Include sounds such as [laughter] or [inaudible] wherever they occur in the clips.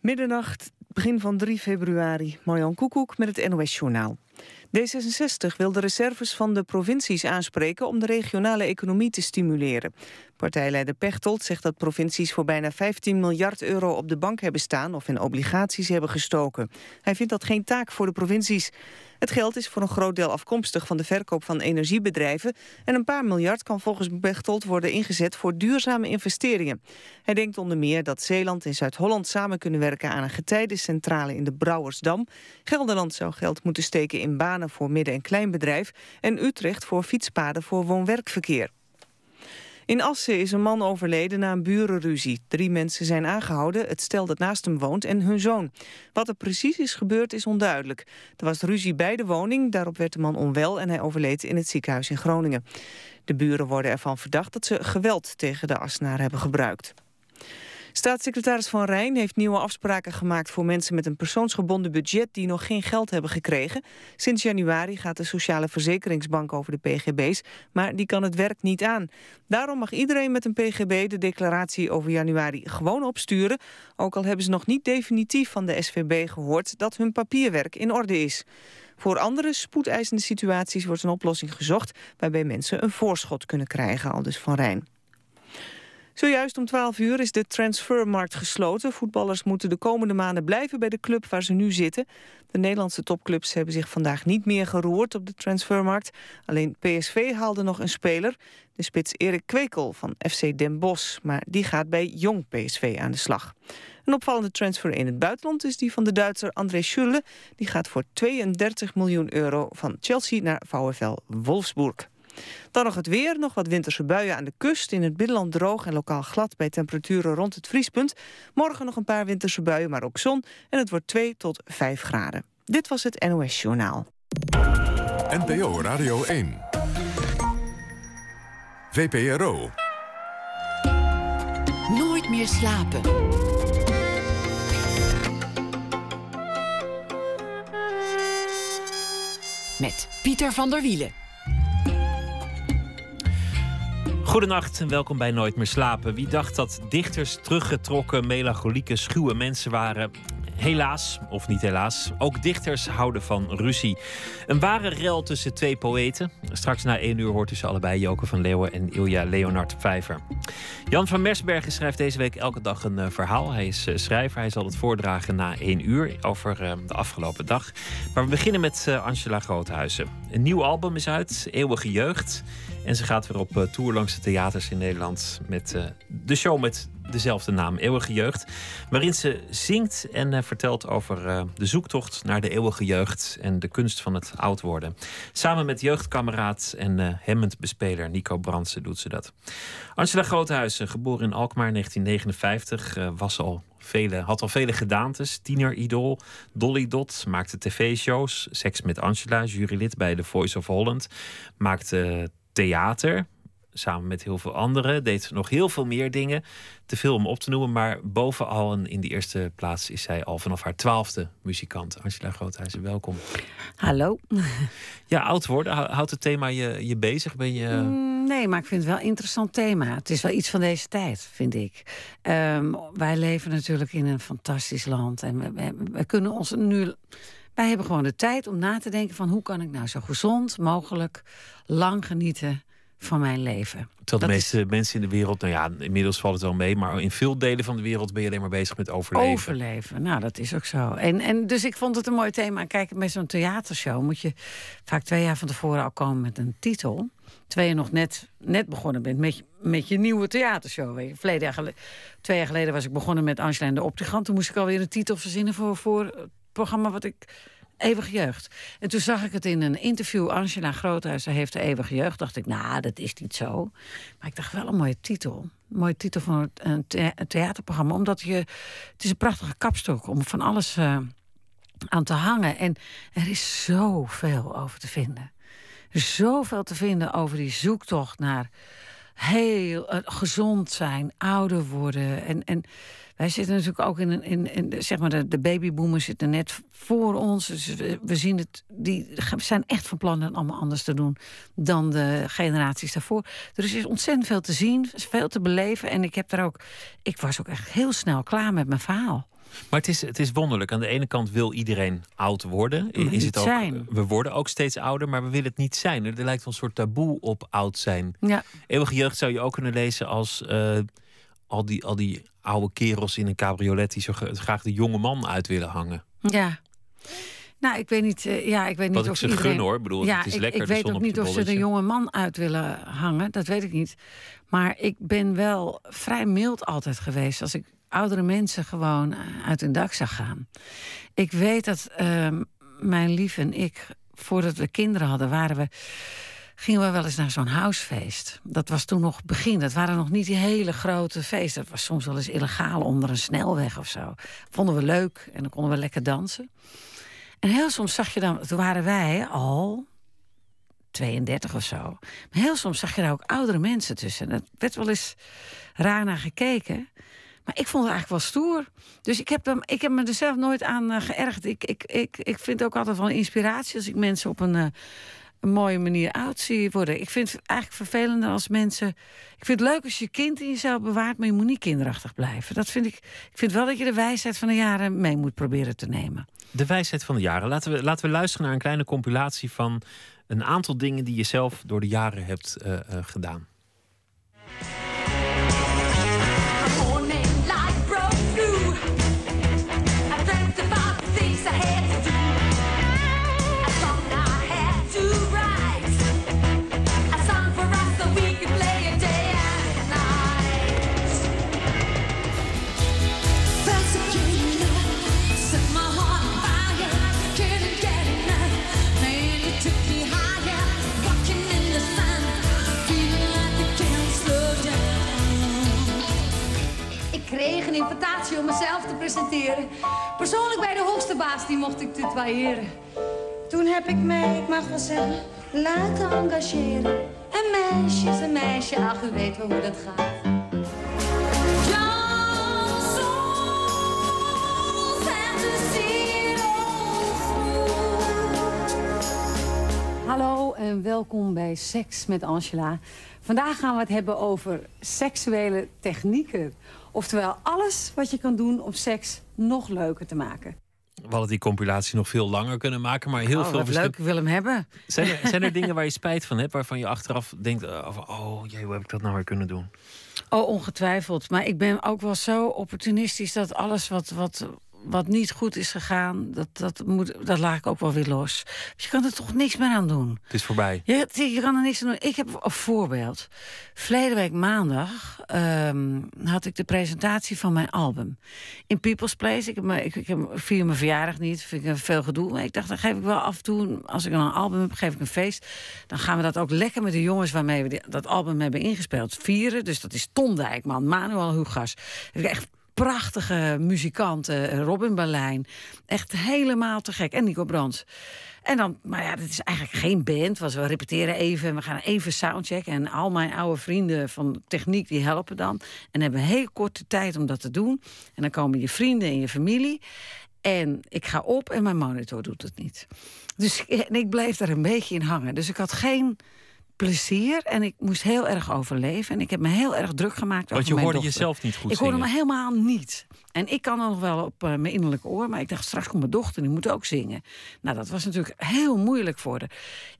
Middernacht, begin van 3 februari. Marjan Koekoek met het NOS-journaal. D66 wil de reserves van de provincies aanspreken om de regionale economie te stimuleren. Partijleider Pechtold zegt dat provincies voor bijna 15 miljard euro op de bank hebben staan of in obligaties hebben gestoken. Hij vindt dat geen taak voor de provincies. Het geld is voor een groot deel afkomstig van de verkoop van energiebedrijven en een paar miljard kan volgens Pechtold worden ingezet voor duurzame investeringen. Hij denkt onder meer dat Zeeland en Zuid-Holland samen kunnen werken aan een getijdencentrale in de Brouwersdam. Gelderland zou geld moeten steken in banen voor midden- en kleinbedrijf en Utrecht voor fietspaden voor woon-werkverkeer. In Assen is een man overleden na een burenruzie. Drie mensen zijn aangehouden, het stel dat naast hem woont en hun zoon. Wat er precies is gebeurd is onduidelijk. Er was ruzie bij de woning, daarop werd de man onwel... en hij overleed in het ziekenhuis in Groningen. De buren worden ervan verdacht dat ze geweld tegen de Assenaar hebben gebruikt. Staatssecretaris Van Rijn heeft nieuwe afspraken gemaakt voor mensen met een persoonsgebonden budget die nog geen geld hebben gekregen. Sinds januari gaat de Sociale Verzekeringsbank over de pgb's, maar die kan het werk niet aan. Daarom mag iedereen met een pgb de declaratie over januari gewoon opsturen, ook al hebben ze nog niet definitief van de SVB gehoord dat hun papierwerk in orde is. Voor andere spoedeisende situaties wordt een oplossing gezocht waarbij mensen een voorschot kunnen krijgen, aldus Van Rijn. Zojuist om 12 uur is de transfermarkt gesloten. Voetballers moeten de komende maanden blijven bij de club waar ze nu zitten. De Nederlandse topclubs hebben zich vandaag niet meer geroerd op de transfermarkt. Alleen PSV haalde nog een speler, de spits Erik Kwekel van FC Den Bosch. Maar die gaat bij jong PSV aan de slag. Een opvallende transfer in het buitenland is die van de Duitser André Schürrle. Die gaat voor 32 miljoen euro van Chelsea naar VfL Wolfsburg. Dan nog het weer, nog wat winterse buien aan de kust. In het binnenland droog en lokaal glad bij temperaturen rond het vriespunt. Morgen nog een paar winterse buien, maar ook zon. En het wordt 2 tot 5 graden. Dit was het NOS Journaal. NPO Radio 1. VPRO. Nooit meer slapen. Met Pieter van der Wielen. Goedenacht en welkom bij Nooit meer slapen. Wie dacht dat dichters teruggetrokken, melancholieke, schuwe mensen waren? Helaas, of niet helaas, ook dichters houden van ruzie. Een ware rel tussen twee poëten. Straks na één uur hoort u ze allebei, Joke van Leeuwen en Ilja Leonard Vijver. Jan van Mersbergen schrijft deze week elke dag een uh, verhaal. Hij is uh, schrijver, hij zal het voordragen na één uur over uh, de afgelopen dag. Maar we beginnen met Angela Groothuizen. Een nieuw album is uit, Eeuwige Jeugd. En ze gaat weer op tour langs de theaters in Nederland met de show met dezelfde naam, Eeuwige Jeugd. Waarin ze zingt en uh, vertelt over uh, de zoektocht naar de eeuwige jeugd en de kunst van het oud worden. Samen met jeugdkameraad en uh, Hammond-bespeler Nico Brandsen doet ze dat. Angela Groothuizen, geboren in Alkmaar 1959, was al vele, had al vele gedaantes. Tiener-idool, Dolly Dot, maakte tv-shows. Seks met Angela, jurylid bij The Voice of Holland. Maakte theater, samen met heel veel anderen. Deed nog heel veel meer dingen. Te veel om op te noemen. Maar bovenal en in de eerste plaats is zij al vanaf haar twaalfde muzikant. Angela Groothuizen, welkom. Hallo. Ja, oud worden. Houdt het thema je, je bezig? Ben je... Mm, nee, maar ik vind het wel een interessant thema. Het is wel iets van deze tijd, vind ik. Um, wij leven natuurlijk in een fantastisch land. En we, we, we kunnen ons nu... Wij hebben gewoon de tijd om na te denken van... hoe kan ik nou zo gezond mogelijk lang genieten van mijn leven. Terwijl de meeste mensen in de wereld, nou ja, inmiddels valt het wel mee, maar in veel delen van de wereld ben je alleen maar bezig met overleven. Overleven, nou dat is ook zo. En, en dus ik vond het een mooi thema. Kijk, met zo'n theatershow moet je vaak twee jaar van tevoren al komen met een titel. Terwijl je nog net, net begonnen bent met, met je nieuwe theatershow. Weet je. Jaar geleden, twee jaar geleden was ik begonnen met Angela en de Optigant. Toen moest ik alweer een titel verzinnen voor, voor het programma wat ik Eeuwige jeugd. En toen zag ik het in een interview. Angela Groothuis heeft de eeuwige jeugd. Dacht ik, nou, dat is niet zo. Maar ik dacht wel een mooie titel. Een mooie titel van een, theaterprogramma. Omdat je. Het is een prachtige kapstok om van alles uh, aan te hangen. En er is zoveel over te vinden. Zoveel te vinden over die zoektocht naar heel uh, gezond zijn, ouder worden. En. en wij zitten natuurlijk ook in, in, in zeg maar de, de babyboomers zitten net voor ons. Dus we, zien het, die zijn echt van plan het allemaal anders te doen dan de generaties daarvoor. Dus er is ontzettend veel te zien, veel te beleven. En ik heb daar ook, ik was ook echt heel snel klaar met mijn verhaal. Maar het is, het is wonderlijk. Aan de ene kant wil iedereen oud worden. Is het ook, zijn. We worden ook steeds ouder, maar we willen het niet zijn. Er lijkt wel een soort taboe op oud zijn. Ja, Eeuwige jeugd zou je ook kunnen lezen als eh, al, die, al die oude kerels in een cabriolet die zo gra- graag de jonge man uit willen hangen. ja. Nou, ik weet niet, eh, ja, ik weet niet Wat ik of ze iedereen... gun hoor. Ik bedoel, ja, het is ik, lekker. ik weet ook niet of ze de jonge man uit willen hangen. Dat weet ik niet. Maar ik ben wel vrij mild altijd geweest. Als ik oudere mensen gewoon eh, uit hun dak zag gaan. Ik weet dat ehm, mijn lief en ik, voordat we kinderen hadden, waren we gingen we wel eens naar zo'n housefeest. Dat was toen nog begin. Dat waren nog niet die hele grote feesten. Dat was soms wel eens illegaal onder een snelweg of zo. Vonden we leuk en dan konden we lekker dansen. En heel soms zag je dan, toen waren wij al 32 of zo. Maar heel soms zag je daar ook oudere mensen tussen. En er werd wel eens raar naar gekeken. Maar ik vond het eigenlijk wel stoer. Dus ik heb, hem, ik heb me er zelf nooit aan eh, geërgerd. Ik, ik, ik, ik vind ook altijd wel inspiratie als ik mensen op een, eh, een mooie manier oud zie worden. Ik vind het eigenlijk vervelender als mensen. Ik vind het leuk als je kind in jezelf bewaart, maar je moet niet kinderachtig blijven. Dat vind ik. Ik vind wel dat je de wijsheid van de jaren mee moet proberen te nemen. De wijsheid van de jaren. Laten we, laten we luisteren naar een kleine compilatie van een aantal dingen die je zelf door de jaren hebt eh, eh, gedaan. Een invitatie om mezelf te presenteren. Persoonlijk bij de hoogste baas, die mocht ik tutoyeren. Toen heb ik mij, ik mag wel zeggen, laten engageren. Een meisje is een meisje, ach, u weet wel hoe dat gaat. Hallo en welkom bij Seks met Angela. Vandaag gaan we het hebben over seksuele technieken. Oftewel alles wat je kan doen om seks nog leuker te maken. We hadden die compilatie nog veel langer kunnen maken, maar heel oh, veel wat verschil- leuk, ik wil hem hebben. Zijn er, zijn er [laughs] dingen waar je spijt van hebt, waarvan je achteraf denkt: van, oh jee, hoe heb ik dat nou weer kunnen doen? Oh, ongetwijfeld. Maar ik ben ook wel zo opportunistisch dat alles wat, wat, wat niet goed is gegaan, dat, dat, moet, dat laat ik ook wel weer los. Dus je kan er toch niks meer aan doen. Het is voorbij. Je, je kan er niks aan doen. Ik heb een voorbeeld. Verleden week maandag ehm, had ik de presentatie van mijn album. In People's Place. Ik, heb ik, ik heb, vier mijn verjaardag niet. Vind ik veel gedoe. Maar ik dacht, dan geef ik wel af en toe... als ik een album heb, geef ik een feest. Dan gaan we dat ook lekker met de jongens... waarmee we die- dat album hebben ingespeeld vieren. Dus dat is Ton Dijkman, Manuel Hugas. Heb ik echt prachtige muzikanten. eh, Robin Berlijn. Echt helemaal te gek. En Nico Brands. En dan, maar ja, dit is eigenlijk geen band. We repeteren even en we gaan even soundchecken. En al mijn oude vrienden van techniek die helpen dan. En hebben een hele korte tijd om dat te doen. En dan komen je vrienden en je familie. En ik ga op en mijn monitor doet het niet. Dus en ik bleef daar een beetje in hangen. Dus ik had geen plezier en ik moest heel erg overleven. En ik heb me heel erg druk gemaakt Want je hoorde dochter. jezelf niet goed Ik hoorde zingen. me helemaal niet. En ik kan dan nog wel op eh, mijn innerlijke oor, maar ik dacht straks komt mijn dochter, die moet ook zingen. Nou, dat was natuurlijk heel moeilijk voor haar.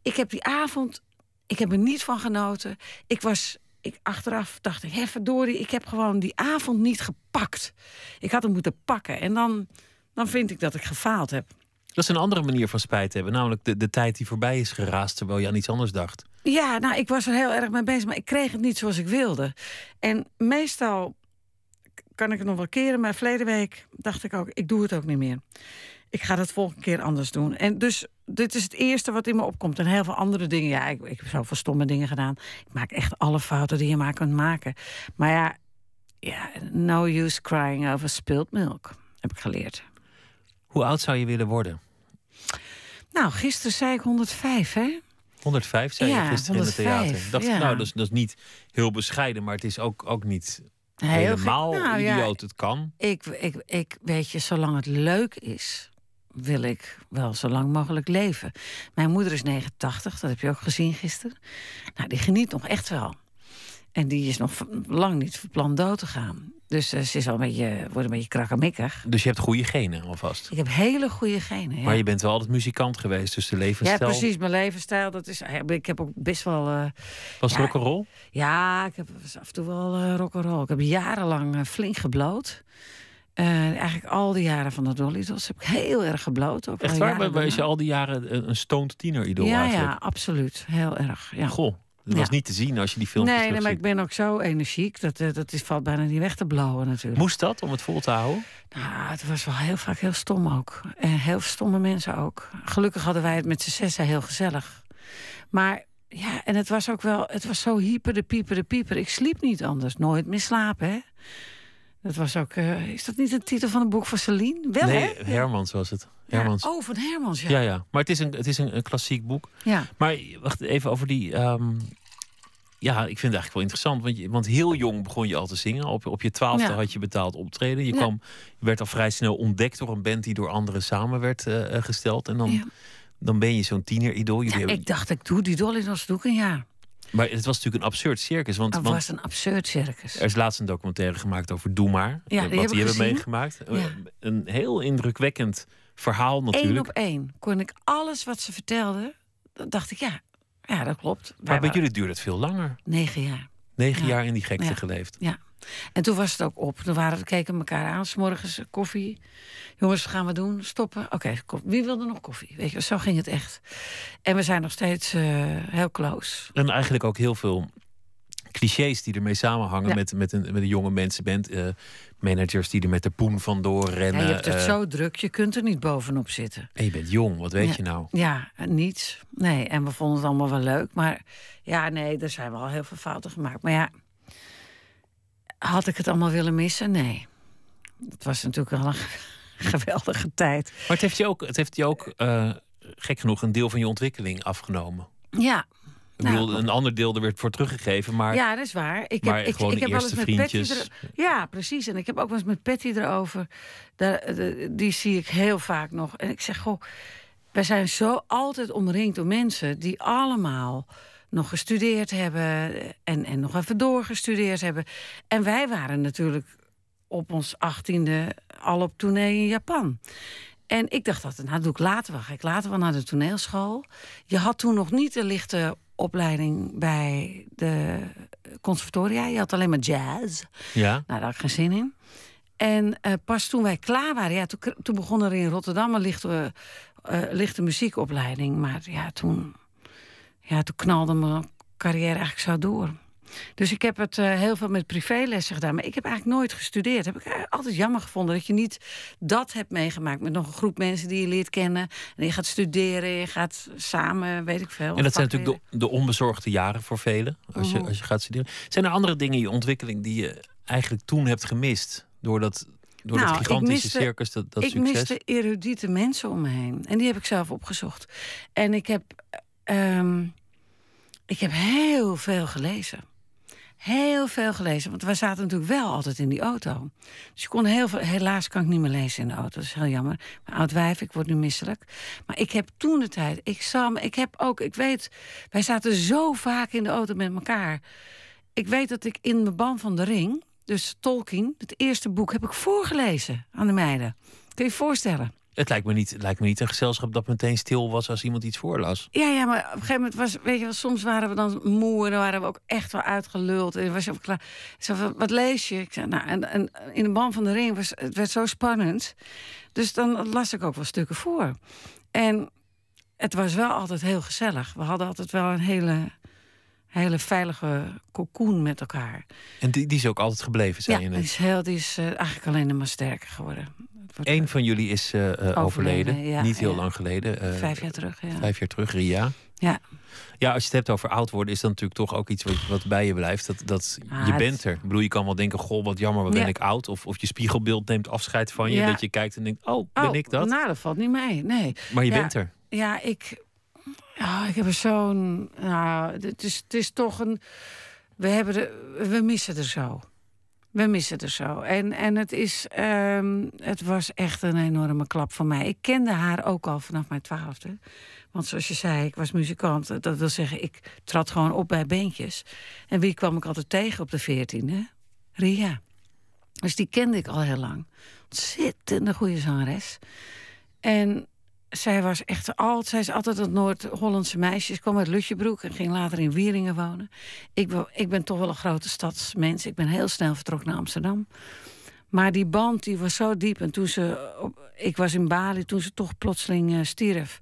Ik heb die avond, ik heb er niet van genoten. Ik was, ik, achteraf dacht ik, hè verdorie, ik heb gewoon die avond niet gepakt. Ik had hem moeten pakken en dan, dan vind ik dat ik gefaald heb. Dat is een andere manier van spijt hebben. Namelijk de, de tijd die voorbij is geraast terwijl je aan iets anders dacht. Ja, nou, ik was er heel erg mee bezig, maar ik kreeg het niet zoals ik wilde. En meestal kan ik het nog wel keren, maar verleden week dacht ik ook, ik doe het ook niet meer. Ik ga het volgende keer anders doen. En dus dit is het eerste wat in me opkomt. En heel veel andere dingen. Ja, ik, ik heb zoveel stomme dingen gedaan. Ik maak echt alle fouten die je maar kunt maken. Maar ja, ja no use crying over spilled milk, heb ik geleerd. Hoe oud zou je willen worden? Nou, gisteren zei ik 105, hè? 105 zei Ja, je gisteren in het 105, theater. Dacht, ja. Nou, dat is, dat is niet heel bescheiden, maar het is ook, ook niet Heel helemaal Nou, ja, idioot. Het kan. Ik, ik, ik weet je, zolang het leuk is, wil ik wel zo lang mogelijk leven. Mijn moeder is 89, dat heb je ook gezien gisteren. Nou, die geniet nog echt wel. En die is nog lang niet van plan dood te gaan. Dus eh, ze is al een beetje, wordt een beetje krakkemikkig. Dus je hebt goede genen alvast. Ik heb hele goede genen. Ja. Maar je bent wel altijd muzikant geweest, dus de ja, levensstijl... precies. Mijn levensstijl, dat is. Ik heb ook best wel. eh, Was Ja. rock'n'roll? ja, ik heb af en toe wel eh rock'n'roll. Ik heb jarenlang flink gebloot. Eigenlijk al die jaren van de Dolly Dots heb ik heel erg gebloot. Ook Echt waar? Was je al die jaren een, een stoned tiener-idool Ja, eigenlijk? ja, absoluut. Heel erg. Ja. Goh, dat was niet te zien als je die filmpjes Nee, nee, maar ik ben ook zo energiek. Dat, eh, dat is, valt bijna niet weg te blauwen natuurlijk. Moest dat om het vol te houden? Nou, het was wel heel vaak heel stom ook. En heel stomme mensen ook. Gelukkig hadden wij het met z'n zessen heel gezellig. Maar ja, en het was ook wel... Het was zo hyper de pieper de pieper. Ik sliep niet anders. Nooit meer slapen, hè? Dat was ook... eh, is dat niet een titel van een boek van Celine? Wel, nee, hè? Hermans was het. Ja, Hermans. Oh, van Hermans, ja. Ja, ja. Maar het is een, het is een, een klassiek boek. Ja. Maar wacht even over die. ehm, ja, ik vind het eigenlijk wel interessant. Want, je, want heel jong begon je al te zingen. Op, op je twaalfde Ja. had je betaald optreden. Je, Ja. kwam, je werd al vrij snel ontdekt door een band die door anderen samen werd eh, eh, gesteld. En dan, Ja. dan ben je zo'n tiener-idool. Hebben- ik dacht, ik doe die Dolly Dots doe ik een jaar. Maar het was natuurlijk een absurd circus. Want, Het was een absurd circus. er is laatst een documentaire gemaakt over Doe Maar. Ja, die wat die hebben meegemaakt. Eh. Een heel indrukwekkend verhaal Eén natuurlijk. op één kon ik alles wat ze vertelde. Dan dacht ik, ja, ja dat klopt. Maar bij waren jullie duurde het veel langer. Negen jaar. Negen Ja. jaar in die gekte Ja. geleefd. Ja. En toen was het ook op. Toen waren, we keken elkaar aan, 's morgens eh, koffie. Jongens, wat gaan we doen? Stoppen? Oké, ko- wie wilde nog koffie? Weet je, zo ging het echt. En we zijn nog steeds eh, heel close. En eigenlijk ook heel veel clichés die ermee samenhangen Ja. met, met, een, met een jonge mensenband. eh managers die er met de poen vandoor Ja, rennen. je hebt het eh, zo druk, je kunt er niet bovenop zitten. en je bent jong, wat weet Ja. je nou? Ja, eh, niets. Nee, en we vonden het allemaal wel leuk. Maar ja, nee, er zijn wel heel veel fouten gemaakt. Maar ja, had ik het allemaal willen missen? Nee. Het was natuurlijk wel een [laughs] geweldige tijd. Maar het heeft je ook, het heeft je ook gek genoeg, een deel van je ontwikkeling afgenomen. Ja. Nou, een ander deel er werd voor teruggegeven, maar, ja, dat is waar. Ik heb, ik, ik heb wel eens met Patty vriendjes. er- Ja, precies. En ik heb ook wel eens met Patty erover. Daar, de- die zie ik heel vaak nog. En ik zeg, goh, wij zijn zo altijd omringd door mensen die allemaal nog gestudeerd hebben en, en nog even doorgestudeerd hebben. En wij waren natuurlijk op ons achttiende al op tournee in Japan. En ik dacht dat, nou doe ik later wel. Ga ik later wel naar de toneelschool. Je had toen nog niet de lichte opleiding bij de conservatoria. Je had alleen maar jazz. ja. Nou, daar had ik geen zin in. En eh, pas toen wij klaar waren, ja, toen, toen begon er in Rotterdam een lichte, eh, lichte muziekopleiding. Maar ja toen, ja, toen knalde mijn carrière eigenlijk zo door. Dus ik heb het eh, heel veel met privélessen gedaan. Maar ik heb eigenlijk nooit gestudeerd. Heb ik altijd jammer gevonden dat je niet dat hebt meegemaakt met nog een groep mensen die je leert kennen. En je gaat studeren, je gaat samen, weet ik veel. En dat zijn natuurlijk de, de onbezorgde jaren voor velen, als je, Mhm. als je gaat studeren. Zijn er andere dingen in je ontwikkeling die je eigenlijk toen hebt gemist? Door dat, door Nou, dat ik gigantische miste- circus, dat, dat ik succes? miste erudite mensen om me heen. En die heb ik zelf opgezocht. En ik heb, ehm, ik heb heel veel gelezen. Heel veel gelezen. Want we zaten natuurlijk wel altijd in die auto. Dus je kon heel veel. Helaas kan ik niet meer lezen in de auto. Dat is heel jammer. Mijn oud wijf, ik word nu misselijk. Maar ik heb toen de tijd. Ik, ik heb ook. Ik weet. Wij zaten zo vaak in de auto met elkaar. Ik weet dat ik in mijn ban van de ring. Dus Tolkien, het eerste boek, heb ik voorgelezen aan de meiden. Kun je je voorstellen? Het lijkt me, niet, lijkt me niet een gezelschap dat meteen stil was als iemand iets voorlas. Ja, ja, maar op een gegeven moment was, weet je wel, soms waren we dan moe en dan waren we ook echt wel uitgeluld. En was je klaar. Zei, wat, wat lees je? Ik zei, nou, en, en in de band van de ring was het werd zo spannend. Dus dan las ik ook wel stukken voor. En het was wel altijd heel gezellig. We hadden altijd wel een hele, hele veilige cocoon met elkaar. En die, die is ook altijd gebleven, zei ja, je die net. is, heel, die is eh, eigenlijk alleen maar sterker geworden. Eén van jullie is eh, eh, overleden, ja, niet heel ja. lang geleden. eh, Vijf jaar terug, ja. Vijf jaar terug, Ria. Ja. Ja, als je het hebt over oud worden, is dat natuurlijk toch ook iets wat, wat bij je blijft. Dat, dat Ah, je bent er. Ik bedoel, je kan wel denken, goh, wat jammer, wat ben ik oud. Of, of je spiegelbeeld neemt afscheid van je. Dat je kijkt en denkt, oh, ben Oh, ik dat? Nou, dat valt niet mee, nee. maar je bent er. Ja, ik, ja, ik heb er zo'n. Nou, het is, het is toch een. We, hebben de, we missen er zo. We missen er zo. En, en het, is, ehm, het was echt een enorme klap voor mij. Ik kende haar ook al vanaf mijn twaalfde. Want zoals je zei, ik was muzikant. Dat wil zeggen, ik trad gewoon op bij bandjes. En wie kwam ik altijd tegen op de veertiende? Ria. Dus die kende ik al heel lang. Ontzettend goede zangeres. En zij was echt altijd, zij is altijd het Noord-Hollandse meisje. Ze kwam uit Lutjebroek en ging later in Wieringen wonen. Ik, ik ben toch wel een grote stadsmens. Ik ben heel snel vertrokken naar Amsterdam. Maar die band die was zo diep. En toen ze, ik was in Bali, toen ze toch plotseling eh, stierf.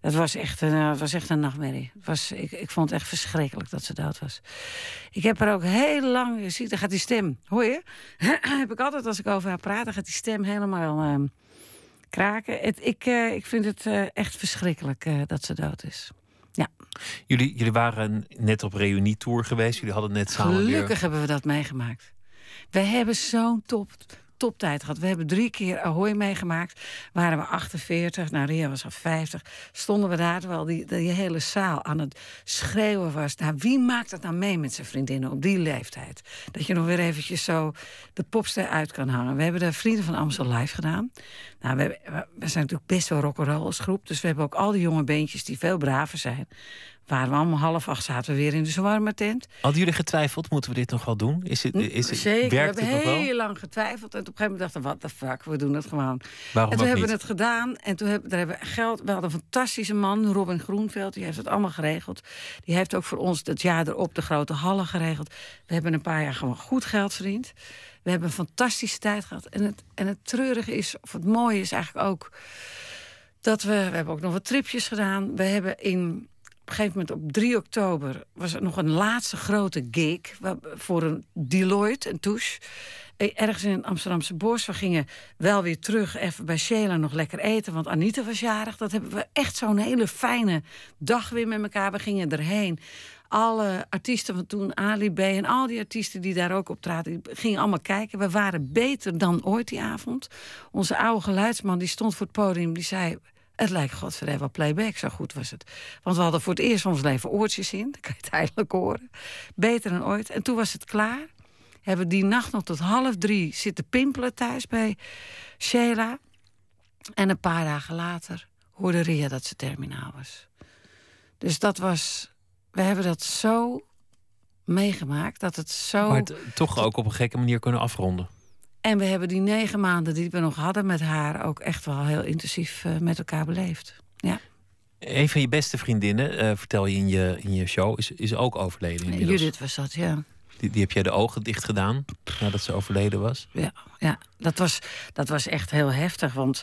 Dat was echt een, eh, was echt een nachtmerrie. Was, ik, ik vond het echt verschrikkelijk dat ze dood was. Ik heb er ook heel lang, je ziet, daar gaat die stem, hoor je? [clears throat] heb ik altijd als ik over haar praat, dan gaat die stem helemaal ehm, kraken. Het, ik, eh, ik vind het eh, echt verschrikkelijk eh, dat ze dood is. Jullie, jullie waren net op reunietour geweest. Jullie hadden net samen Gelukkig weer... hebben we dat meegemaakt. We hebben zo'n top, toptijd gehad. We hebben drie keer Ahoy meegemaakt. Waren we 48, nou Ria was al 50. Stonden we daar terwijl die, hele zaal aan het schreeuwen was. Nou, wie maakt dat nou mee met zijn vriendinnen op die leeftijd? Dat je nog weer eventjes zo de popster uit kan hangen. We hebben de Vrienden van Amstel live gedaan. Nou, we, we zijn natuurlijk best wel rock'n'roll als groep. Dus we hebben ook al die jonge beentjes die veel braver zijn. Waren we allemaal half acht, zaten we weer in de zwarme tent. Hadden jullie getwijfeld? Moeten we dit nog wel doen? Is het, is het, Zeker, we hebben heel wel? lang getwijfeld. En op een gegeven moment dachten we, what the fuck, we doen het gewoon. Waarom en toen hebben we het gedaan. En toen hebben, daar hebben we geld. We hadden een fantastische man, Robin Groenveld. Die heeft het allemaal geregeld. Die heeft ook voor ons het jaar erop de grote hallen geregeld. We hebben een paar jaar gewoon goed geld verdiend. We hebben een fantastische tijd gehad. En het, en het treurige is, of het mooie is eigenlijk ook... dat we, we hebben ook nog wat tripjes gedaan. We hebben in... Op een gegeven moment op 3 oktober was er nog een laatste grote gig voor een Deloitte, een touche. Eh, Ergens in het Amsterdamse bos. We gingen wel weer terug even bij Sheila nog lekker eten. Want Anita was jarig. Dat hebben we echt zo'n hele fijne dag weer met elkaar. We gingen erheen. Alle artiesten van toen, Ali B en al die artiesten die daar ook op traden, die gingen allemaal kijken. We waren beter dan ooit die avond. Onze oude geluidsman die stond voor het podium, die zei... Het lijkt godverdomme wel playback, zo goed was het. Want we hadden voor het eerst van ons leven oortjes in. [laughs] Dan kan je het eindelijk horen. Beter dan ooit. En toen was het klaar. Hebben die nacht nog tot half drie zitten pimpelen thuis bij Sheila. En een paar dagen later hoorde Ria dat ze terminaal was. Dus dat was... We hebben dat zo meegemaakt, dat het zo... Maar het toch ook op een gekke manier kunnen afronden. En we hebben die negen maanden die we nog hadden met haar... ook echt wel heel intensief eh, met elkaar beleefd. Ja. Een van je beste vriendinnen, eh, vertel je in, je in je show, is, is ook overleden inmiddels. Judith was dat, ja. Die, die heb jij de ogen dicht gedaan nadat ze overleden was. Ja, ja. Dat, was, dat was echt heel heftig. Want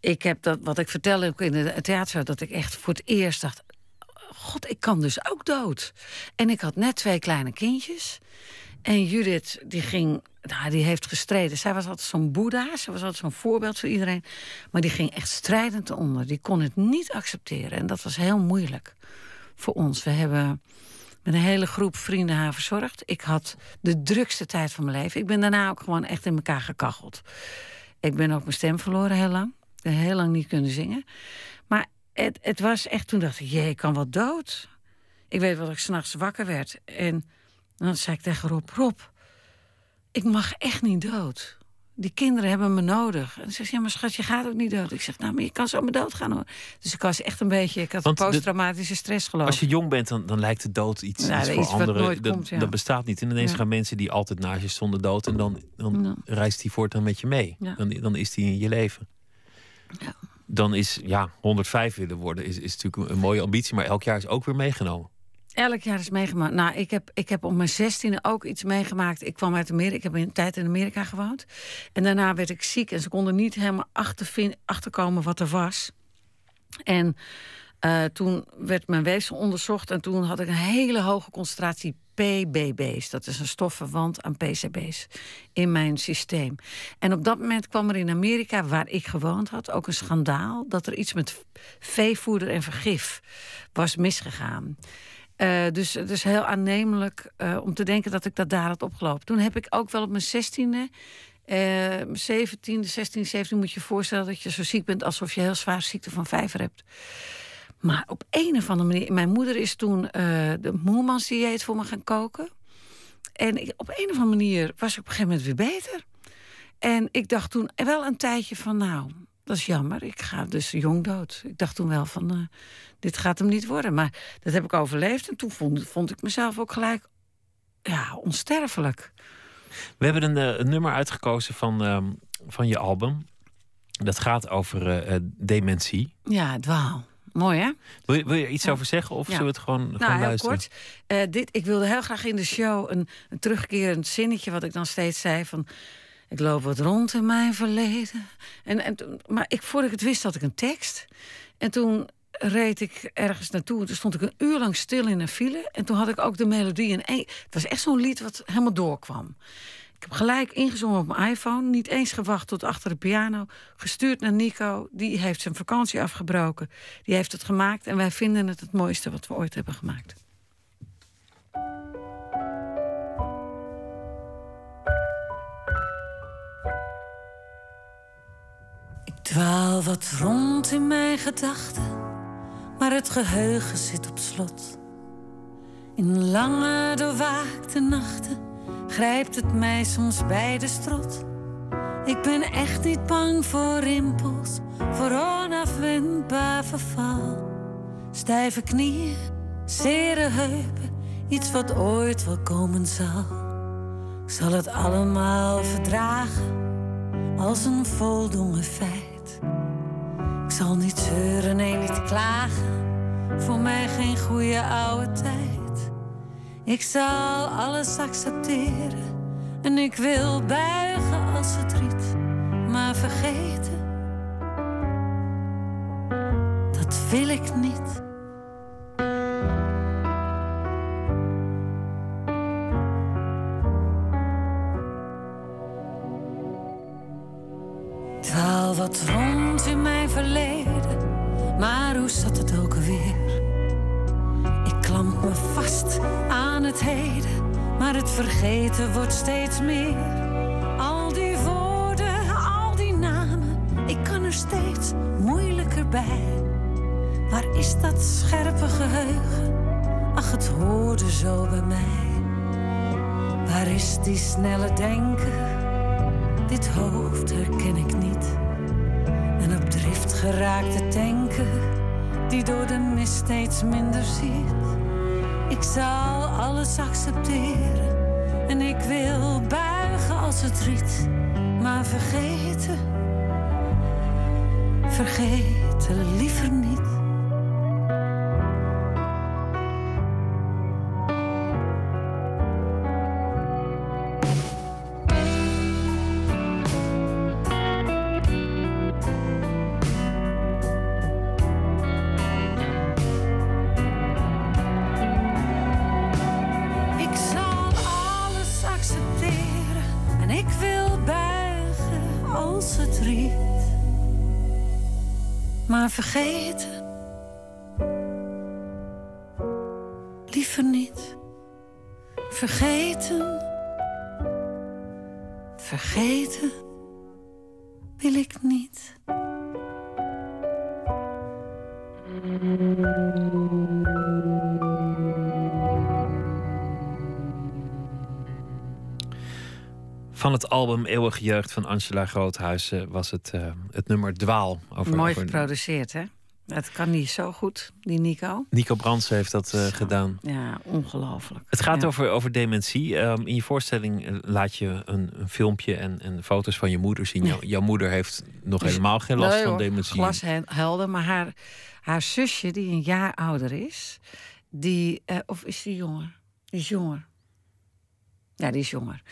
ik heb dat, wat ik vertelde ook in het theater, dat ik echt voor het eerst dacht: God, ik kan dus ook dood. En ik had net twee kleine kindjes. En Judith, die ging, nou, die heeft gestreden. Zij was altijd zo'n boeddha, ze was altijd zo'n voorbeeld voor iedereen. Maar die ging echt strijdend onder. Die kon het niet accepteren. En dat was heel moeilijk voor ons. We hebben met een hele groep vrienden haar verzorgd. Ik had de drukste tijd van mijn leven. Ik ben daarna ook gewoon echt in elkaar gekacheld. Ik ben ook mijn stem verloren heel lang. Heel lang niet kunnen zingen. Maar het, het was echt, toen dacht ik, jee, ik kan wel dood. Ik weet wel dat ik s'nachts wakker werd. En dan zei ik tegen Rob, Rob, ik mag echt niet dood. Die kinderen hebben me nodig. En ze zegt, ja, maar schat, je gaat ook niet dood. Ik zeg, nou, maar je kan zo maar dood gaan hoor. Dus ik was echt een beetje, ik had Want posttraumatische stress geloof Als je jong bent, dan, dan lijkt de dood iets, iets voor iets anderen. nooit dat, komt, ja. dat bestaat niet. En ineens Ja. gaan mensen die altijd naast je stonden dood. En dan, dan reist die voortaan met je mee. Dan, dan is die in je leven. Ja. Dan is, ja, 105 willen worden is, is natuurlijk een mooie ambitie. Maar elk jaar is ook weer meegenomen. Elk jaar is meegemaakt. Nou, ik heb, ik heb op mijn zestiende ook iets meegemaakt. Ik kwam uit Amerika. Ik heb een tijd in Amerika gewoond. En daarna werd ik ziek. En ze konden niet helemaal achtervin- achterkomen wat er was. En eh, toen werd mijn weefsel onderzocht. En toen had ik een hele hoge concentratie PBB's. Dat is een stof verwant aan PCB's in mijn systeem. En op dat moment kwam er in Amerika, waar ik gewoond had, ook een schandaal. Dat er iets met veevoeder en vergif was misgegaan. Eh, dus het is heel aannemelijk eh, om te denken dat ik dat daar had opgelopen. Toen heb ik ook wel op mijn zestiende, mijn zeventiende, 16, 17 moet je je voorstellen dat je zo ziek bent alsof je heel zwaar ziekte van vijver hebt. Maar op een of andere manier, mijn moeder is toen eh, de Moermans dieet voor me gaan koken. En op een of andere manier was ik op een gegeven moment weer beter. En ik dacht toen wel een tijdje van nou, dat is jammer. Ik ga dus jong dood. Ik dacht toen wel van, eh, dit gaat hem niet worden. Maar dat heb ik overleefd. En toen vond, vond ik mezelf ook gelijk ja, onsterfelijk. We hebben een, eh, een nummer uitgekozen van, ehm, van je album. Dat gaat over eh, dementie. Ja, dwaal. Mooi, hè? Wil je, wil je iets Ja. over zeggen of Ja. zullen we het gewoon, Nou, gewoon heel luisteren? kort. Dit, ik wilde heel graag in de show een, een terugkerend zinnetje... wat ik dan steeds zei van... Ik loop wat rond in mijn verleden. En, en, maar ik, voordat ik het wist, had ik een tekst. En toen reed ik ergens naartoe. En toen stond ik een uur lang stil in een file. En toen had ik ook de melodie één... Het was echt zo'n lied wat helemaal doorkwam. Ik heb gelijk ingezongen op mijn iPhone. Niet eens gewacht tot achter de piano. Gestuurd naar Nico. Die heeft zijn vakantie afgebroken. Die heeft het gemaakt. En wij vinden het het mooiste wat we ooit hebben gemaakt. Dwaal wat rond in mijn gedachten, maar het geheugen zit op slot. In lange doorwaakte nachten grijpt het mij soms bij de strot. Ik ben echt niet bang voor rimpels, voor onafwendbaar verval. Stijve knieën, zere heupen, iets wat ooit wel komen zal. Ik zal het allemaal verdragen als een voldongen feit. Ik zal niet zeuren, nee, niet klagen. Voor mij geen goede oude tijd. Ik zal alles accepteren en ik wil buigen als verdriet, maar vergeten. Dat wil ik niet. Wat rond in mijn verleden, maar hoe zat het ook alweer? Ik klamp me vast aan het heden, maar het vergeten wordt steeds meer. Al die woorden, al die namen, ik kan er steeds moeilijker bij. Waar is dat scherpe geheugen? Ach, het hoorde zo bij mij. Waar is die snelle denker? Dit hoofd herken ik niet. En op drift geraakte tanker, die door de mist steeds minder ziet. Ik zal alles accepteren en ik wil buigen als het riet. Maar vergeten, vergeten liever niet. Album Eeuwige Jeugd van Angela Groothuizen was het, eh, het nummer Dwaal. Over, Mooi over- geproduceerd, hè? Dat kan niet zo goed, die Nico. Nico Brands heeft dat eh, gedaan. Ja, ongelooflijk. Het gaat Ja. over, over dementie. Ehm, in je voorstelling eh, laat je een, een filmpje en, en foto's van je moeder zien. Jouw, jouw moeder heeft nog helemaal geen last Nee, van dementie. Glashelder, maar haar, haar zusje, die een jaar ouder is, die, of is die jonger? Die is jonger. Ja, die is jonger.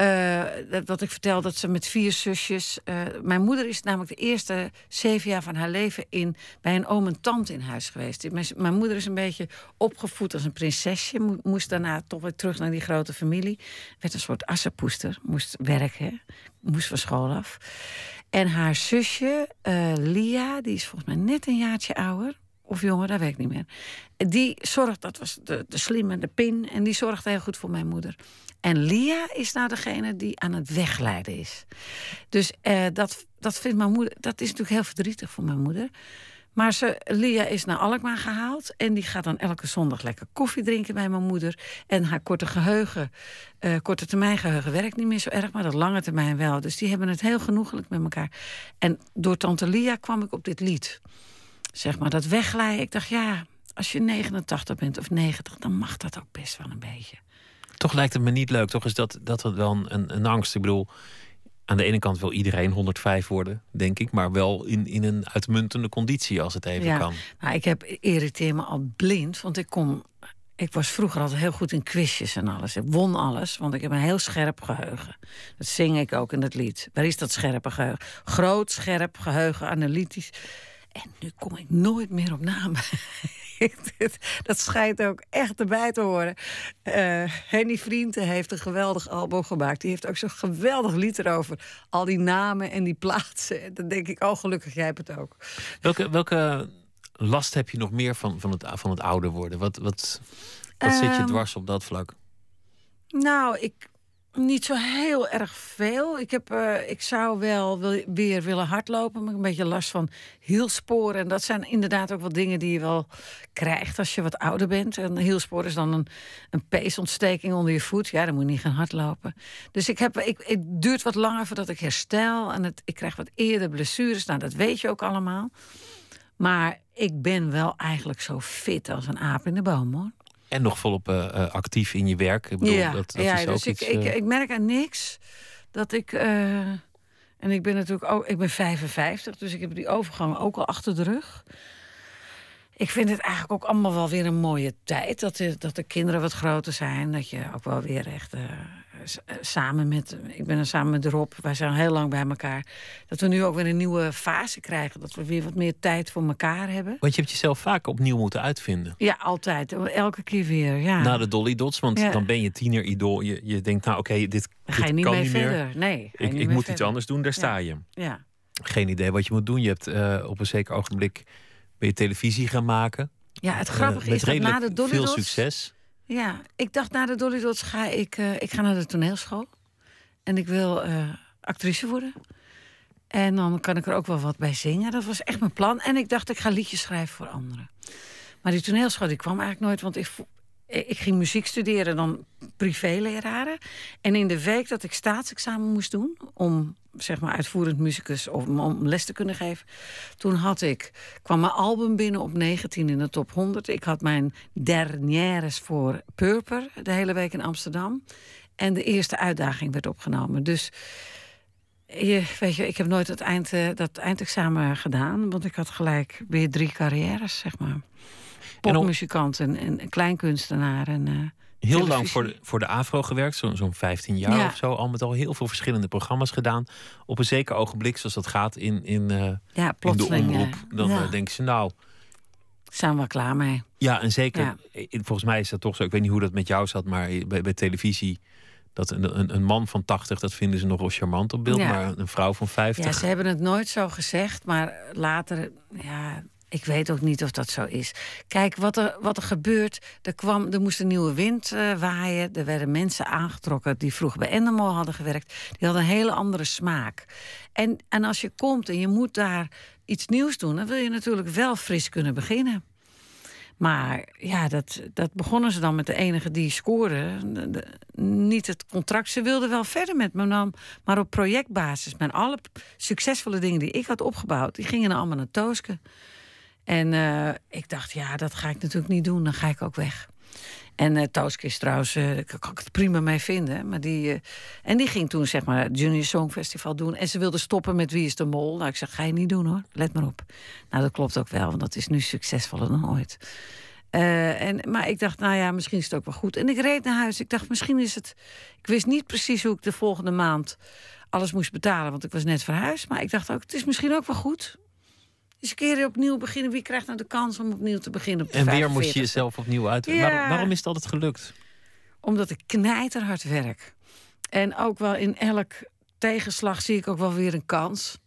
Eh, dat, ik vertel, dat ze met vier zusjes. eh, mijn moeder is namelijk de eerste zeven jaar van haar leven in, bij een oom en tante in huis geweest. Mijn, mijn moeder is een beetje opgevoed als een prinsesje. mo- moest daarna toch weer terug naar die grote familie. Werd een soort assenpoester. Moest werken. Moest van school af. En haar zusje, eh, Lia, die is volgens mij net een jaartje ouder. Of jonger, dat weet ik niet meer. Die zorgt, dat was de, de slimme, de pin. En die zorgde heel goed voor mijn moeder. En Lia is nou degene die aan het wegleiden is. Dus eh, dat, dat vindt mijn moeder, dat is natuurlijk heel verdrietig voor mijn moeder. Maar ze, Lia is naar Alkmaar gehaald. En die gaat dan elke zondag lekker koffie drinken bij mijn moeder. En haar korte geheugen, eh, korte termijn geheugen werkt niet meer zo erg. Maar dat lange termijn wel. Dus die hebben het heel genoegelijk met elkaar. En door tante Lia kwam ik op dit lied. Zeg maar, dat wegglijden. Ik dacht, ja, als je 89 bent of 90, dan mag dat ook best wel een beetje. Toch lijkt het me niet leuk. Toch is dat, dat wel een, een angst. Ik bedoel, aan de ene kant wil iedereen 105 worden, denk ik. Maar wel in, in een uitmuntende conditie als het even ja. kan. Nou, ik heb irriteer me al blind, want ik kom. Ik was vroeger altijd heel goed in quizjes en alles. Ik won alles, want ik heb een heel scherp geheugen. Dat zing ik ook in het lied. Waar is dat scherpe geheugen? Groot, scherp geheugen, analytisch. En nu kom ik nooit meer op namen. [laughs] dat schijnt ook echt erbij te horen. Eh, Henny Vrienden heeft een geweldig album gemaakt. Die heeft ook zo'n geweldig lied erover. Al die namen en die plaatsen. En dan denk ik, oh gelukkig, jij hebt het ook. Welke, welke last heb je nog meer van, van, het, van het ouder worden? Wat, wat, wat zit je Ehm, dwars op dat vlak? Nou, ik niet zo heel erg veel. Ik, heb, eh, ik zou wel weer willen hardlopen, maar een beetje last van hielsporen. En dat zijn inderdaad ook wel dingen die je wel krijgt als je wat ouder bent. En een hielspoor is dan een, een peesontsteking onder je voet. Ja, dan moet je niet gaan hardlopen. Dus ik heb, ik, het duurt wat langer voordat ik herstel. En het, ik krijg wat eerder blessures. Nou, dat weet je ook allemaal. Maar ik ben wel eigenlijk zo fit als een aap in de boom, hoor. En nog volop eh, eh, actief in je werk. Ik bedoel, ja, dat, dat ja is ook dus ik, iets... ik, eh, ik merk aan niks dat ik. en ik ben natuurlijk ook. Ik ben 55, dus ik heb die overgang ook al achter de rug. Ik vind het eigenlijk ook allemaal wel weer een mooie tijd. Dat de, dat de kinderen wat groter zijn. Dat je ook wel weer echt eh, eh, samen met. Ik ben er samen met Rob. Wij zijn heel lang bij elkaar. Dat we nu ook weer een nieuwe fase krijgen. Dat we weer wat meer tijd voor elkaar hebben. Want je hebt jezelf vaak opnieuw moeten uitvinden. Ja, altijd. Elke keer weer. Ja. Na de Dolly Dots, want Ja. dan ben je tiener idool. Je, je denkt, nou oké, dit, Dan ga je dit niet kan mee niet meer. verder. Nee. ga je Ik, ik meer moet iets anders doen, daar sta je. Ja. Geen idee wat je moet doen. Je hebt eh, op een zeker ogenblik ben je televisie gaan maken. Ja, het Eh, grappige is dat na de Dolly veel succes. Ja, ik dacht na de Dolly Dots ga ik... eh, ik ga naar de toneelschool. En ik wil eh, actrice worden. En dan kan ik er ook wel wat bij zingen. Dat was echt mijn plan. En ik dacht, ik ga liedjes schrijven voor anderen. Maar die toneelschool die kwam eigenlijk nooit... want ik, ik ging muziek studeren, dan privéleraren. En in de week dat ik staatsexamen moest doen... om zeg maar uitvoerend muzikus of om- les te kunnen geven... toen had ik, kwam mijn album binnen op 19 in de top 100. Ik had mijn dernières voor Purper de hele week in Amsterdam. En de eerste uitdaging werd opgenomen. Dus je, weet je, ik heb nooit het eind, eh, dat eindexamen gedaan... want ik had gelijk weer drie carrières, zeg maar. Popmuzikant en, en kleinkunstenaar en... eh, Heel lang voor de, voor de AVRO gewerkt, zo- zo'n 15 jaar Ja. of zo. Al met al heel veel verschillende programma's gedaan. Op een zeker ogenblik, zoals dat gaat in, in, eh, Ja, in de omroep. eh, Dan ja, denken ze, nou, zijn we klaar mee. ja, en zeker. Volgens mij is dat toch zo. Ik weet niet hoe dat met jou zat, maar bij, bij televisie. Dat een, een, een man van 80, dat vinden ze nog wel charmant op beeld. Maar een vrouw van 50. Ja, ze hebben het nooit zo gezegd, maar later, ja, ik weet ook niet of dat zo is. Kijk, wat er, wat er gebeurt, er, kwam, er moest een nieuwe wind eh, waaien. Er werden mensen aangetrokken die vroeger bij Endemol hadden gewerkt. Die hadden een hele andere smaak. En, en als je komt en je moet daar iets nieuws doen, dan wil je natuurlijk wel fris kunnen beginnen. Maar ja, dat, dat begonnen ze dan met de enige die scoorde. De- de- niet het contract. Ze wilden wel verder met me, dan, maar op projectbasis. Mijn alle succesvolle dingen die ik had opgebouwd, die gingen allemaal naar Tooske. En eh, ik dacht, ja, dat ga ik natuurlijk niet doen. Dan ga ik ook weg. En is trouwens, eh, kan ik het prima mee vinden. Maar die, en die ging toen zeg maar het Junior Song Festival doen. En ze wilde stoppen met Wie is de Mol. Nou, ik zeg, ga je niet doen hoor. Let maar op. Nou, dat klopt ook wel, want dat is nu succesvoller dan ooit. En, maar ik dacht, nou ja, misschien is het ook wel goed. En ik reed naar huis. Ik dacht, misschien is het... Ik wist niet precies hoe ik de volgende maand alles moest betalen. Want ik was net verhuisd. Maar ik dacht ook, het is misschien ook wel goed. Dus een keer opnieuw beginnen. Wie krijgt nou de kans om opnieuw te beginnen op de En weer moest 45? je jezelf opnieuw uit. Ja. Waarom, waarom is het altijd gelukt? Omdat ik knijterhard werk. En ook wel in elk tegenslag zie ik ook wel weer een kans.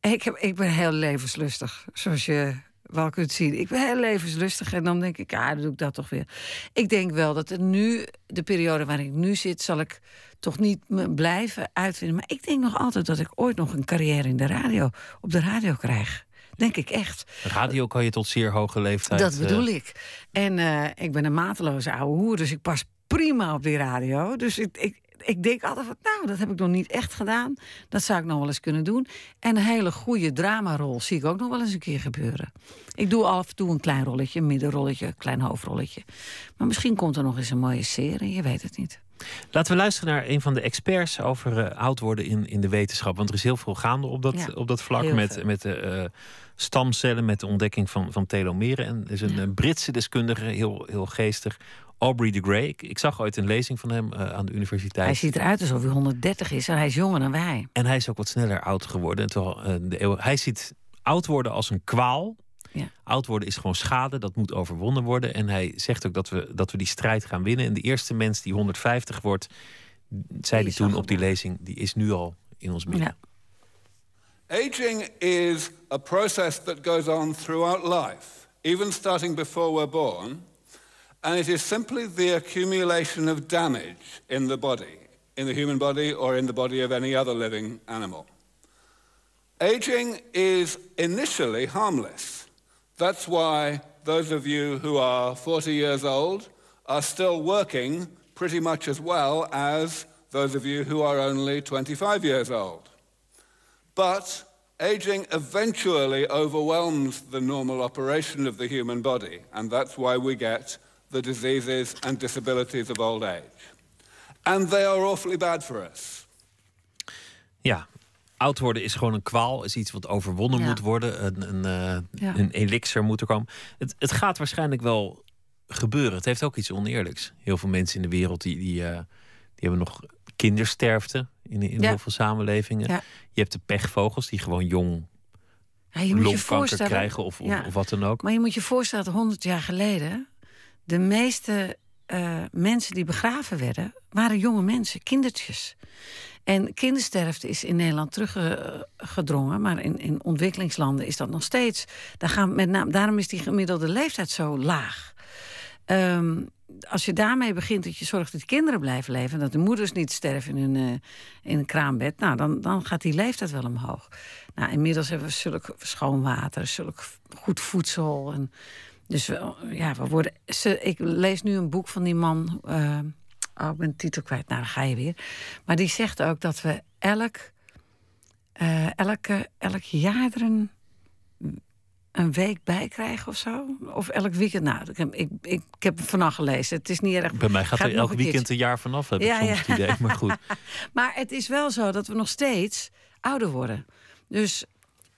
Ik, heb, ik ben heel levenslustig, zoals je wel kunt zien. Ik ben heel levenslustig en dan denk ik, ja, dan doe ik dat toch weer. Ik denk wel dat er nu, de periode waarin ik nu zit, zal ik toch niet blijven uitvinden. Maar ik denk nog altijd dat ik ooit nog een carrière in de radio, op de radio krijg. Denk ik echt. Radio kan je tot zeer hoge leeftijd. Dat bedoel eh, ik. En eh, ik ben een mateloze oude hoer, dus ik pas prima op die radio. Dus ik, ik, ik denk altijd van, nou, dat heb ik nog niet echt gedaan. Dat zou ik nog wel eens kunnen doen. En een hele goede dramarol zie ik ook nog wel eens een keer gebeuren. Ik doe af en toe een klein rolletje, een middenrolletje, een klein hoofdrolletje. Maar misschien komt er nog eens een mooie serie, je weet het niet. Laten we luisteren naar een van de experts over eh, oud worden in, in de wetenschap. Want er is heel veel gaande op dat, Ja, op dat vlak. Met, veel. met de eh, stamcellen, met de ontdekking van, van telomeren. En er is een Ja. eh, Britse deskundige, heel, heel geestig. Aubrey de Grey. Ik, ik zag ooit een lezing van hem eh, aan de universiteit. Hij ziet eruit alsof hij 130 is en hij is jonger dan wij. En hij is ook wat sneller oud geworden. Terwijl, eh, de eeuw- hij ziet oud worden als een kwaal. Ja. Oud worden is gewoon schade, dat moet overwonnen worden. En hij zegt ook dat we, dat we die strijd gaan winnen. En de eerste mens die 150 wordt, zei hij toen op die lezing, die is nu al in ons midden. Ja. Aging is a process that goes on throughout life, even starting before we're born, and it is simply the accumulation of damage in the body, in the human body or in the body of any other living animal. Aging is initially harmless. That's why those of you who are 40 years old are still working pretty much as well as those of you who are only 25 years old. But aging eventually overwhelms the normal operation of the human body, and that's why we get the diseases and disabilities of old age. And they are awfully bad for us. Ja, oud worden is gewoon een kwaal, is iets wat overwonnen Ja. moet worden. Een, een, Ja. een elixir moet er komen. Het, het gaat waarschijnlijk wel gebeuren. Het heeft ook iets oneerlijks. Heel veel mensen in de wereld die, die, eh, die hebben nog kindersterfte in, in Ja. heel veel samenlevingen. Je hebt de pechvogels die gewoon jong Ja, je moet je voorstellen, krijgen of, of wat dan ook. Maar je moet je voorstellen dat 100 jaar geleden de meeste eh, mensen die begraven werden, waren jonge mensen, kindertjes. En kindersterfte is in Nederland teruggedrongen, maar in, in ontwikkelingslanden is dat nog steeds. Daar gaan met name, daarom is die gemiddelde leeftijd zo laag. Ehm, als je daarmee begint dat je zorgt dat kinderen blijven leven... en dat de moeders niet sterven in eh, in een kraambed... Nou, dan, dan gaat die leeftijd wel omhoog. Nou, inmiddels hebben we zulk schoon water, zulk goed voedsel. En dus ja, we worden... Ik lees nu een boek van die man... eh, oh, ik ben de titel kwijt, nou, dan ga je weer. Maar die zegt ook dat we elk, eh, elke, elk jaar er een een week bij krijgen of zo? Of elk weekend? Nou, ik heb, ik, ik, ik heb het vannacht gelezen. Het is niet erg. Bij mij gaat Gaat er elk weekend keertje. een jaar vanaf, heb Ja, ik soms ja. het idee. Maar goed, [laughs] Maar het is wel zo dat we nog steeds ouder worden. Dus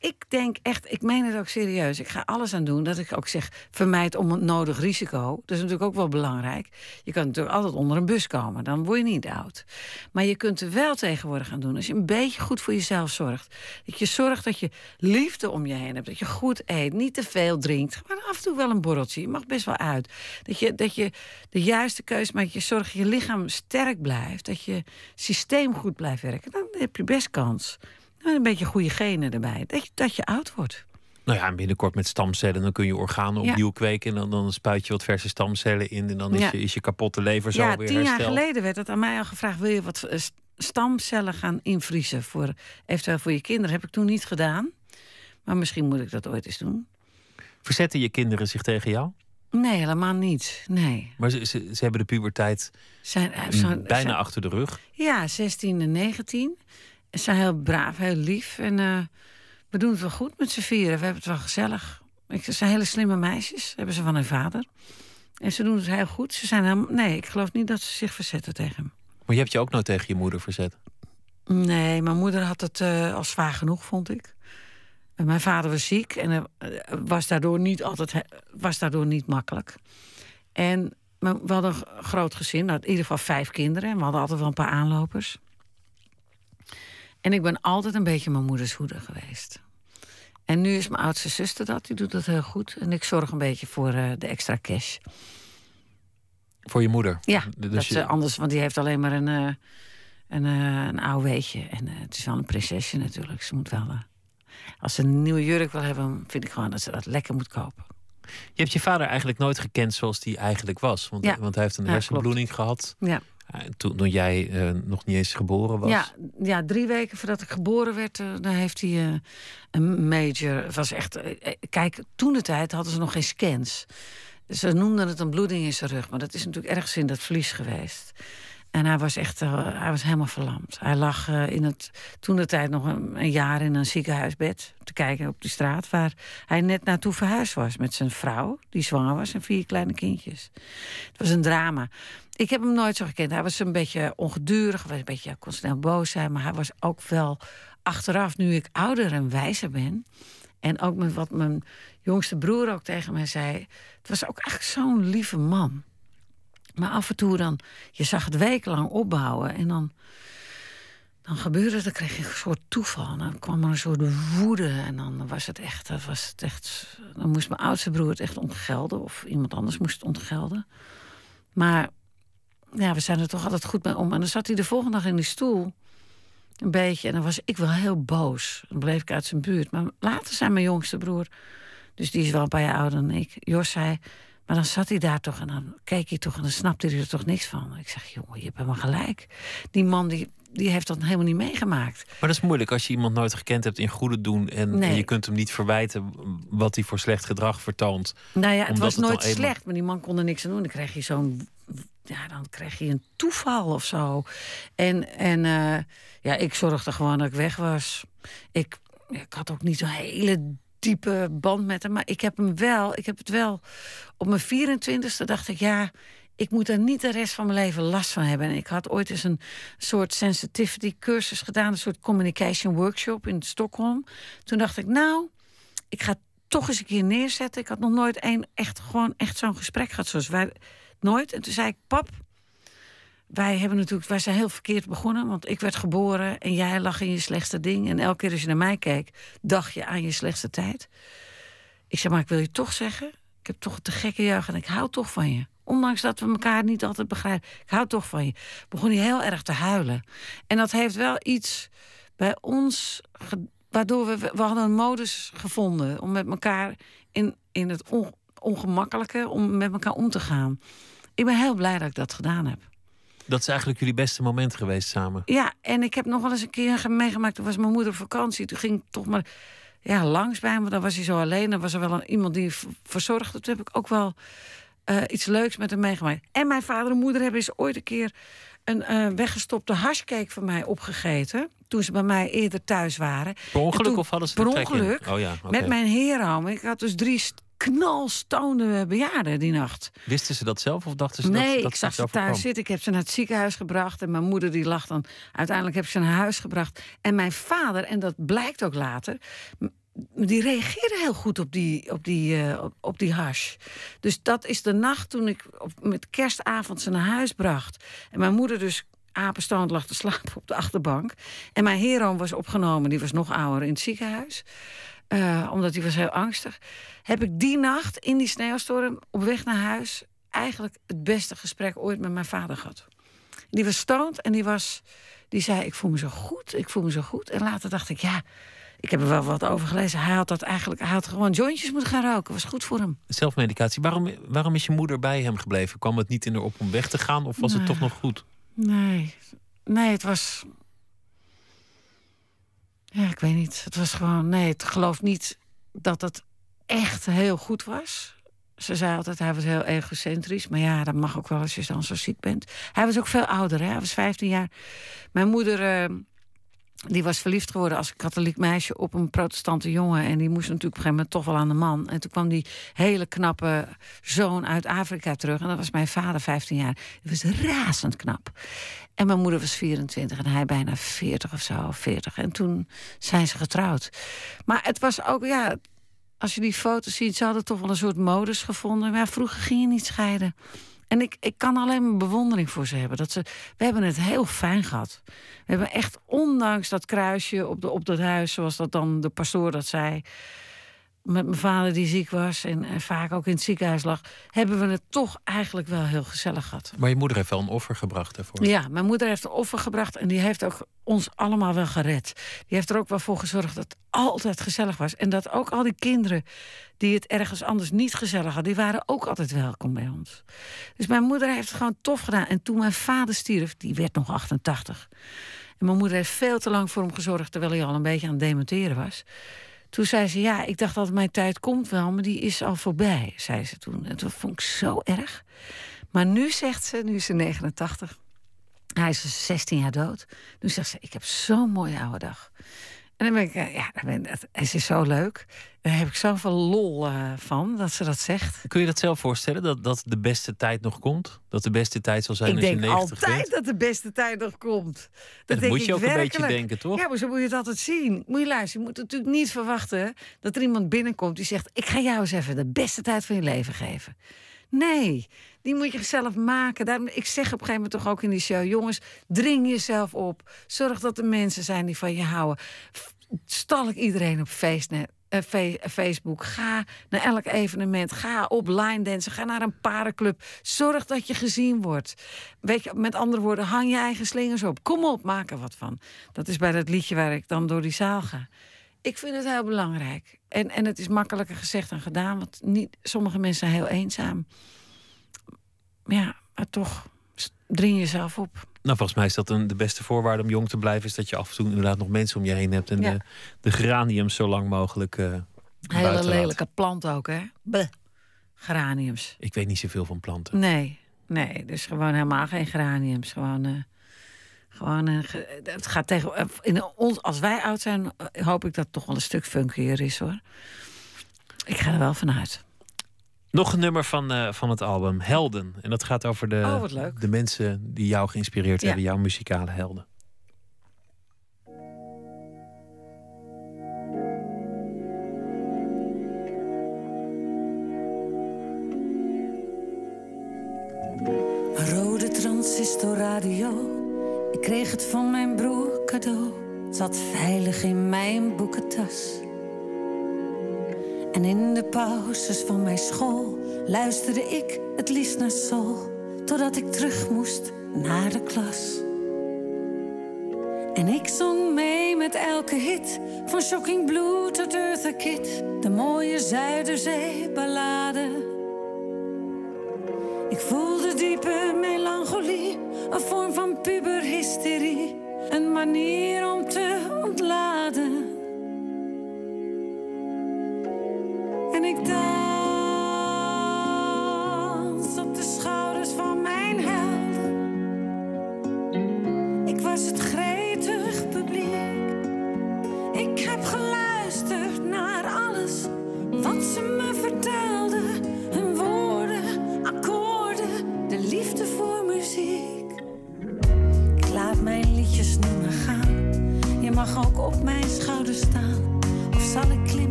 ik denk echt, ik meen het ook serieus. Ik ga alles aan doen dat ik ook zeg, vermijd onnodig risico. Dat is natuurlijk ook wel belangrijk. Je kan natuurlijk altijd onder een bus komen, dan word je niet oud. Maar je kunt er wel tegenwoordig aan doen. Als je een beetje goed voor jezelf zorgt. Dat je zorgt dat je liefde om je heen hebt. Dat je goed eet, niet te veel drinkt. Maar af en toe wel een borreltje. Je mag best wel uit. Dat je, dat je de juiste keuze maakt. Je zorgt dat je lichaam sterk blijft. Dat je systeem goed blijft werken. Dan heb je best kans. En een beetje goede genen erbij. Dat je, dat je oud wordt. nou ja, en binnenkort met stamcellen, dan kun je organen Ja. opnieuw kweken. En dan, dan spuit je wat verse stamcellen in. En dan is, Ja. je, is je kapotte lever zo ja, weer tien hersteld. jaar geleden werd het aan mij al gevraagd... wil je wat eh, st- stamcellen gaan invriezen, voor, eventueel voor je kinderen. Heb ik toen niet gedaan. Maar misschien moet ik dat ooit eens doen. Verzetten je kinderen zich tegen jou? Nee, helemaal niet. Nee. Maar ze, ze, ze hebben de puberteit Zijn, eh, mm, zijn- bijna zijn- achter de rug. Ja, 16 en 19. Ze zijn heel braaf, heel lief. En eh, we doen het wel goed met z'n vieren. We hebben het wel gezellig. Ik, ze zijn hele slimme meisjes, hebben ze van hun vader. En ze doen het heel goed. Ze zijn helemaal, nee, ik geloof niet dat ze zich verzetten tegen hem. Maar je hebt je ook nooit tegen je moeder verzet. Nee, mijn moeder had het eh, al zwaar genoeg, vond ik. En mijn vader was ziek en eh, was, daardoor niet altijd, was daardoor niet makkelijk. En we we hadden een groot gezin, nou, in ieder geval vijf kinderen. En we hadden altijd wel een paar aanlopers. En ik ben altijd een beetje mijn moeders hoeder geweest. En nu is mijn oudste zuster dat, die doet dat heel goed. En ik zorg een beetje voor eh, de extra cash. Voor je moeder. Ja, Dus dat je- ze anders, want die heeft alleen maar een, eh een, eh een. En eh, het is wel een prinsesje natuurlijk. Ze moet wel. eh, als ze een nieuwe jurk wil hebben, vind ik gewoon dat ze dat lekker moet kopen. Je hebt je vader eigenlijk nooit gekend zoals hij eigenlijk was. Want, Ja. want hij heeft een Ja, hersenbloeding gehad. Ja, Eh, toen, toen jij eh, nog niet eens geboren was. Ja, ja, drie weken voordat ik geboren werd, eh, dan heeft hij eh, een major. Was echt. eh, eh, kijk, toen de tijd hadden ze nog geen scans. Ze noemden het een bloeding in zijn rug, maar dat is natuurlijk ergens in dat vlies geweest. En hij was echt, eh, hij was helemaal verlamd. Hij lag eh, in het, toen de tijd nog een, een jaar in een ziekenhuisbed te kijken op die straat waar hij net naartoe verhuisd was met zijn vrouw, die zwanger was en vier kleine kindjes. Het was een drama. Ik heb hem nooit zo gekend. Hij was een beetje ongedurig, was een beetje, kon snel boos zijn, maar hij was ook wel achteraf, nu ik ouder en wijzer ben. En ook met wat mijn jongste broer ook tegen mij zei. Het was ook eigenlijk zo'n lieve man. Maar af en toe dan, je zag het wekenlang opbouwen en dan, dan gebeurde het, dan kreeg je een soort toeval. Dan kwam er een soort woede en dan was het echt, dan was het echt, dan moest mijn oudste broer het echt ontgelden of iemand anders moest het ontgelden. Maar ja, we zijn er toch altijd goed mee om. En dan zat hij de volgende dag in die stoel, een beetje, en dan was ik wel heel boos. Dan bleef ik uit zijn buurt. Maar later zei mijn jongste broer, dus die is wel een paar jaar ouder dan ik, Jos zei. Maar dan zat hij daar toch en dan keek hij toch en dan snapte hij er toch niks van. Ik zeg, jongen, je hebt helemaal gelijk. Die man die, die heeft dat helemaal niet meegemaakt. Maar dat is moeilijk als je iemand nooit gekend hebt in goede doen. En, Nee. en je kunt hem niet verwijten wat hij voor slecht gedrag vertoont. Nou ja, het was het nooit eenmaal- slecht, maar die man kon er niks aan doen. Dan kreeg je zo'n. Ja, dan kreeg je een toeval of zo. En, en eh, ja, ik zorgde gewoon dat ik weg was. Ik, ik had ook niet zo'n hele diepe band met hem. Maar ik heb hem wel, ik heb het wel. Op mijn 24e dacht ik, ja, ik moet er niet de rest van mijn leven last van hebben. En ik had ooit eens een soort sensitivity cursus gedaan, een soort communication workshop in Stockholm. Toen dacht ik, nou, ik ga toch eens een keer neerzetten. Ik had nog nooit een echt, gewoon echt zo'n gesprek gehad zoals wij. Nooit. En toen zei ik, pap, wij hebben natuurlijk, wij zijn heel verkeerd begonnen, want ik werd geboren en jij lag in je slechtste ding. En elke keer als je naar mij keek, dacht je aan je slechtste tijd. Ik zei, maar ik wil je toch zeggen, ik heb toch te gekke jeugd en ik hou toch van je. Ondanks dat we elkaar niet altijd begrijpen. Ik hou toch van je. Begon hij heel erg te huilen. En dat heeft wel iets bij ons. Waardoor we, we hadden een modus gevonden om met elkaar in, in het on- ongemakkelijke, om met elkaar om te gaan. Ik ben heel blij dat ik dat gedaan heb. Dat is eigenlijk jullie beste moment geweest samen. Ja, en ik heb nog wel eens een keer ge- meegemaakt. Toen was mijn moeder op vakantie. Toen ging ik toch maar ja, langs bij hem. Dan was hij zo alleen. Dan was er wel een, iemand die verzorgde. Toen heb ik ook wel eh, iets leuks met hem meegemaakt. En mijn vader en moeder hebben eens ooit een keer... een eh, weggestopte hashcake van mij opgegeten. Toen ze bij mij eerder thuis waren. Per ongeluk toen- of hadden ze Per er ongeluk. Oh ja, oké. Met mijn heroom. Ik had dus drie knalstonde bejaarden die nacht. Wisten ze dat zelf of dachten ze dat Nee, dat ik zag ze thuis zitten. Ik heb ze naar het ziekenhuis gebracht. En mijn moeder die lag dan... Uiteindelijk heb ik ze naar huis gebracht. En mijn vader, en dat blijkt ook later... die reageerde heel goed op die, op die, eh, op, op die hash. Dus dat is de nacht toen ik op, met kerstavond ze naar huis bracht. En mijn moeder dus apenstoond lag te slapen op de achterbank. En mijn heroom was opgenomen, die was nog ouder, in het ziekenhuis. Eh, omdat hij was heel angstig. Heb ik die nacht in die sneeuwstorm op weg naar huis... eigenlijk het beste gesprek ooit met mijn vader gehad. Die was stoned en die, was, die zei, ik voel me zo goed, ik voel me zo goed. En later dacht ik, ja, ik heb er wel wat over gelezen. Hij had dat eigenlijk, hij had gewoon jointjes moeten gaan roken. was goed voor hem. Zelfmedicatie. Waarom, waarom is je moeder bij hem gebleven? Kwam het niet in haar op om weg te gaan of was het Nee. toch nog goed? Nee, nee, het was... Ja, ik weet niet. Het was gewoon... Nee, ik geloof niet dat het echt heel goed was. Ze zei altijd, hij was heel egocentrisch. Maar ja, dat mag ook wel als je dan zo ziek bent. Hij was ook veel ouder, hè? hij was 15 jaar. Mijn moeder... eh, die was verliefd geworden als katholiek meisje op een protestante jongen. En die moest natuurlijk op een gegeven moment toch wel aan de man. En toen kwam die hele knappe zoon uit Afrika terug. En dat was mijn vader, 15 jaar. Die was razend knap. En mijn moeder was 24 en hij bijna 40 of zo, 40. En toen zijn ze getrouwd. Maar het was ook, ja, als je die foto's ziet, ze hadden toch wel een soort modus gevonden. Maar ja, vroeger ging je niet scheiden. En ik, ik kan alleen maar bewondering voor ze hebben. Dat ze, we hebben het heel fijn gehad. We hebben echt, ondanks dat kruisje op, de, op dat huis, zoals dat dan de pastoor dat zei. Met mijn vader die ziek was en, en vaak ook in het ziekenhuis lag, hebben we het toch eigenlijk wel heel gezellig gehad. Maar je moeder heeft wel een offer gebracht daarvoor. Ja, mijn moeder heeft een offer gebracht en die heeft ook ons allemaal wel gered. Die heeft er ook wel voor gezorgd dat het altijd gezellig was. En dat ook al die kinderen die het ergens anders niet gezellig hadden, die waren ook altijd welkom bij ons. Dus mijn moeder heeft het gewoon tof gedaan. En toen mijn vader stierf, die werd nog 88. En mijn moeder heeft veel te lang voor hem gezorgd, terwijl hij al een beetje aan het dementeren was. Toen zei ze, ja, ik dacht dat mijn tijd komt wel, maar die is al voorbij, zei ze toen. En dat vond ik zo erg. Maar nu zegt ze, nu is ze 89, hij is dus 16 jaar dood. Nu zegt ze, ik heb zo'n mooie oude dag. En dan ben ik, eh, ja, dan ben, het, het is zo leuk. Daar heb ik zoveel lol eh, van, dat ze dat zegt. Kun je dat zelf voorstellen, dat, dat de beste tijd nog komt? Dat de beste tijd zal zijn ik als je denk 90 altijd bent? dat de beste tijd nog komt. Dat, dat denk moet je ik ook een beetje denken, toch? Ja, maar zo moet je het altijd zien. Moet je luisteren, je moet natuurlijk niet verwachten... dat er iemand binnenkomt die zegt... ik ga jou eens even de beste tijd van je leven geven. Nee, die moet je zelf maken. Daarom, ik zeg op een gegeven moment toch ook in die show... jongens, dring jezelf op. Zorg dat er mensen zijn die van je houden. F- Stal ik iedereen op eh, Facebook. Ga naar elk evenement. Ga op line dansen. Ga naar een parenclub. Zorg dat je gezien wordt. Weet je, met andere woorden, hang je eigen slingers op. Kom op, maak er wat van. Dat is bij dat liedje waar ik dan door die zaal ga. Ik vind het heel belangrijk. En, en het is makkelijker gezegd dan gedaan. Want niet, sommige mensen zijn heel eenzaam. Ja, maar toch, dring jezelf op. Nou, volgens mij is dat een, de beste voorwaarde om jong te blijven... is dat je af en toe inderdaad nog mensen om je heen hebt... en Ja. de, de geraniums zo lang mogelijk eh Hele lelijke plant ook, hè? Bleh. Geraniums. Ik weet niet zoveel van planten. Nee, nee, dus gewoon helemaal geen geraniums. Gewoon, eh, gewoon ge- het gaat tegen. eh, In ons, als wij oud zijn, eh, hoop ik dat het toch wel een stuk funkier is hoor. Ik ga er wel vanuit. Nog een nummer van, eh, van het album, Helden. En dat gaat over de, Oh, wat leuk. de mensen die jou geïnspireerd Ja. hebben, jouw muzikale helden. Een rode transistorradio. Kreeg het van mijn broer cadeau. Zat veilig in mijn boekentas. En in de pauzes van mijn school luisterde ik het liefst naar soul. Totdat ik terug moest naar de klas. En ik zong mee met elke hit. Van Shocking Blue tot Eartha Kitt. De mooie Zuiderzee-ballade.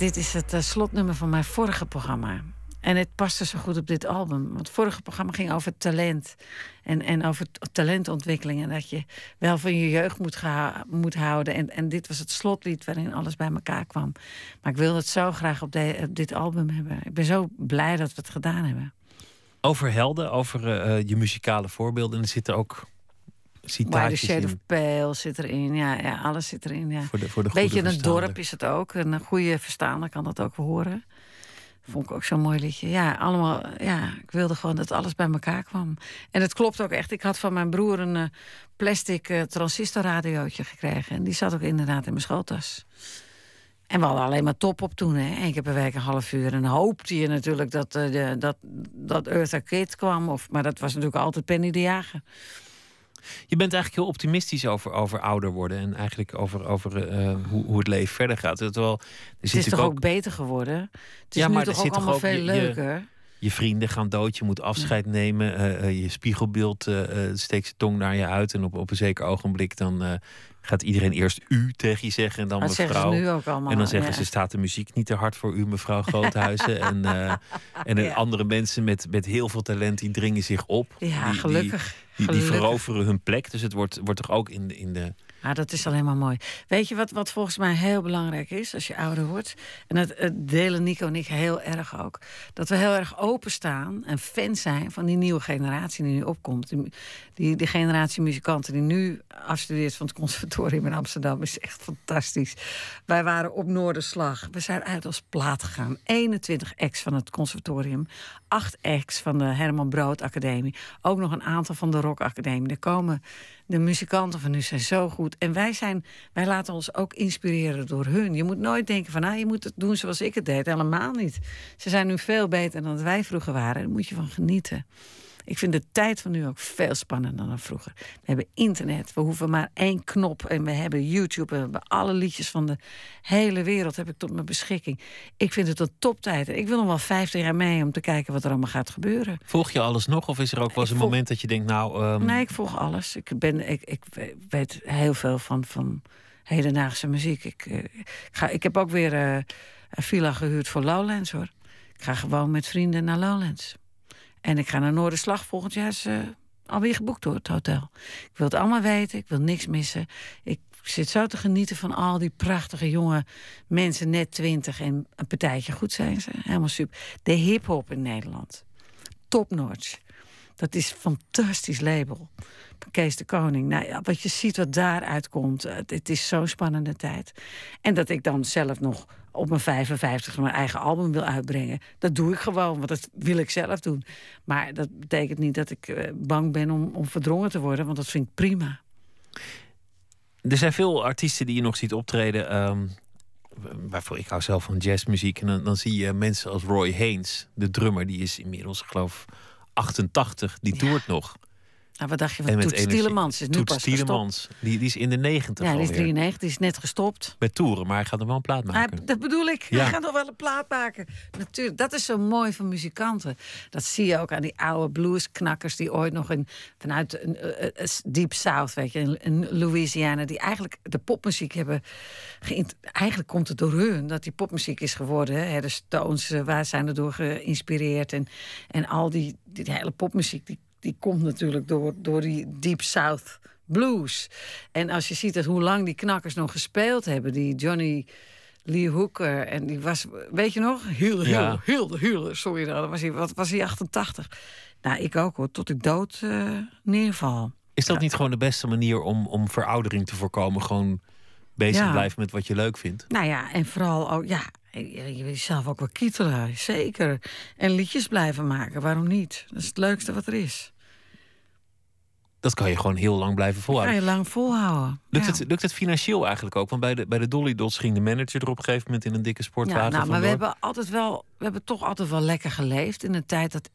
Dit is, het eh, slotnummer van mijn vorige programma. En het paste zo goed op dit album. Want het vorige programma ging over talent. En, en over talentontwikkeling. En dat je wel van je jeugd moet, moet houden. En, en dit was het slotlied waarin alles bij elkaar kwam. Maar ik wilde het zo graag op dit album hebben. Ik ben zo blij dat we het gedaan hebben. Over helden, over eh, eh, je muzikale voorbeelden. En er zitten ook Why the citaatjes Shade of. Pale zit erin. Ja, ja alles zit erin. Ja. Voor de, voor de Beetje goede een dorp is het ook. Een goede verstaander kan dat ook horen. Vond ik ook zo'n mooi liedje. Ja, allemaal, ja, ik wilde gewoon dat alles bij elkaar kwam. En het klopt ook echt. Ik had van mijn broer een eh, plastic eh, transistorradiootje gekregen. En die zat ook inderdaad in mijn schooltas. En we hadden alleen maar top op toen, hè. Eén keer per week een half uur. En hoopte je natuurlijk dat, de, dat, dat Eartha Kitt kwam. Of, maar dat was natuurlijk altijd Penny de Jager. Je bent eigenlijk heel optimistisch over, over ouder worden. En eigenlijk over, over eh, hoe, hoe het leven verder gaat. Terwijl, er Het zit is toch ook beter geworden? Het is Ja, nu maar toch er ook allemaal ook veel je- leuker? Je vrienden gaan dood, je moet afscheid nemen. eh, eh, je spiegelbeeld eh, steekt zijn tong naar je uit. En op, op een zeker ogenblik dan gaat iedereen eerst u tegen je zeggen. En dan Dat mevrouw. nu ook allemaal, en dan zeggen ja. ze, staat de muziek niet te hard voor u, mevrouw Groothuizen. [laughs] en en Ja. andere mensen met, met heel veel talent, die dringen zich op. Ja, Die- gelukkig. Die, die, veroveren hun plek. Dus het wordt, wordt toch ook in. In de Ja, dat is alleen maar mooi. Weet je wat, wat volgens mij heel belangrijk is als je ouder wordt? En dat delen Nico en ik heel erg ook. Dat we heel erg openstaan en fan zijn van die nieuwe generatie die nu opkomt. Die, die, die generatie muzikanten die nu afstudeert van het conservatorium in Amsterdam is echt fantastisch. Wij waren op Noorderslag. We zijn uit als plaat gegaan. 21 ex van het conservatorium. 8 ex van de Herman Brood Academie. Ook nog een aantal van de Rock Academie. Er komen de muzikanten van nu zijn zo goed. En wij, zijn, wij laten ons ook inspireren door hun. Je moet nooit denken van, nou, je moet het doen zoals ik het deed. Helemaal niet. Ze zijn nu veel beter dan wij vroeger waren. Daar moet je van genieten. Ik vind de tijd van nu ook veel spannender dan vroeger. We hebben internet, we hoeven maar één knop en we hebben YouTube. En we hebben alle liedjes van de hele wereld heb ik tot mijn beschikking. Ik vind het een toptijd. En Ik wil nog wel 50 jaar mee om te kijken wat er allemaal gaat gebeuren. Volg je alles nog? Of is er ook wel eens een volg- moment dat je denkt, nou... ehm, Nee, ik volg alles. Ik, ben, ik, ik weet heel veel van, van hedendaagse muziek. Ik, eh, ik, ga, ik heb ook weer eh, een villa gehuurd voor Lowlands, hoor. Ik ga gewoon met vrienden naar Lowlands. En ik ga naar Noorderslag volgend jaar. Is, eh, alweer geboekt door het hotel. Ik wil het allemaal weten. Ik wil niks missen. Ik zit zo te genieten van al die prachtige jonge mensen, net twintig. En een partijtje goed zijn ze. Helemaal super. De hip-hop in Nederland. Topnotch. Dat is een fantastisch label. Kees de Koning. Nou ja, wat je ziet wat daaruit komt. eh, Het, het is zo'n spannende tijd. En dat ik dan zelf nog op mijn 55 mijn eigen album wil uitbrengen. Dat doe ik gewoon, want dat wil ik zelf doen. Maar dat betekent niet dat ik eh, bang ben om, om verdrongen te worden. Want dat vind ik prima. Er zijn veel artiesten die je nog ziet optreden. ehm waarvoor ik hou zelf van jazzmuziek. En dan, dan zie je mensen als Roy Haynes, de drummer, die is inmiddels, ik geloof, 88. Die toert nog. Nou, wat dacht je van En met Toets energie. Tielemans? Is nu die, die is in de 90 Ja, die is alweer. 93, die is net gestopt. Met toeren, maar hij gaat er wel een plaat maken. Dat bedoel ik. Ja. Hij gaat nog wel een plaat maken. Natuurlijk, dat is zo mooi van muzikanten. Dat zie je ook aan die oude bluesknakkers die ooit nog in, vanuit een, eh, eh, Deep South, weet je, in, in Louisiana, die eigenlijk de popmuziek hebben. Eigenlijk komt het door hun dat die popmuziek is geworden. Hè. De Stones, eh, waar zijn er door geïnspireerd? En, en al die, die, die hele popmuziek, die, die komt natuurlijk door, door die Deep South blues. En als je ziet dat hoe lang die knakkers nog gespeeld hebben, die Johnny Lee Hooker en die was, weet je nog? Heel, heel, Ja. heel, heel, sorry, dan was hij, wat was hij 88? Nou, ik ook hoor, tot ik dood eh, neerval. Is dat niet gewoon de beste manier om, om veroudering te voorkomen? Gewoon bezig Ja. blijven met wat je leuk vindt? Nou ja, en vooral ook, ja, je wil jezelf ook wel kietelen, zeker. En liedjes blijven maken, waarom niet? Dat is het leukste wat er is. Dat kan je gewoon heel lang blijven Ga volhouden. je lang volhouden. Lukt, Ja. het, lukt het financieel eigenlijk ook? Want bij de, bij de Dolly Dots ging de manager er op een gegeven moment in een dikke sportwagen Ja, nou, maar we hebben altijd wel, we hebben toch altijd wel lekker geleefd in een tijd dat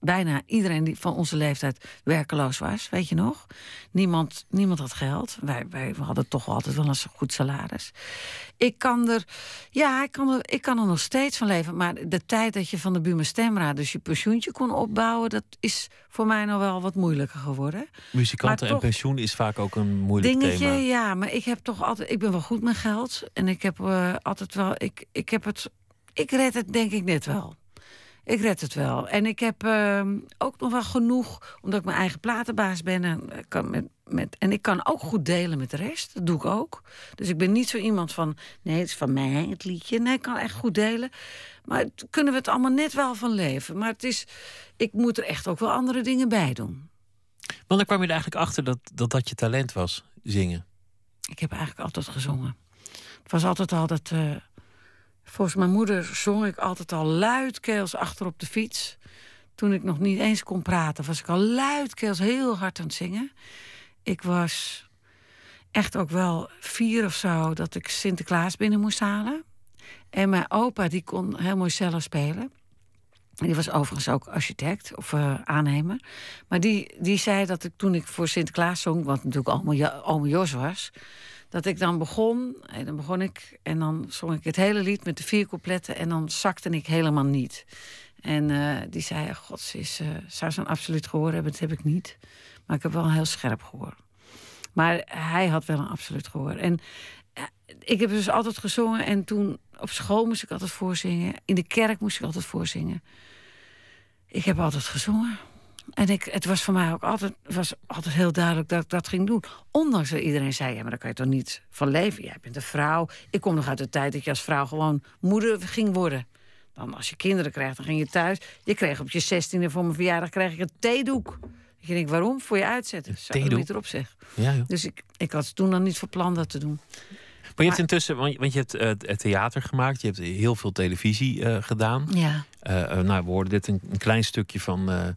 bijna iedereen die van onze leeftijd werkeloos was, weet je nog? Niemand, niemand had geld. Wij, wij hadden toch altijd wel een goed salaris. Ik kan er, ja, ik kan er, ik kan er nog steeds van leven. Maar de tijd dat je van de Buma Stemraad dus je pensioentje kon opbouwen, dat is voor mij nog wel wat moeilijker geworden. Muzikanten en pensioen is vaak ook een moeilijk Dingetje, thema. ja, maar ik heb toch altijd, ik ben wel goed met geld en ik heb eh, altijd wel, ik, ik heb het, ik red het denk ik net wel. Ik red het wel. En ik heb ehm, ook nog wel genoeg, omdat ik mijn eigen platenbaas ben. En, ik kan met, met, en ik kan ook goed delen met de rest. Dat doe ik ook. Dus ik ben niet zo iemand van, nee, het is van mij, het liedje. Nee, ik kan echt goed delen. Maar het- kunnen we het allemaal net wel van leven. Maar het is, ik moet er echt ook wel andere dingen bij doen. Wanneer kwam je er eigenlijk achter dat, dat dat je talent was, zingen? Ik heb eigenlijk altijd gezongen. Het was altijd al dat. eh, volgens mijn moeder zong ik altijd al luidkeels achter op de fiets. Toen ik nog niet eens kon praten, was ik al luidkeels heel hard aan het zingen. Ik was echt ook wel vier of zo dat ik Sinterklaas binnen moest halen. En mijn opa, die kon heel mooi cello spelen. Die was overigens ook architect of eh, aannemer. Maar die, die zei dat ik toen ik voor Sinterklaas zong, wat natuurlijk allemaal Jos was, dat ik dan begon. En dan begon ik en dan zong ik het hele lied met de vier coupletten en dan zakte ik helemaal niet. En eh, die zei: God, ze is, eh, zou ze een absoluut gehoor hebben? Dat heb ik niet. Maar ik heb wel heel scherp gehoor. Maar hij had wel een absoluut gehoor. En eh, ik heb dus altijd gezongen. En toen op school moest ik altijd voorzingen. In de kerk moest ik altijd voorzingen. Ik heb altijd gezongen. En ik, het was voor mij ook altijd, was altijd heel duidelijk dat ik dat ging doen. Ondanks dat iedereen zei, ja, maar daar kan je toch niet van leven? Jij bent een vrouw. Ik kom nog uit de tijd dat je als vrouw gewoon moeder ging worden. Dan als je kinderen krijgt, dan ging je thuis. Je kreeg op je zestiende voor mijn verjaardag kreeg ik een theedoek. Ik denk, waarom? Voor je uitzetten. Zou ik theedoek? niet erop zeg. Ja, joh. Dus ik, ik had toen dan niet voor plan dat te doen. Maar je hebt intussen, want je, want je hebt het theater gemaakt, je hebt heel veel televisie eh, gedaan. Ja. Eh, nou, we hoorden dit een, een klein stukje van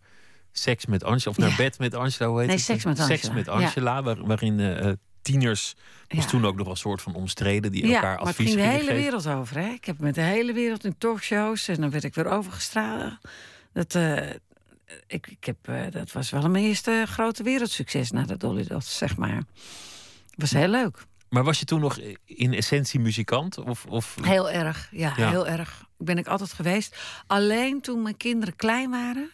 Seks met Angela, of naar Ja. bed met Angela, hoe heet Nee, het? Seks met Seks Angela, met ja. Angela, waar- waarin eh, eh, tieners, was Ja. toen ook nog wel een soort van omstreden, die ja, elkaar maar het advies ging de gingen hele geven. wereld over. Hè? Ik heb met de hele wereld in talkshows en dan werd ik weer overgestraald. Dat, eh, ik, ik heb, dat was wel mijn eerste grote wereldsucces na de Dolly Dots, zeg maar. was heel leuk. Maar was je toen nog in essentie muzikant? Of, of... Heel erg, ja, Ja. heel erg. Ben ik altijd geweest. Alleen toen mijn kinderen klein waren,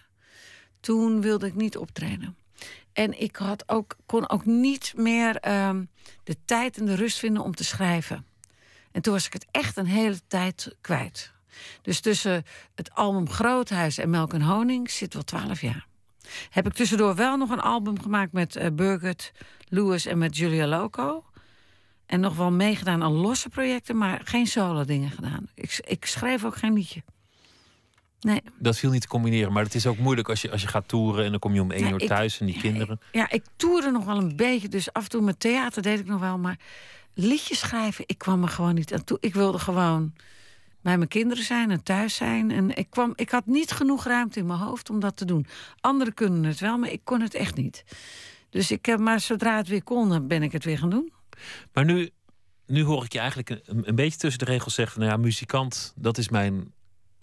toen wilde ik niet optreden. En ik had ook, kon ook niet meer ehm, de tijd en de rust vinden om te schrijven. En toen was ik het echt een hele tijd kwijt. Dus tussen het album Groothuis en Melk en Honing zit wel twaalf jaar. Heb ik tussendoor wel nog een album gemaakt met Birgit Lewis en met Julia Loco. En nog wel meegedaan aan losse projecten, maar geen solo dingen gedaan. Ik, ik schreef ook geen liedje. Nee. Dat viel niet te combineren. Maar het is ook moeilijk als je, als je gaat toeren en dan kom je om één Ja, uur ik- thuis en die kinderen. Ja, ik toerde nog wel een beetje. Dus af en toe met theater deed ik nog wel. Maar liedjes schrijven, ik kwam er gewoon niet aan toe. Ik wilde gewoon bij mijn kinderen zijn en thuis zijn. En ik, kwam, ik had niet genoeg ruimte in mijn hoofd om dat te doen. Anderen kunnen het wel, maar ik kon het echt niet. Dus ik heb, maar zodra het weer kon, ben ik het weer gaan doen. Maar nu, nu hoor ik je eigenlijk een, een beetje tussen de regels zeggen: nou ja, muzikant, dat is mijn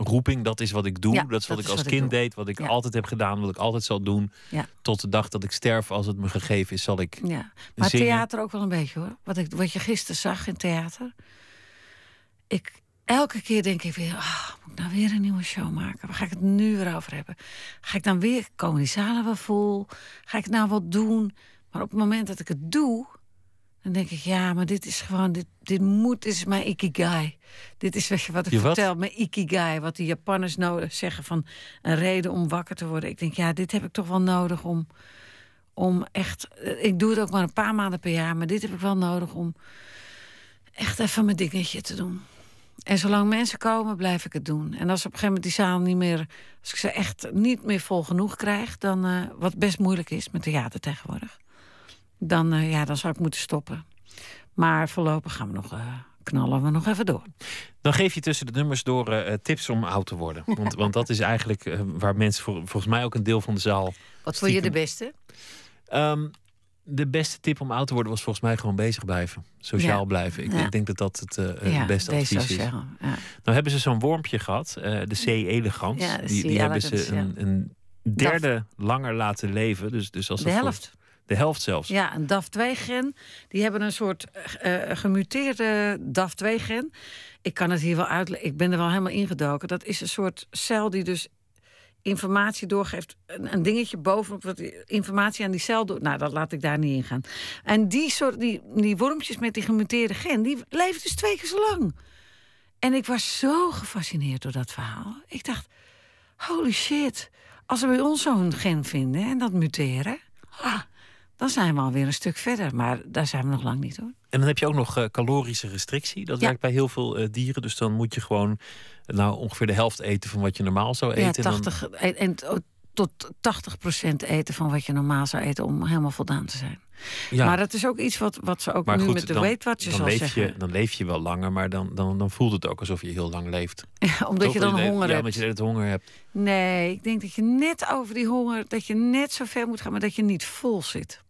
roeping, dat is wat ik doe. Ja, dat is wat dat ik is als wat kind deed, wat ik Ja. altijd heb gedaan, wat ik altijd zal doen. Ja. Tot de dag dat ik sterf, als het me gegeven is, zal ik Ja, maar zingen. theater ook wel een beetje hoor. Wat, ik, wat je gisteren zag in theater. Ik, elke keer denk ik weer, ah, moet ik nou weer een nieuwe show maken? Waar ga ik het nu weer over hebben? Ga ik dan weer, komen die zalen wel vol? Ga ik het nou wel doen? Maar op het moment dat ik het doe, dan denk ik, ja, maar dit is gewoon, dit, dit moet, dit is mijn ikigai. Dit is je, wat ik Je wat? vertel, mijn ikigai. Wat die Japanners nodig zeggen van een reden om wakker te worden. Ik denk, ja, dit heb ik toch wel nodig om, om echt... eh, Ik doe het ook maar een paar maanden per jaar, maar dit heb ik wel nodig om echt even mijn dingetje te doen. En zolang mensen komen, blijf ik het doen. En als op een gegeven moment die zaal niet meer... als ik ze echt niet meer vol genoeg krijg... dan, eh, wat best moeilijk is met theater tegenwoordig... dan, eh, ja, dan zou ik moeten stoppen. Maar voorlopig gaan we nog, eh, knallen we nog even door. Dan geef je tussen de nummers door eh, eh, tips om oud te worden. [laughs] Want, want dat is eigenlijk eh, waar mensen voor, volgens mij ook een deel van de zaal. Wat vond je de beste? Ehm, de beste tip om oud te worden was volgens mij gewoon bezig blijven. Sociaal Ja. blijven. Ik, Ja. denk dat dat het eh, Ja, beste advies is. Nou hebben ze zo'n wormpje gehad, eh, de C. elegans. Die, die hebben ze een, een derde langer laten leven. Dus, dus als De dat voor- helft. De helft zelfs. Ja, een DAF2-gen. Die hebben een soort eh, gemuteerde DAF2-gen. Ik kan het hier wel uitleggen. Ik ben er wel helemaal ingedoken. Dat is een soort cel die dus informatie doorgeeft. Een, dingetje bovenop wat informatie aan die cel doet. Nou, dat laat ik daar niet in gaan. En die, soort, die, die wormpjes met die gemuteerde gen, die leven dus twee keer zo lang. En ik was zo gefascineerd door dat verhaal. Ik dacht, holy shit. Als we bij ons zo'n gen vinden en dat muteren... ah, dan zijn we alweer een stuk verder. Maar daar zijn we nog lang niet hoor. En dan heb je ook nog eh, calorische restrictie. Dat Ja. werkt bij heel veel eh, dieren. Dus dan moet je gewoon eh, nou, ongeveer de helft eten van wat je normaal zou eten. Ja, En dan- 80, en, en tot 80% eten van wat je normaal zou eten om helemaal voldaan te zijn. Ja. Maar dat is ook iets wat, wat ze ook Maar nu goed, met de dan, Weight Watchers dan al zeggen. Je, dan leef je wel langer, maar dan, dan, dan voelt het ook alsof je heel lang leeft. [laughs] Omdat Toch? je dan honger ja, hebt. omdat je het honger hebt. Nee, ik denk dat je net over die honger, dat je net zo ver moet gaan, maar dat je niet vol zit.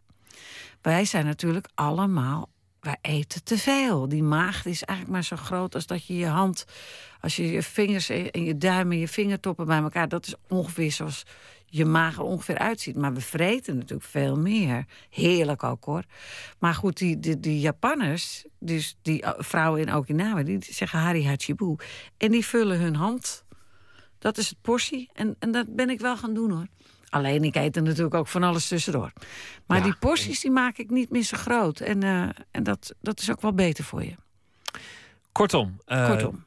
Wij zijn natuurlijk allemaal, wij eten te veel. Die maag is eigenlijk maar zo groot als dat je je hand, als je je vingers en je duim en je vingertoppen bij elkaar, dat is ongeveer zoals je maag er ongeveer uitziet. Maar we vreten natuurlijk veel meer. Heerlijk ook hoor. Maar goed, die, die, die Japanners, dus die eh, vrouwen in Okinawa, die zeggen hari hachibu. En die vullen hun hand dat is het portie. En, en dat ben ik wel gaan doen hoor. Alleen ik eet er natuurlijk ook van alles tussendoor. Maar Ja, die porties die maak ik niet meer zo groot. En, eh, en dat, dat is ook wel beter voor je. Kortom, eh, Kortom.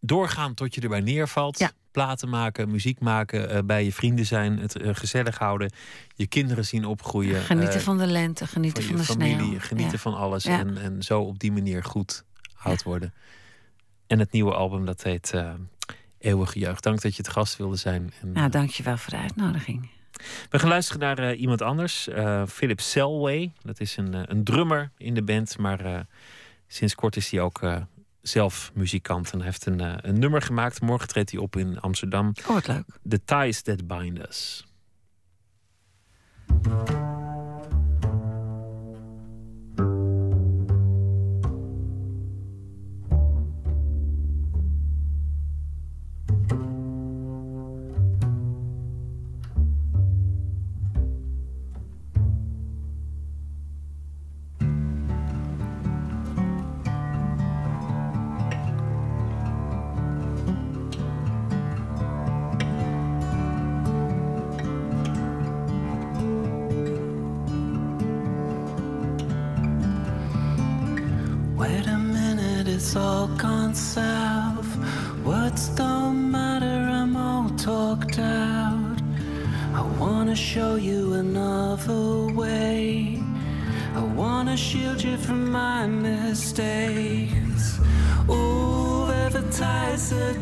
doorgaan tot je erbij neervalt. Ja. Platen maken, muziek maken, eh, bij je vrienden zijn, het gezellig houden, je kinderen zien opgroeien. Genieten van de lente, genieten van de familie, sneeuw. genieten Ja. van alles en, en zo op die manier goed oud worden. En het nieuwe album dat heet Eeuwige Jeugd. Dank dat je het gast wilde zijn. En, Nou, dankjewel voor de uitnodiging. We gaan luisteren naar eh, iemand anders, eh, Philip Selway. Dat is een, eh, een drummer in de band, maar sinds kort is hij ook zelf muzikant. En heeft een, een nummer gemaakt. Morgen treedt hij op in Amsterdam. Oh, wat leuk. The Ties That Bind Us. All gone south. Words don't matter, I'm all talked out. I wanna show you another way. I wanna shield you from my mistakes. They're the ties that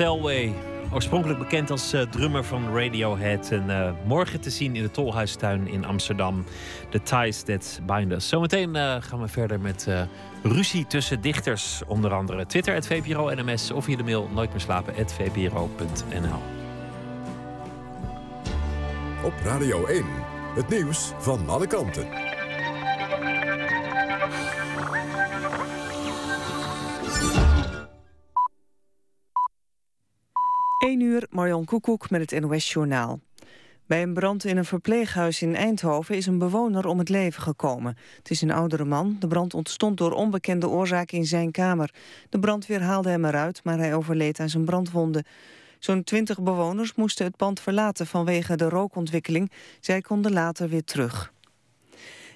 Selway, oorspronkelijk bekend als eh, drummer van Radiohead. En eh, morgen te zien in de Tolhuistuin in Amsterdam. The Ties That Bind Us. Zometeen eh, gaan we verder met ruzie tussen dichters. Onder andere Twitter, het VPRO NMS. Of via de mail nooit meer slapen, vpro.nl. Op Radio 1. Het nieuws van alle kanten. 1 uur, Marjan Koekoek met het NOS-journaal. Bij een brand in een verpleeghuis in Eindhoven is een bewoner om het leven gekomen. Het is een oudere man. De brand ontstond door onbekende oorzaak in zijn kamer. De brandweer haalde hem eruit, maar hij overleed aan zijn brandwonden. Zo'n twintig bewoners moesten het pand verlaten vanwege de rookontwikkeling. Zij konden later weer terug.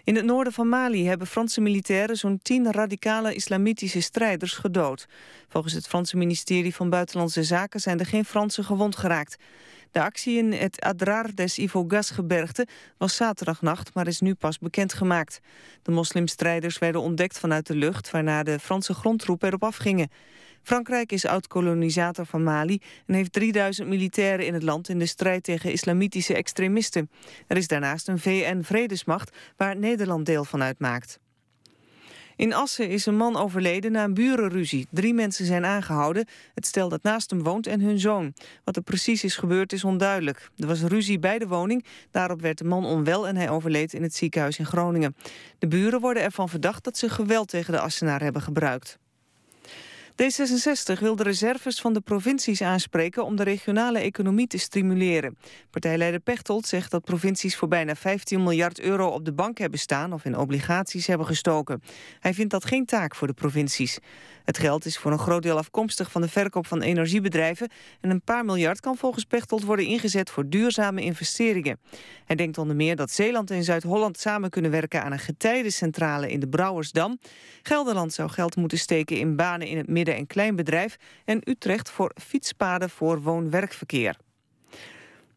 In het noorden van Mali hebben Franse militairen zo'n tien radicale islamitische strijders gedood. Volgens het Franse ministerie van Buitenlandse Zaken zijn er geen Fransen gewond geraakt. De actie in het Adrar des Ivogas-gebergte was zaterdagnacht, maar is nu pas bekendgemaakt. De moslimstrijders werden ontdekt vanuit de lucht, waarna de Franse grondtroepen erop afgingen. Frankrijk is oud-kolonisator van Mali en heeft 3000 militairen in het land in de strijd tegen islamitische extremisten. Er is daarnaast een VN-vredesmacht waar Nederland deel van uitmaakt. In Assen is een man overleden na een burenruzie. Drie mensen zijn aangehouden. Het stel dat naast hem woont en hun zoon. Wat er precies is gebeurd is onduidelijk. Er was ruzie bij de woning. Daarop werd de man onwel en hij overleed in het ziekenhuis in Groningen. De buren worden ervan verdacht dat ze geweld tegen de Assenaar hebben gebruikt. D66 wil de reserves van de provincies aanspreken om de regionale economie te stimuleren. Partijleider Pechtold zegt dat provincies voor bijna 15 miljard euro op de bank hebben staan of in obligaties hebben gestoken. Hij vindt dat geen taak voor de provincies. Het geld is voor een groot deel afkomstig van de verkoop van energiebedrijven en een paar miljard kan volgens Pechtold worden ingezet voor duurzame investeringen. Hij denkt onder meer dat Zeeland en Zuid-Holland samen kunnen werken aan een getijdencentrale in de Brouwersdam. Gelderland zou geld moeten steken in banen in het midden- en kleinbedrijf en Utrecht voor fietspaden voor woon-werkverkeer.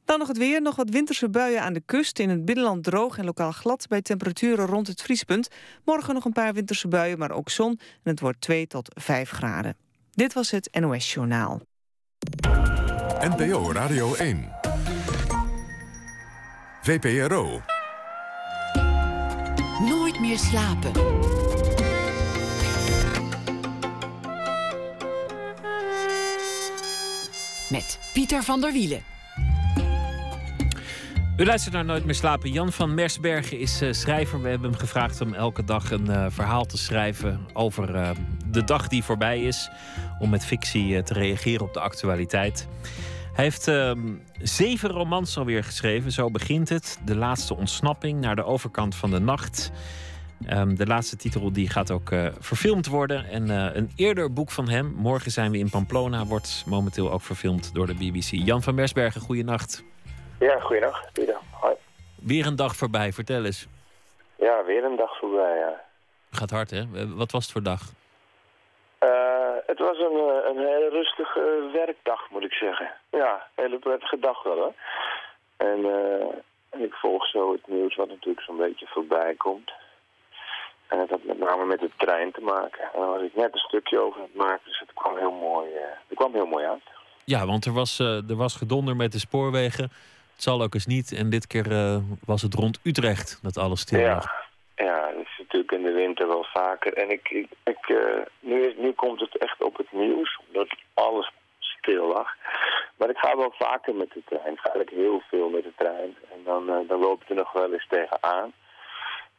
Dan nog het weer. Nog wat winterse buien aan de kust. In het binnenland droog en lokaal glad bij temperaturen rond het vriespunt. Morgen nog een paar winterse buien, maar ook zon. En het wordt 2 tot 5 graden. Dit was het NOS Journaal. NPO Radio 1. VPRO. Nooit meer slapen. Met Pieter van der Wielen. U luistert naar Nooit meer slapen. Jan van Mersbergen is eh, schrijver. We hebben hem gevraagd om elke dag een eh, verhaal te schrijven over eh, de dag die voorbij is. Om met fictie te reageren op de actualiteit. Hij heeft ehm, zeven romans alweer geschreven. Zo begint het. De laatste ontsnapping naar de overkant van de nacht. Ehm, de laatste titel die gaat ook verfilmd worden. En een eerder boek van hem, Morgen zijn we in Pamplona, wordt momenteel ook verfilmd door de BBC. Jan van Mersbergen, goeienacht. Ja, goeiedag. Hoi. Weer een dag voorbij, vertel eens. Ja, weer een dag voorbij, ja. Gaat hard, hè? Eh, Wat was het voor dag? Eh, het was een, eh, een hele rustige werkdag, moet ik zeggen. Ja, een hele prettige dag wel, hoor. En, ik volg zo het nieuws wat natuurlijk zo'n beetje voorbij komt. En het had met name met de trein te maken. En daar was ik net een stukje over aan het maken, dus het kwam heel mooi, het kwam heel mooi uit. Ja, want er was, er was gedonder met de spoorwegen. Het zal ook eens niet. En dit keer eh, was het rond Utrecht dat alles stil lag. Ja, ja, dat is natuurlijk in de winter wel vaker. En ik, ik, ik, eh, nu, is- nu komt het echt op het nieuws, omdat alles stil lag. Maar ik ga wel vaker met de trein. Ik ga eigenlijk heel veel met de trein. En dan, eh, dan loop ik er nog wel eens tegenaan.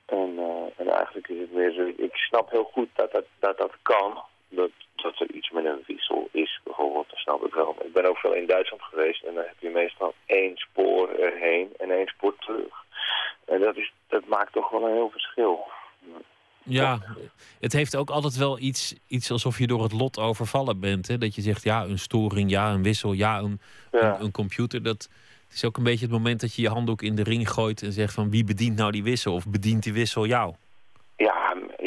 En, en eigenlijk is het meer zo... Ik snap heel goed dat dat, dat, dat kan. Dat, dat er iets met een wissel is, bijvoorbeeld. Dat snap ik wel. Ik ben ook veel in Duitsland geweest. En dan heb je meestal één spoor erheen en één spoor terug. En dat, is, dat maakt toch wel een heel verschil. Ja, het heeft ook altijd wel iets, iets alsof je door het lot overvallen bent. Hè? Dat je zegt, ja, een storing, ja, een wissel, ja, een, Ja. een, een computer. Dat het is ook een beetje het moment dat je je handdoek in de ring gooit en zegt van wie bedient nou die wissel? Of bedient die wissel jou?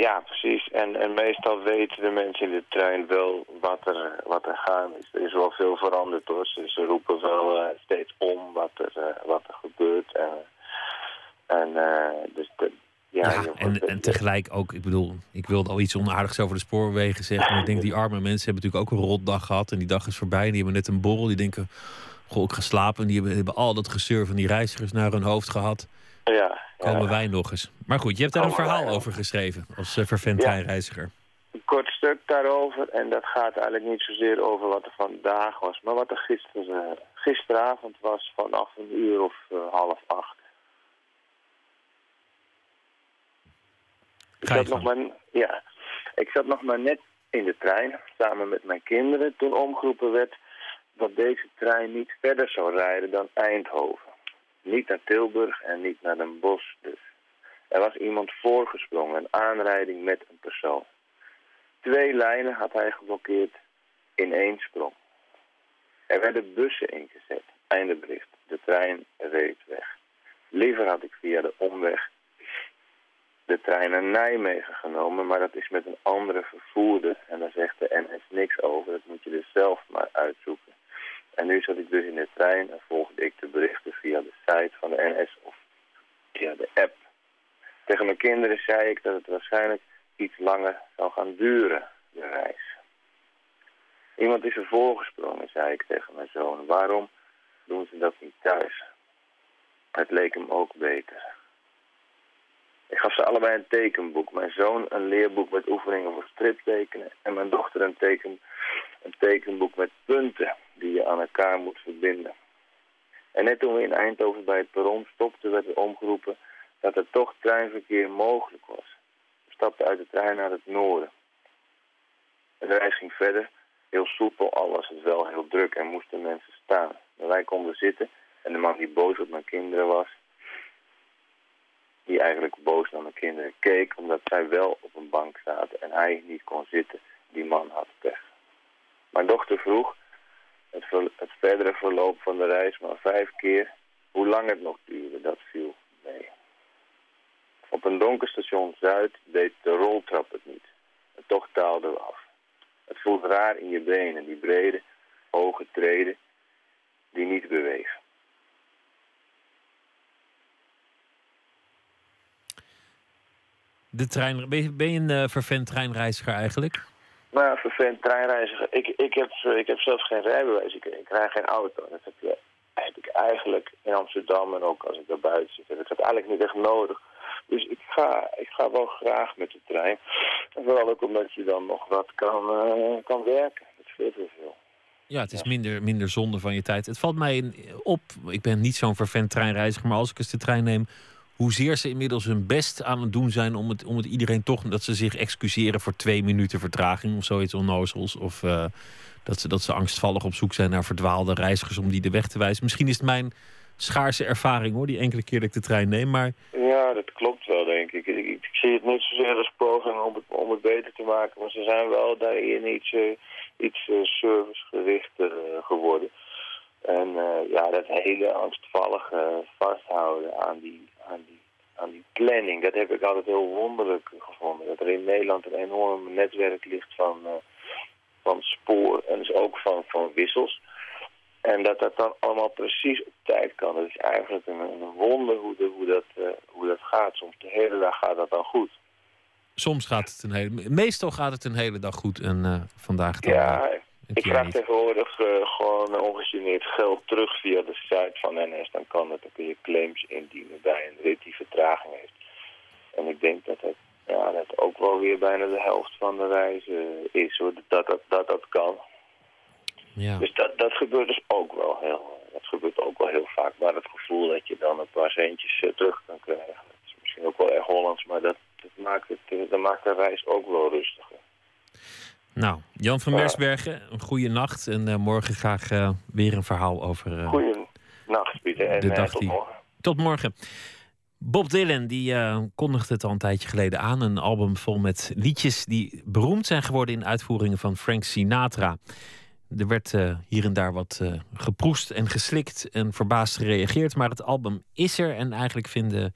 Ja, precies. En, en meestal weten de mensen in de trein wel wat er, wat er gaan is. Er is wel veel veranderd hoor. Ze, ze roepen wel eh, steeds om wat er, eh, wat er gebeurt. En, en eh, dus de, ja, en, en tegelijk ook, ik bedoel, ik wilde al iets onaardigs over de spoorwegen zeggen. Maar ik denk, die arme mensen hebben natuurlijk ook een rotdag gehad. En die dag is voorbij. En die hebben net een borrel. Die denken, goh, ik ga slapen. En die hebben, hebben al dat gezeur van die reizigers naar hun hoofd gehad. Ja, Komen wij nog eens. Maar goed, je hebt daar een verhaal over geschreven. Als uh, vervent treinreiziger. een kort stuk daarover. En dat gaat eigenlijk niet zozeer over wat er vandaag was, maar wat er gisteren, eh, gisteravond was vanaf een uur of eh, half acht. Ik zat, nog maar, ja, ik zat nog maar net in de trein, samen met mijn kinderen, toen omgeroepen werd dat deze trein niet verder zou rijden dan Eindhoven. Niet naar Tilburg en niet naar Den Bosch dus. Er was iemand voorgesprongen, een aanrijding met een persoon. Twee lijnen had hij geblokkeerd in één sprong. Er werden bussen ingezet. Einde bericht. De trein reed weg. Liever had ik via de omweg de trein naar Nijmegen genomen, maar dat is met een andere vervoerder. En daar zegt de NS niks over. Dat moet je dus zelf maar uitzoeken. En nu zat ik dus in de trein en volgde ik de berichten via de site van de NS of via de app. Tegen mijn kinderen zei ik dat het waarschijnlijk iets langer zou gaan duren, de reis. Iemand is er voorgesprongen, zei ik tegen mijn zoon. Waarom doen ze dat niet thuis? Het leek hem ook beter. Ik gaf ze allebei een tekenboek. Mijn zoon een leerboek met oefeningen voor striptekenen. En mijn dochter een, teken, een tekenboek met punten die je aan elkaar moet verbinden. En net toen we in Eindhoven bij het perron stopten, werd er omgeroepen dat er toch treinverkeer mogelijk was. We stapten uit de trein naar het noorden. De reis ging verder, heel soepel, al was het wel heel druk en moesten mensen staan. Maar wij konden zitten en de man die boos op mijn kinderen was, die eigenlijk boos naar mijn kinderen keek, omdat zij wel op een bank zaten en hij niet kon zitten, die man had pech. Mijn dochter vroeg het, het verdere verloop van de reis maar vijf keer hoe lang het nog duurde, dat viel mee. Op een donker station Zuid deed de roltrap het niet. En toch taalden we af. Het voelt raar in je benen, die brede, hoge treden die niet bewegen. De trein, ben, je, ben een eh, vervent treinreiziger eigenlijk? Nou ja, vervelend treinreiziger. Ik, ik, heb, eh, ik heb zelfs geen rijbewijs. Ik, ik rij geen auto. Dat heb, je, heb ik eigenlijk in Amsterdam en ook als ik daar buiten zit. heb ik dat eigenlijk niet echt nodig. Dus ik ga, ik ga wel graag met de trein. En vooral ook omdat je dan nog wat kan, eh, kan werken. Dat scheelt heel veel. Ja, het is minder, minder zonde van je tijd. Het valt mij op, ik ben niet zo'n vervent treinreiziger, maar als ik eens de trein neem, hoezeer ze inmiddels hun best aan het doen zijn om het, om het iedereen toch, dat ze zich excuseren voor twee minuten vertraging of zoiets onnozels. Of eh, dat, ze, dat ze angstvallig op zoek zijn naar verdwaalde reizigers om die de weg te wijzen. Misschien is het mijn schaarse ervaring hoor, die enkele keer dat ik de trein neem, maar Ja, dat klopt wel, denk ik. Ik, ik, zie het niet zozeer als poging om het, om het beter te maken, maar ze zijn wel daarin iets, eh, iets eh, servicegerichter geworden. En ja, dat hele angstvallige vasthouden aan die, aan, die, aan die planning, dat heb ik altijd heel wonderlijk gevonden. Dat er in Nederland een enorm netwerk ligt van, eh, van spoor en dus ook van, van wissels. En dat dat dan allemaal precies op tijd kan. Dat is eigenlijk een, een wonder hoe, de, hoe, dat, eh, hoe dat gaat. Soms de hele dag gaat dat dan goed. soms gaat het een hele, meestal gaat het een hele dag goed en eh, vandaag dan Ja, ik vraag niet. tegenwoordig eh, gewoon ongegeneerd geld terug via de site van NS. Dan kan dat, dan kun je claims indienen bij een rit die vertraging heeft. En ik denk dat het, ja, dat ook wel weer bijna de helft van de reis eh, is, hoor, dat dat, dat dat kan. Ja. Dus dat, dat gebeurt dus ook wel heel, dat gebeurt ook wel heel vaak. Maar het gevoel dat je dan een paar centjes eh, terug kan krijgen, dat is misschien ook wel erg Hollands, maar dat, dat, maakt, het, eh, dat maakt de reis ook wel rustiger. Nou, Jan van. Mersbergen, een goede nacht en eh, morgen graag eh, weer een verhaal over eh, Goeienacht, Pieter, en de dag tot die. morgen. Tot morgen. Bob Dylan die kondigde het al een tijdje geleden aan. Een album vol met liedjes die beroemd zijn geworden in uitvoeringen van Frank Sinatra. Er werd hier en daar wat geproest en geslikt en verbaasd gereageerd. Maar het album is er en eigenlijk vinden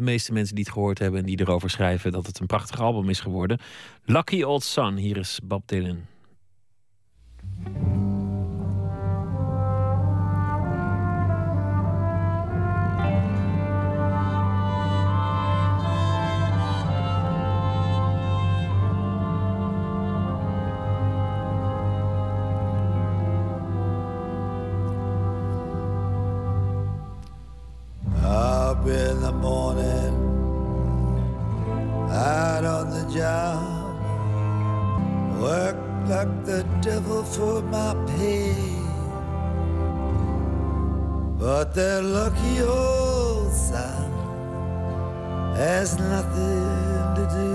de meeste mensen die het gehoord hebben en die erover schrijven dat het een prachtig album is geworden. Lucky Old Sun, hier is Bob Dylan. Job, work like the devil for my pay. But that lucky old son has nothing to do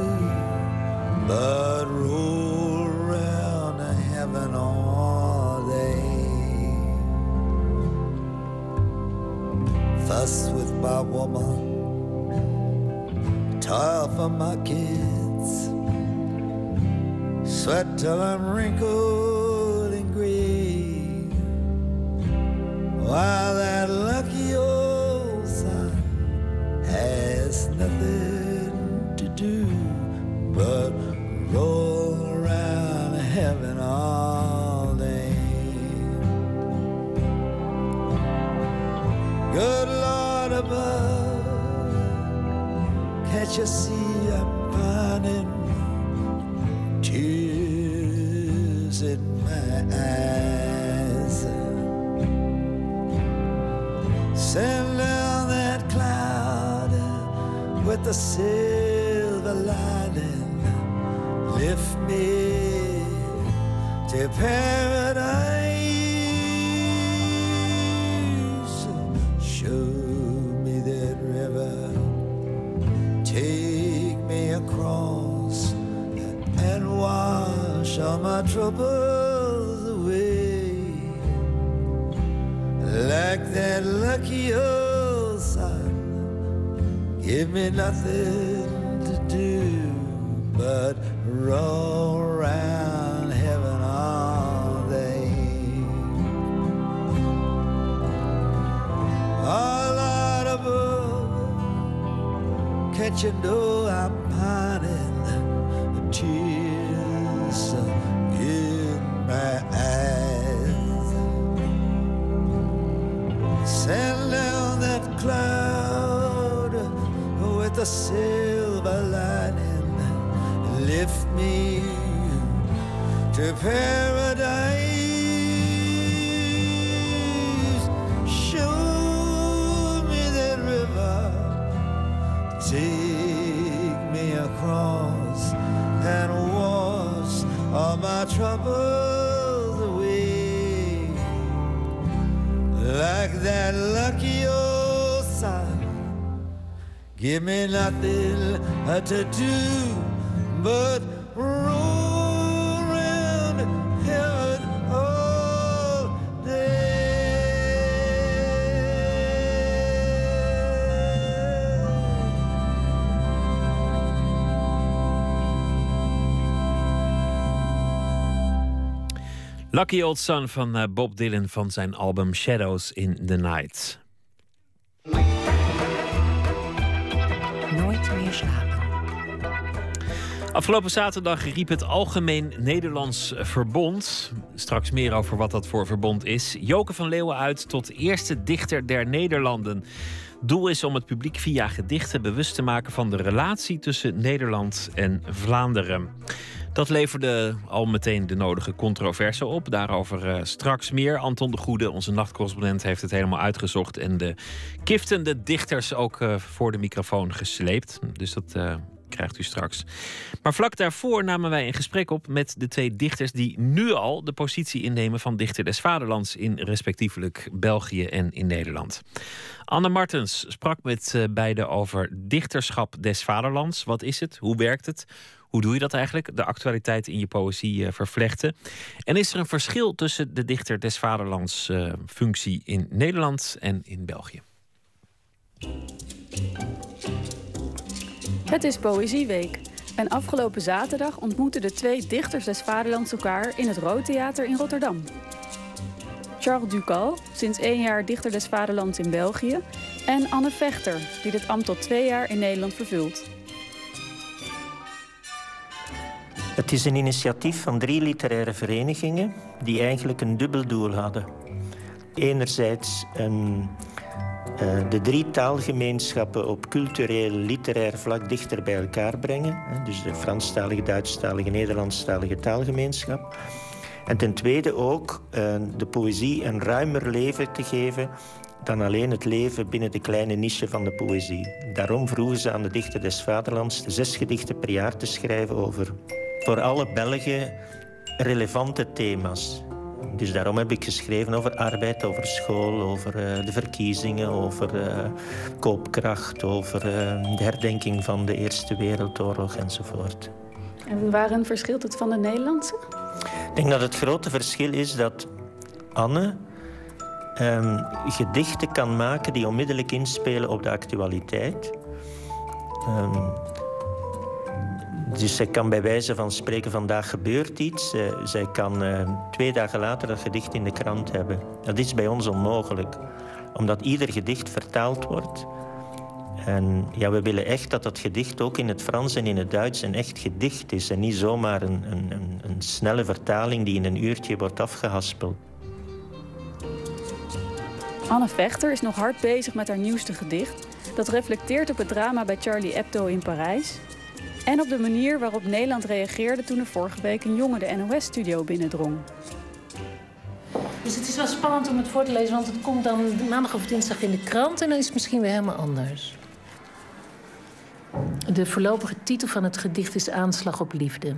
but roll around heaven all day. fuss with my woman, toil for my kids, sweat till I'm wrinkled and gray. While that lucky old son has nothing silver lining, lift me to paradise. Show me that river, take me across and wash all my troubles away. Like that lucky old sun, give me nothing to do but roll around heaven all day. All out above, can't you paradise. Show me that river. Take me across and wash all my troubles away. Like that lucky old sun. Give me nothing uh, to do but Lucky Old Sun van eh, Bob Dylan van zijn album Shadows in the Night. Nooit meer slapen. Afgelopen zaterdag riep het Algemeen Nederlands Verbond, straks meer over wat dat voor verbond is, Joke van Leeuwen uit tot eerste dichter der Nederlanden. Doel is om het publiek via gedichten bewust te maken van de relatie tussen Nederland en Vlaanderen. Dat leverde al meteen de nodige controverse op. Daarover eh, straks meer. Anton de Goede, onze nachtcorrespondent, heeft het helemaal uitgezocht. En de kiftende dichters ook eh, voor de microfoon gesleept. Dus dat eh, krijgt u straks. Maar vlak daarvoor namen wij een gesprek op met de twee dichters die nu al de positie innemen van dichter des vaderlands in respectievelijk België en in Nederland. Anne Martens sprak met beiden over dichterschap des vaderlands. Wat is het? Hoe werkt het? Hoe doe je dat eigenlijk? De actualiteit in je poëzie uh, vervlechten. En is er een verschil tussen de dichter des vaderlands uh, functie in Nederland en in België? Het is Poëzieweek. En afgelopen zaterdag ontmoetten de twee dichters des vaderlands elkaar in het Rood Theater in Rotterdam. Charles Ducal, sinds één jaar dichter des vaderlands in België, En Anne Vechter, die dit ambt al twee jaar in Nederland vervult. Het is een initiatief van drie literaire verenigingen die eigenlijk een dubbel doel hadden. Enerzijds eh, de drie taalgemeenschappen op cultureel, literair vlak dichter bij elkaar brengen. Dus de Franstalige, Duitsstalige, Nederlandstalige taalgemeenschap. En ten tweede ook eh, de poëzie een ruimer leven te geven dan alleen het leven binnen de kleine niche van de poëzie. Daarom vroegen ze aan de dichter des Vaderlands zes gedichten per jaar te schrijven over voor alle Belgen relevante thema's. Dus daarom heb ik geschreven over arbeid, over school, over eh, de verkiezingen, over eh, koopkracht, over eh, de herdenking van de Eerste Wereldoorlog enzovoort. En waarin verschilt het van de Nederlandse? Ik denk dat het grote verschil is dat Anne ehm, gedichten kan maken die onmiddellijk inspelen op de actualiteit. Ehm, dus zij kan bij wijze van spreken vandaag gebeurt iets. Eh, zij kan eh, twee dagen later dat gedicht in de krant hebben. Dat is bij ons onmogelijk. Omdat ieder gedicht vertaald wordt. En ja, we willen echt dat dat gedicht ook in het Frans en in het Duits een echt gedicht is. En niet zomaar een, een, een snelle vertaling die in een uurtje wordt afgehaspeld. Anne Vechter is nog hard bezig met haar nieuwste gedicht. Dat reflecteert op het drama bij Charlie Hebdo in Parijs. En op de manier waarop Nederland reageerde toen er vorige week een jongen de NOS-studio binnendrong. Dus het is wel spannend om het voor te lezen, want het komt dan maandag of dinsdag in de krant en dan is het misschien weer helemaal anders. De voorlopige titel van het gedicht is Aanslag op Liefde.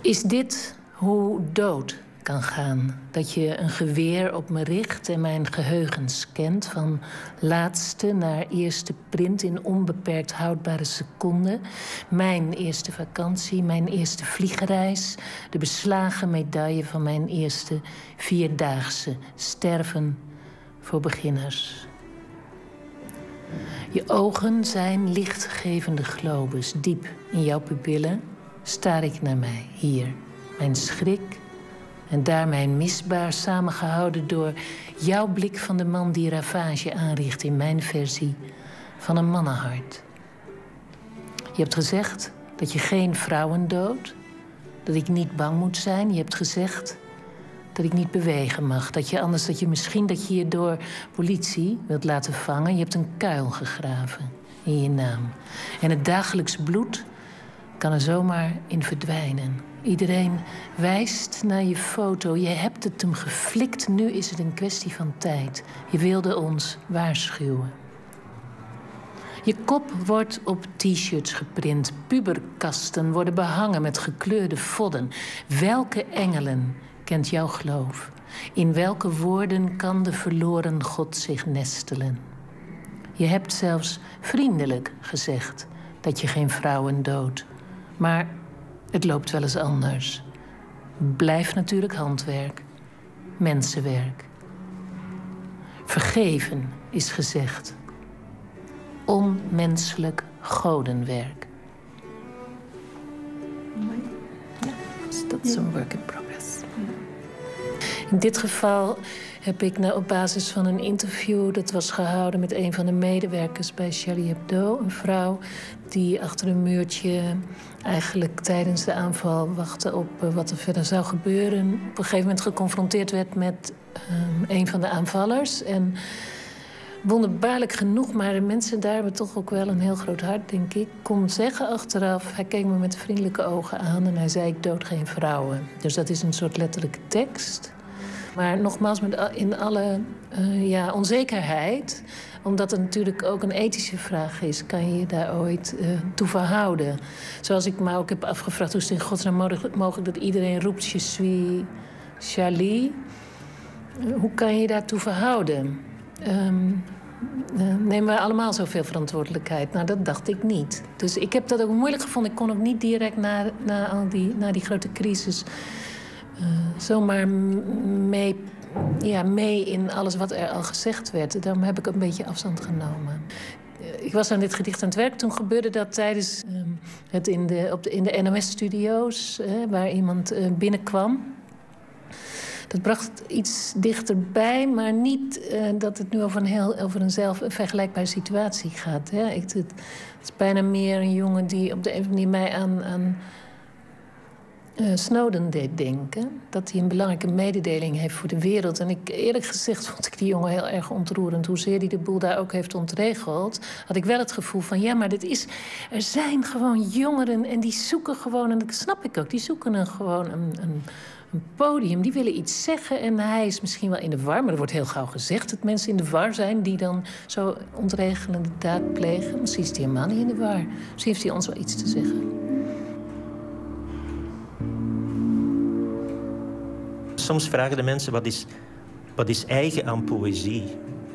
Is dit hoe dood kan gaan? Dat je een geweer op me richt en mijn geheugen scant van laatste naar eerste print in onbeperkt houdbare seconden. Mijn eerste vakantie, mijn eerste vliegreis, de beslagen medaille van mijn eerste vierdaagse sterven voor beginners. Je ogen zijn lichtgevende globes. Diep in jouw pupillen staar ik naar mij, hier. Mijn schrik en daar mijn misbaar samengehouden door jouw blik van de man die ravage aanricht in mijn versie van een mannenhart. Je hebt gezegd dat je geen vrouwen doodt, dat ik niet bang moet zijn. Je hebt gezegd dat ik niet bewegen mag. Dat je anders dat je misschien dat je je door politie wilt laten vangen. Je hebt een kuil gegraven in je naam. En het dagelijks bloed kan er zomaar in verdwijnen. Iedereen wijst naar je foto. Je hebt het hem geflikt. Nu is het een kwestie van tijd. Je wilde ons waarschuwen. Je kop wordt op t-shirts geprint. Puberkasten worden behangen met gekleurde vodden. Welke engelen kent jouw geloof? In welke woorden kan de verloren God zich nestelen? Je hebt zelfs vriendelijk gezegd dat je geen vrouwen doodt. Maar het loopt wel eens anders. Blijft natuurlijk handwerk, mensenwerk. Vergeven is gezegd. Onmenselijk godenwerk. Dus dat is een work in progress. In dit geval heb ik nou op basis van een interview... dat was gehouden met een van de medewerkers bij Charlie Hebdo... een vrouw die achter een muurtje eigenlijk tijdens de aanval wachtte op eh, wat er verder zou gebeuren. Op een gegeven moment geconfronteerd werd met ehm, een van de aanvallers. En wonderbaarlijk genoeg, maar de mensen daar hebben toch ook wel een heel groot hart, denk ik. Kon zeggen achteraf, hij keek me met vriendelijke ogen aan en hij zei: Ik dood geen vrouwen. Dus dat is een soort letterlijke tekst. Maar nogmaals, met in alle eh, ja, onzekerheid, omdat het natuurlijk ook een ethische vraag is, kan je je daar ooit eh, toe verhouden. Zoals ik me ook heb afgevraagd, hoe is het in godsnaam mogelijk, dat iedereen roept: Je suis Charlie? Hoe kan je daartoe verhouden? Eh, nemen wij allemaal zoveel verantwoordelijkheid? Nou, dat dacht ik niet. Dus ik heb dat ook moeilijk gevonden. Ik kon ook niet direct na, al die, die grote crisis eh, zomaar mee, ja, mee in alles wat er al gezegd werd. Daarom heb ik een beetje afstand genomen. Eh, Ik was aan dit gedicht aan het werk. Toen gebeurde dat tijdens ehm, het in de, op de, in de NOS-studio's, waar iemand eh, binnenkwam. dat bracht iets dichterbij, maar niet eh, dat het nu over een, heel, over een, zelf, een vergelijkbare situatie gaat. Hè. Ik, het, het is bijna meer een jongen die op de een of andere manier mij aan, aan eh, Snowden deed denken. Dat hij een belangrijke mededeling heeft voor de wereld. En ik, eerlijk gezegd vond ik die jongen heel erg ontroerend. Hoezeer hij de boel daar ook heeft ontregeld... had ik wel het gevoel van, ja, maar dit is... er zijn gewoon jongeren en die zoeken gewoon... en dat snap ik ook, die zoeken een, gewoon een, een, podium. Die willen iets zeggen en hij is misschien wel in de war... maar er wordt heel gauw gezegd dat mensen in de war zijn... die dan zo ontregelende daad plegen. Misschien is hij helemaal niet in de war. Misschien heeft hij ons wel iets te zeggen. Soms vragen de mensen wat is, wat is eigen aan poëzie.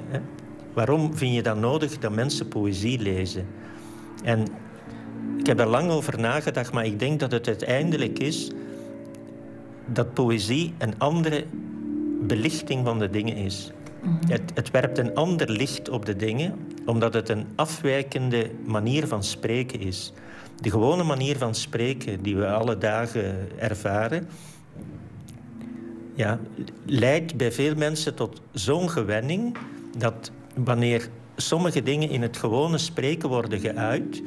Hè? Waarom vind je dat nodig dat mensen poëzie lezen? En ik heb er lang over nagedacht, maar ik denk dat het uiteindelijk is dat poëzie een andere belichting van de dingen is. Het, het werpt een ander licht op de dingen, omdat het een afwijkende manier van spreken is. De gewone manier van spreken die we alle dagen ervaren, ja, leidt bij veel mensen tot zo'n gewenning dat wanneer sommige dingen in het gewone spreken worden geuit,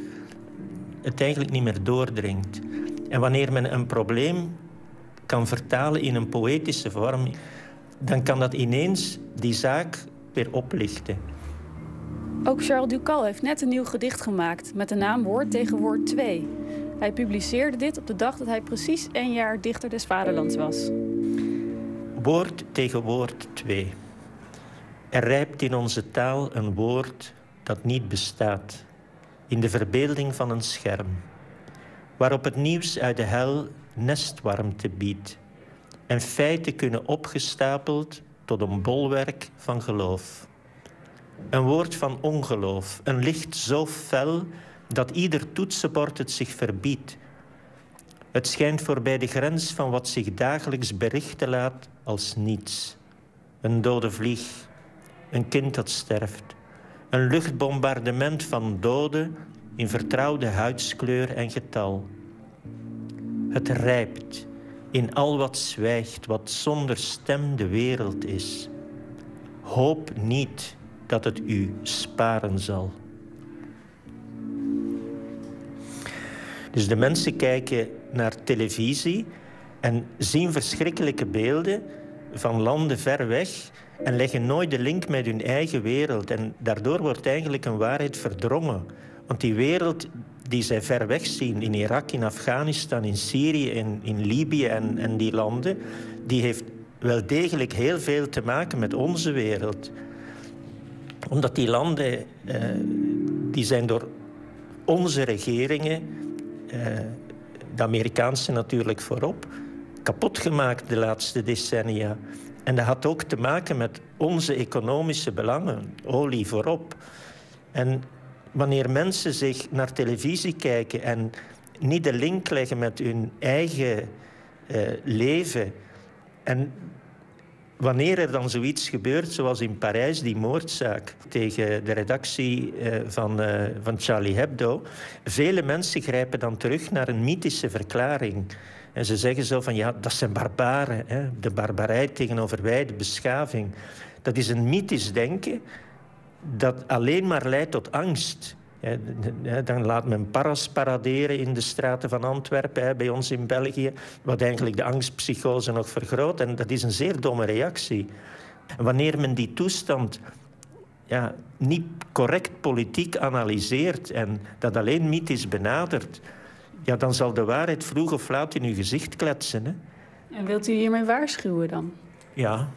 het eigenlijk niet meer doordringt. En wanneer men een probleem kan vertalen in een poëtische vorm, dan kan dat ineens die zaak weer oplichten. Ook Charles Ducal heeft net een nieuw gedicht gemaakt met de naam Woord tegen Woord 2. Hij publiceerde dit op de dag dat hij precies één jaar dichter des vaderlands was. Woord tegen woord 2. Er rijpt in onze taal een woord dat niet bestaat, in de verbeelding van een scherm, waarop het nieuws uit de hel nestwarmte biedt en feiten kunnen opgestapeld tot een bolwerk van geloof. Een woord van ongeloof, een licht zo fel dat ieder toetsenbord het zich verbiedt. Het schijnt voorbij de grens van wat zich dagelijks berichten laat als niets. Een dode vlieg, een kind dat sterft, een luchtbombardement van doden in vertrouwde huidskleur en getal. Het rijpt in al wat zwijgt, wat zonder stem de wereld is. Hoop niet dat het u sparen zal. Dus de mensen kijken naar televisie en zien verschrikkelijke beelden van landen ver weg en leggen nooit de link met hun eigen wereld. En daardoor wordt eigenlijk een waarheid verdrongen. Want die wereld die zij ver weg zien, in Irak, in Afghanistan, in Syrië, in, in Libië en, die landen, die heeft wel degelijk heel veel te maken met onze wereld. Omdat die landen, eh, die zijn door onze regeringen, eh, de Amerikaanse natuurlijk voorop, kapot gemaakt de laatste decennia. En dat had ook te maken met onze economische belangen, olie voorop. En wanneer mensen zich naar televisie kijken en niet de link leggen met hun eigen eh, leven. En wanneer er dan zoiets gebeurt, zoals in Parijs, die moordzaak tegen de redactie eh, van, eh, van Charlie Hebdo, vele mensen grijpen dan terug naar een mythische verklaring. En ze zeggen zo van, ja, dat zijn barbaren. Hè? De barbarij tegenover wij, de beschaving. Dat is een mythisch denken dat alleen maar leidt tot angst. Dan laat men paras paraderen in de straten van Antwerpen, bij ons in België, wat eigenlijk de angstpsychose nog vergroot. En dat is een zeer domme reactie. Wanneer men die toestand ja, niet correct politiek analyseert en dat alleen mythisch benadert, ja, dan zal de waarheid vroeg of laat in uw gezicht kletsen. Hè. En wilt u hiermee waarschuwen dan? Ja,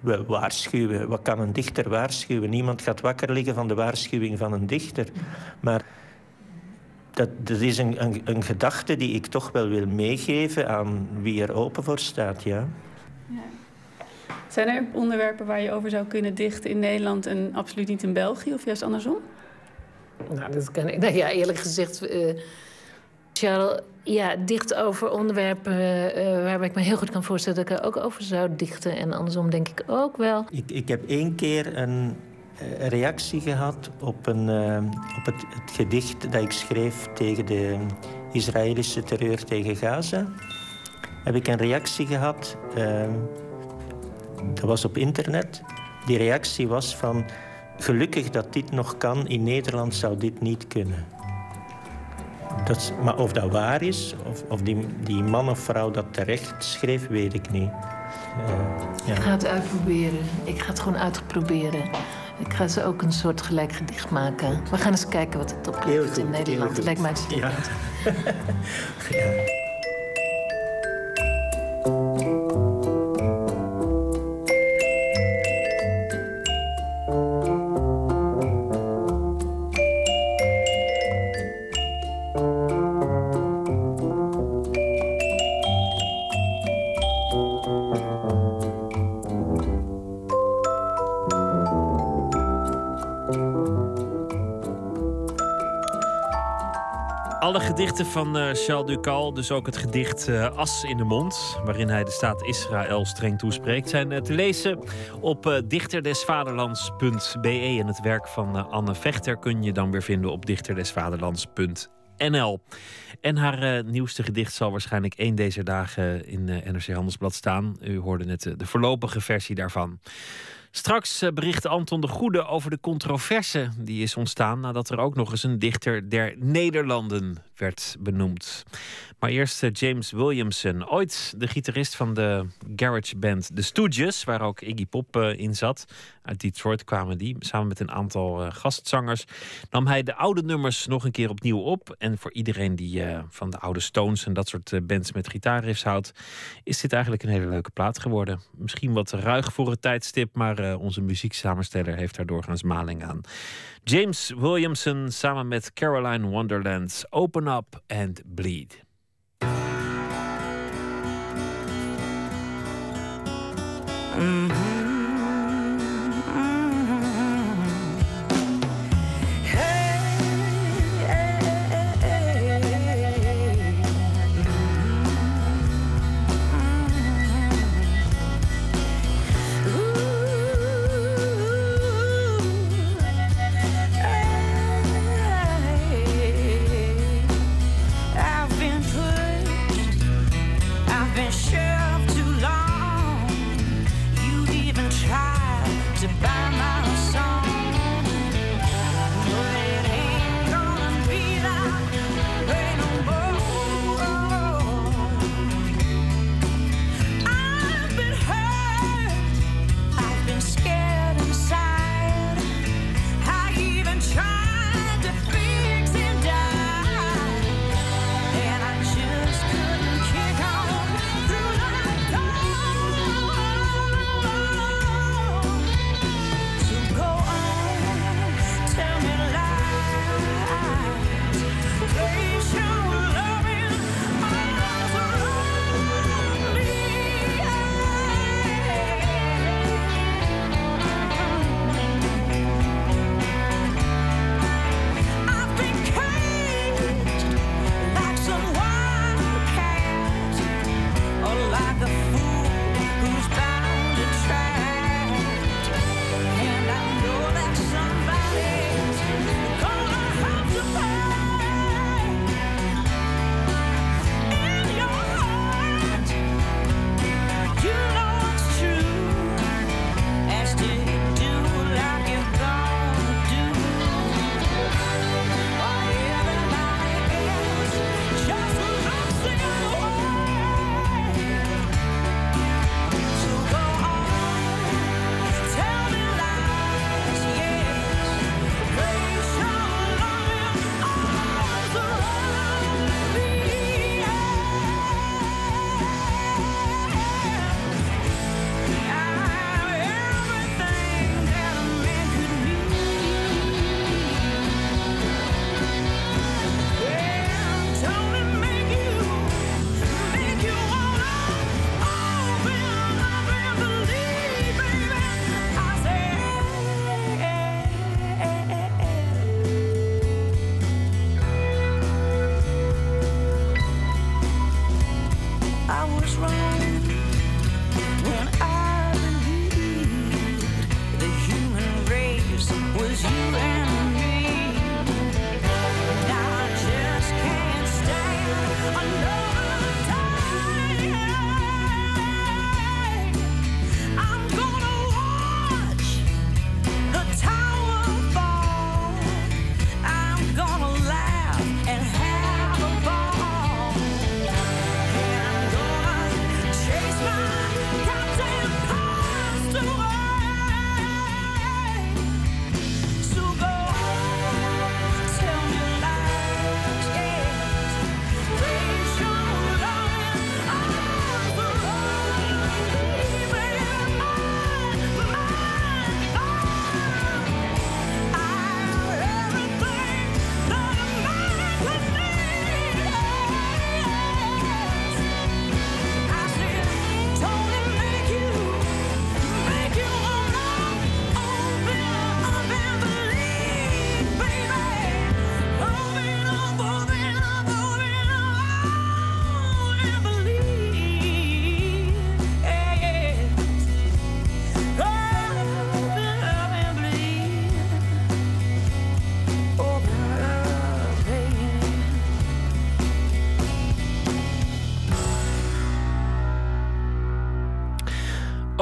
we waarschuwen. Wat kan een dichter waarschuwen? Niemand gaat wakker liggen van de waarschuwing van een dichter. Maar dat, dat is een, een, een gedachte die ik toch wel wil meegeven aan wie er open voor staat, ja. Zijn er onderwerpen waar je over zou kunnen dichten in Nederland en absoluut niet in België of juist andersom? Nou, dat kan ik. [laughs] Nou ja, eerlijk gezegd. eh Charles, ja, dicht over onderwerpen eh, waarbij ik me heel goed kan voorstellen dat ik er ook over zou dichten. En andersom denk ik ook wel. Ik, ik heb één keer een eh, reactie gehad op, een, op het, gedicht dat ik schreef tegen de Israëlische terreur tegen Gaza. Heb ik een reactie gehad. eh, dat was op internet. Die reactie was van... Gelukkig dat dit nog kan, in Nederland zou dit niet kunnen. Dat, maar of dat waar is, of, of die, die man of vrouw dat terecht schreef, weet ik niet. Eh, ja. Ik ga het uitproberen. Ik ga het gewoon uitproberen. Ik ga ze ook een soort gelijk gedicht maken. We gaan eens kijken wat het oplevert in Nederland. Lijkt mij uitstekend. Alle [laughs] van eh, Charles Ducal, dus ook het gedicht eh, As in de mond, waarin hij de staat Israël streng toespreekt, zijn eh, te lezen op dichterdesvaderlands.be. En het werk van Anne Vechter kun je dan weer vinden op dichterdesvaderlands.nl. En haar nieuwste gedicht zal waarschijnlijk één deze dagen in NRC Handelsblad staan. U hoorde net de voorlopige versie daarvan. Straks bericht Anton de Goede over de controverse die is ontstaan nadat er ook nog eens een dichter der Nederlanden werd benoemd. Maar eerst eh, James Williamson, ooit de gitarist van de garage band The Stooges, waar ook Iggy Pop eh, in zat. Uit Detroit kwamen die, samen met een aantal eh, gastzangers. Nam hij de oude nummers nog een keer opnieuw op. En voor iedereen die van de oude Stones en dat soort bands met gitaarriffs houdt, is dit eigenlijk een hele leuke plaat geworden. Misschien wat ruig voor het tijdstip, maar onze muzieksamensteller heeft daar doorgaans maling aan. James Williamson samen met Caroline Wonderland, Open Up and Bleed. I've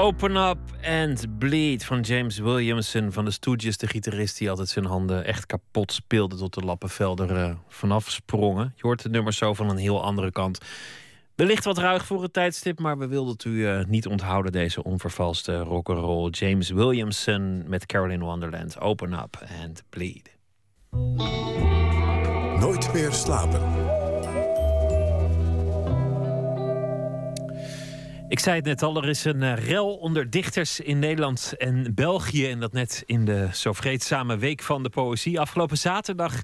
Open Up and Bleed van James Williamson van de Stooges. De gitarist die altijd zijn handen echt kapot speelde tot de lappenvelder eh, vanaf sprongen. Je hoort het nummer zo van een heel andere kant. Wellicht wat ruig voor het tijdstip, maar we wilden het u eh, niet onthouden, deze onvervalste rock'n'roll. James Williamson met Carolyn Wonderland. Open Up and Bleed. Nooit meer slapen. Ik zei het net al, er is een eh, rel onder dichters in Nederland en België. En dat net in de zo vreedzame week van de poëzie. Afgelopen zaterdag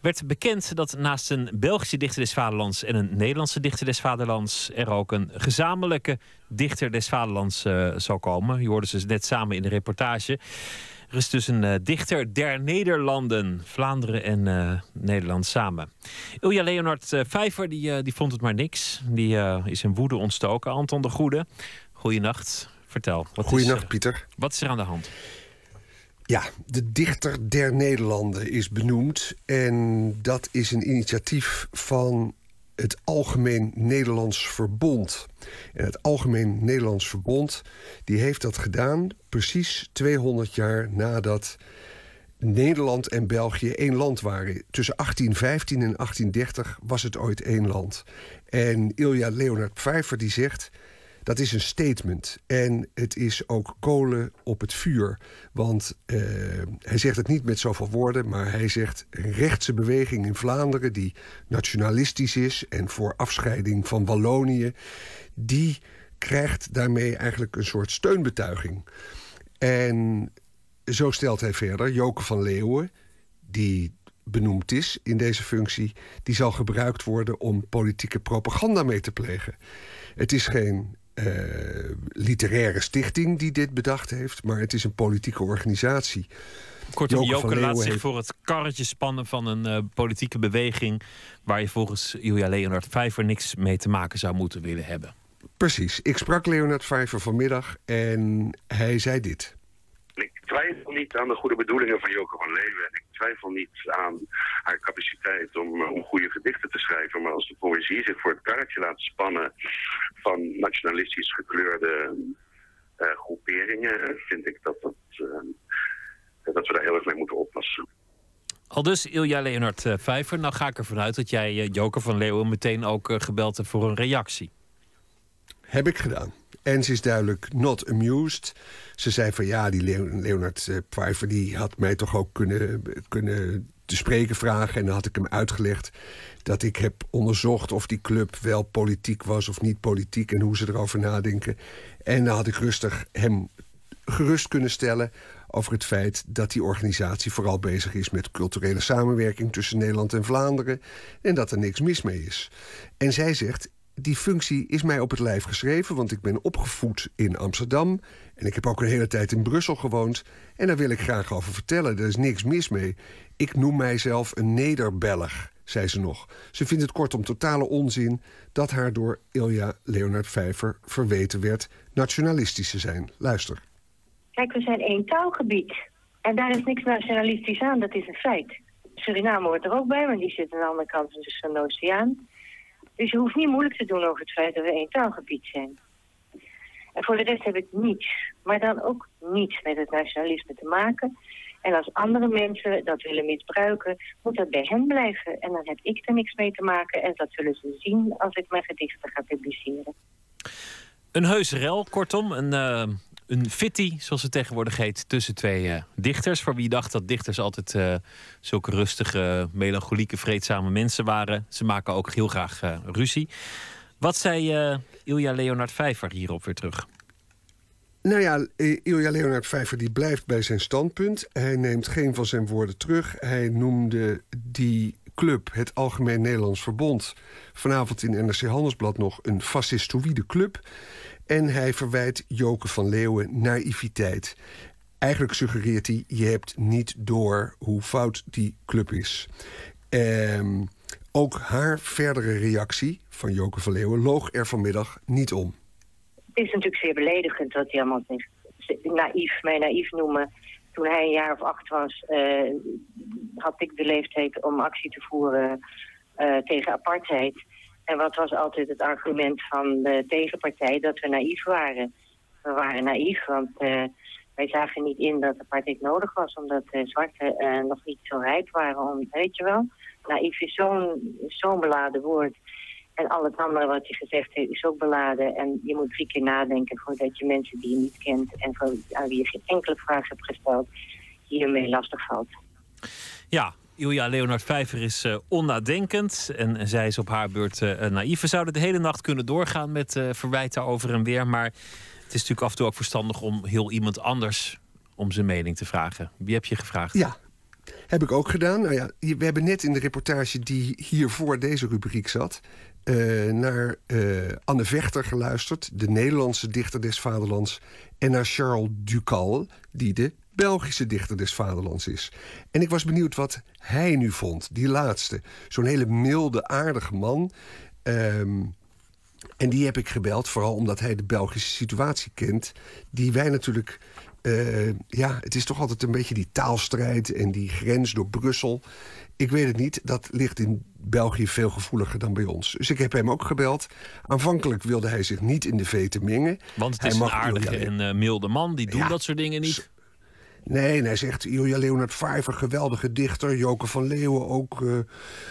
werd bekend dat naast een Belgische dichter des Vaderlands en een Nederlandse dichter des Vaderlands er ook een gezamenlijke dichter des Vaderlands eh, zal komen. Je hoorde ze net samen in de reportage. Er is dus een eh, dichter der Nederlanden, Vlaanderen en eh, Nederland samen. Ilja Leonard uh, Vijver die, eh, die vond het maar niks. Die eh, is in woede ontstoken. Anton de Goede, goeienacht. Vertel. Wat Goeienacht, is, eh, Pieter. Wat is er aan de hand? Ja, de Dichter der Nederlanden is benoemd. En dat is een initiatief van het Algemeen Nederlands Verbond. En het Algemeen Nederlands Verbond die heeft dat gedaan precies 200 jaar nadat Nederland en België één land waren. Tussen 1815 en 1830 was het ooit één land. En Ilja Leonard Pfeiffer die zegt... dat is een statement. En het is ook kolen op het vuur. Want eh, hij zegt het niet met zoveel woorden... maar hij zegt een rechtse beweging in Vlaanderen... die nationalistisch is en voor afscheiding van Wallonië... die krijgt daarmee eigenlijk een soort steunbetuiging. En zo stelt hij verder, Joke van Leeuwen, die benoemd is in deze functie, die zal gebruikt worden om politieke propaganda mee te plegen. Het is geen literaire stichting die dit bedacht heeft, maar het is een politieke organisatie. Kortom, Joke laat zich heeft- voor het karretje spannen van een eh, politieke beweging. waar je volgens Ilja Leonard Vijver niks mee te maken zou moeten willen hebben. Precies. Ik sprak Leonard Vijver vanmiddag en hij zei dit. Ik twijfel niet aan de goede bedoelingen van Joke van Leeuwen. En ik twijfel niet aan haar capaciteit om, eh, om goede gedichten te schrijven. Maar als de poëzie zich voor het karretje laat spannen van nationalistisch gekleurde eh, groeperingen, vind ik dat, dat, eh, dat we daar heel erg mee moeten oppassen. Al dus Ilja Leonard eh, Vijver. Nou ga ik ervan uit dat jij eh, Joker van Leeuwen meteen ook eh, gebeld hebt voor een reactie. Heb ik gedaan. En ze is duidelijk not amused. Ze zei van ja, die Leo- Leonard eh, Pfeiffer... die had mij toch ook kunnen, kunnen te spreken vragen. En dan had ik hem uitgelegd dat ik heb onderzocht... of die club wel politiek was of niet politiek... en hoe ze erover nadenken. En dan had ik rustig hem gerust kunnen stellen over het feit dat die organisatie vooral bezig is met culturele samenwerking tussen Nederland en Vlaanderen en dat er niks mis mee is. En zij zegt: die functie is mij op het lijf geschreven, want ik ben opgevoed in Amsterdam en ik heb ook een hele tijd in Brussel gewoond en daar wil ik graag over vertellen. Er is niks mis mee. Ik noem mijzelf een Nederbelg, zei ze nog. Ze vindt het kortom totale onzin dat haar door Ilja Leonard Vijver verweten werd nationalistisch te zijn. Luister. Kijk, we zijn één taalgebied. En daar is niks nationalistisch aan, dat is een feit. Suriname hoort er ook bij, maar die zit aan de andere kant van de Oceaan. Dus je hoeft niet moeilijk te doen over het feit dat we één taalgebied zijn. Voor de rest heb ik niets, maar dan ook niets met het nationalisme te maken. En als andere mensen dat willen misbruiken, moet dat bij hen blijven. En dan heb ik er niks mee te maken en dat zullen ze zien als ik mijn gedichten ga publiceren. Een heus rel, kortom. Een, eh een fitty, zoals het tegenwoordig heet, tussen twee eh, dichters. Voor wie dacht dat dichters altijd eh, zulke rustige, melancholieke, vreedzame mensen waren. Ze maken ook heel graag ruzie. Wat zei eh, Ilja Leonard Vijver hierop weer terug? Nou ja, Ilja Leonard Vijver die blijft bij zijn standpunt. Hij neemt geen van zijn woorden terug. Hij noemde die club, het Algemeen Nederlands Verbond... vanavond in NRC Handelsblad nog een fascistoïde club. En hij verwijt Joke van Leeuwen naïviteit. Eigenlijk suggereert hij, je hebt niet door hoe fout die club is. Ehm, ook haar verdere reactie van Joke van Leeuwen loog er vanmiddag niet om. Het is natuurlijk zeer beledigend wat hij allemaal zegt. Naïef, mij naïef noemen. Toen hij een jaar of acht was, eh, had ik de leeftijd om actie te voeren eh, tegen apartheid. En wat was altijd het argument van de tegenpartij? Dat we naïef waren. we waren naïef, want eh, wij zagen niet in dat apartheid nodig was, omdat de zwarten nog niet zo rijp waren om, weet je wel. Naïef is zo'n zo'n beladen woord. En al het andere wat je gezegd heeft is ook beladen. En je moet drie keer nadenken voordat je mensen die je niet kent en voor, aan wie je geen enkele vraag hebt gesteld, hiermee lastig valt. Ja, Ilja Leonard Vijver is eh, onnadenkend en, en zij is op haar beurt eh, eh, naïef. We zouden de hele nacht kunnen doorgaan met eh, verwijten over en weer. Maar het is natuurlijk af en toe ook verstandig om heel iemand anders om zijn mening te vragen. Wie heb je gevraagd? Ja, heb ik ook gedaan. Nou ja, we hebben net in de reportage die hier voor deze rubriek zat... eh, naar eh, Anne Vechter geluisterd, de Nederlandse dichter des vaderlands... en naar Charles Ducal, die de Belgische dichter des vaderlands is. En ik was benieuwd wat hij nu vond, die laatste. Zo'n hele milde, aardige man... Ehm, en die heb ik gebeld, vooral omdat hij de Belgische situatie kent. Die wij natuurlijk. Eh, ja, het is toch altijd een beetje die taalstrijd en die grens door Brussel. Ik weet het niet, dat ligt in België veel gevoeliger dan bij ons. Dus ik heb hem ook gebeld. Aanvankelijk wilde hij zich niet in de vete mengen. Want het Hij is een aardige en eh, milde man. Die doen dat soort dingen niet. Nee, en hij zegt Ilja Leonard Vijver, geweldige dichter. Joke van Leeuwen ook.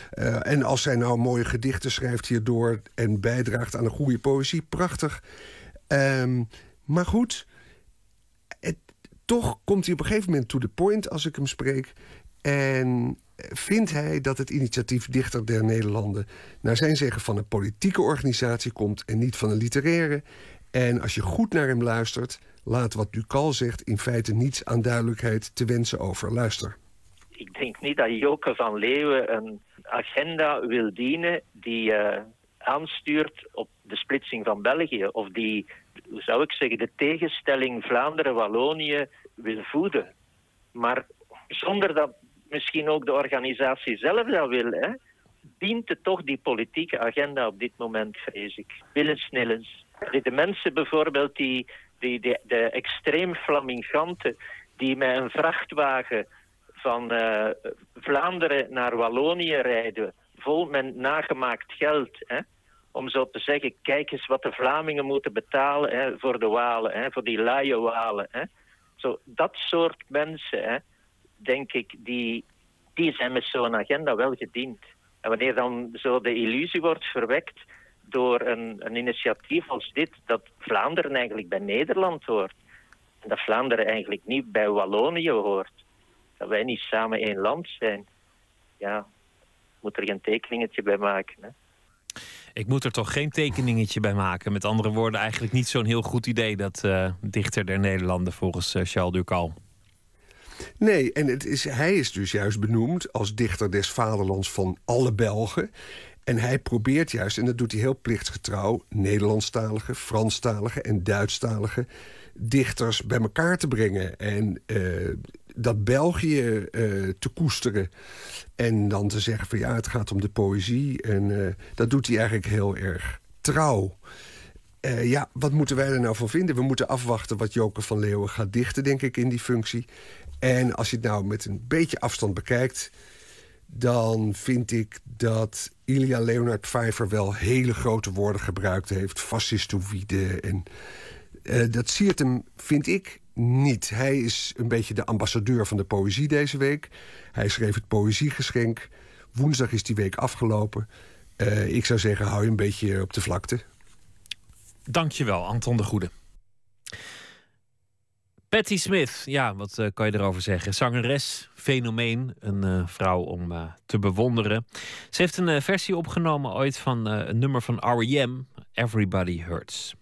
eh, en als zij nou mooie gedichten schrijft hierdoor... en bijdraagt aan een goede poëzie, prachtig. Ehm, maar goed, toch komt hij op een gegeven moment to the point als ik hem spreek. En vindt hij dat het initiatief Dichter der Nederlanden... naar zijn zeggen van een politieke organisatie komt... en niet van een literaire. En als je goed naar hem luistert... laat wat Ducal zegt in feite niets aan duidelijkheid te wensen over. Luister. ik denk niet dat Joke van Leeuwen een agenda wil dienen die eh, aanstuurt op de splitsing van België. Of die, zou ik zeggen, de tegenstelling Vlaanderen-Wallonië wil voeden. Maar zonder dat misschien ook de organisatie zelf dat wil, hè, dient het toch die politieke agenda op dit moment, vrees ik. Willens. De, mensen bijvoorbeeld die, die, die de extreem flaminganten die met een vrachtwagen van eh, Vlaanderen naar Wallonië rijden, vol met nagemaakt geld. Hè? Om zo te zeggen, kijk eens wat de Vlamingen moeten betalen hè, voor de Walen, hè, voor die laaie Walen. Hè? Zo, dat soort mensen, denk ik, die, die zijn met zo'n agenda wel gediend. En wanneer dan zo de illusie wordt verwekt door een, een initiatief als dit, dat Vlaanderen eigenlijk bij Nederland hoort, en dat Vlaanderen eigenlijk niet bij Wallonië hoort, dat wij niet samen één land zijn, ja, moet er geen tekeningetje bij maken. Hè? Ik moet er toch geen tekeningetje bij maken. Met andere woorden, eigenlijk niet zo'n heel goed idee... dat eh, dichter der Nederlanden volgens eh, Charles Ducal. Nee, en het is, hij is dus juist benoemd als dichter des vaderlands van alle Belgen. En hij probeert juist, en dat doet hij heel plichtsgetrouw... Nederlandstalige, Franstalige en Duitsstalige dichters bij elkaar te brengen. En eh, dat België eh, te koesteren. En dan te zeggen van ja, het gaat om de poëzie. En eh, dat doet hij eigenlijk heel erg trouw. Eh, ja, wat moeten wij er nou van vinden? We moeten afwachten wat Joke van Leeuwen gaat dichten, denk ik, in die functie. En als je het nou met een beetje afstand bekijkt... dan vind ik dat Ilja Leonard Vijver wel hele grote woorden gebruikt heeft. Fascistoïde en... eh, dat siert hem, vind ik, niet. Hij is een beetje de ambassadeur van de poëzie deze week. Hij schreef het Poëziegeschenk. Woensdag is die week afgelopen. Eh, ik zou zeggen, hou je een beetje op de vlakte. Dankjewel, Anton de Goede. Patti Smith, ja, wat eh, kan je erover zeggen? Zangeres, fenomeen, een vrouw om te bewonderen. Ze heeft een versie opgenomen ooit van een nummer van R.E.M., Everybody Hurts.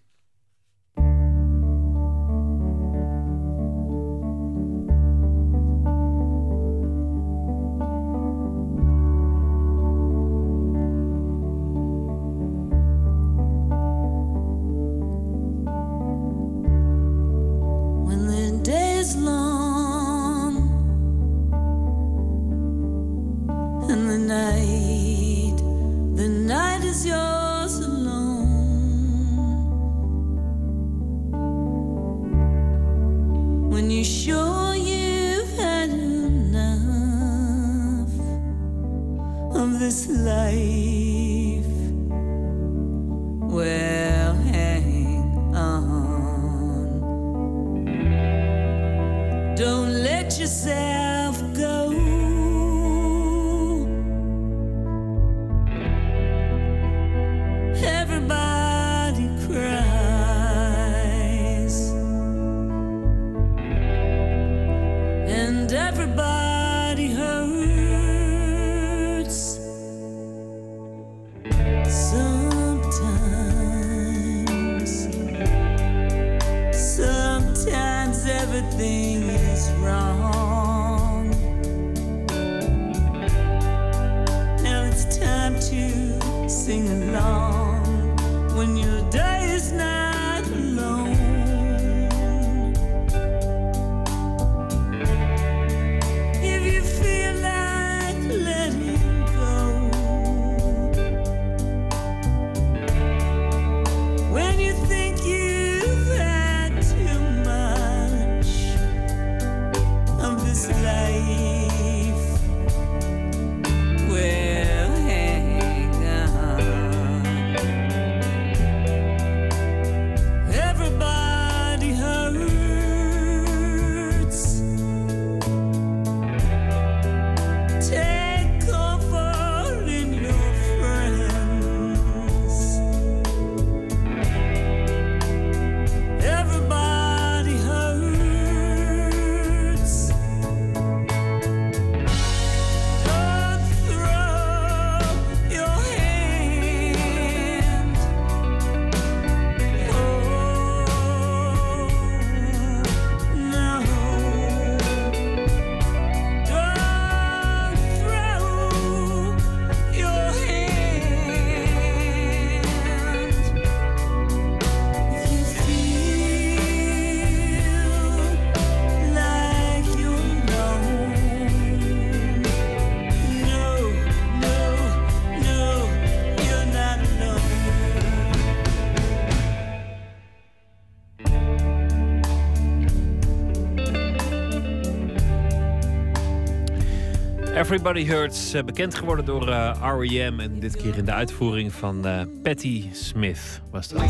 Everybody Hurts, eh, bekend geworden door eh, R.E.M. En dit keer in de uitvoering van eh, Patti Smith was dat.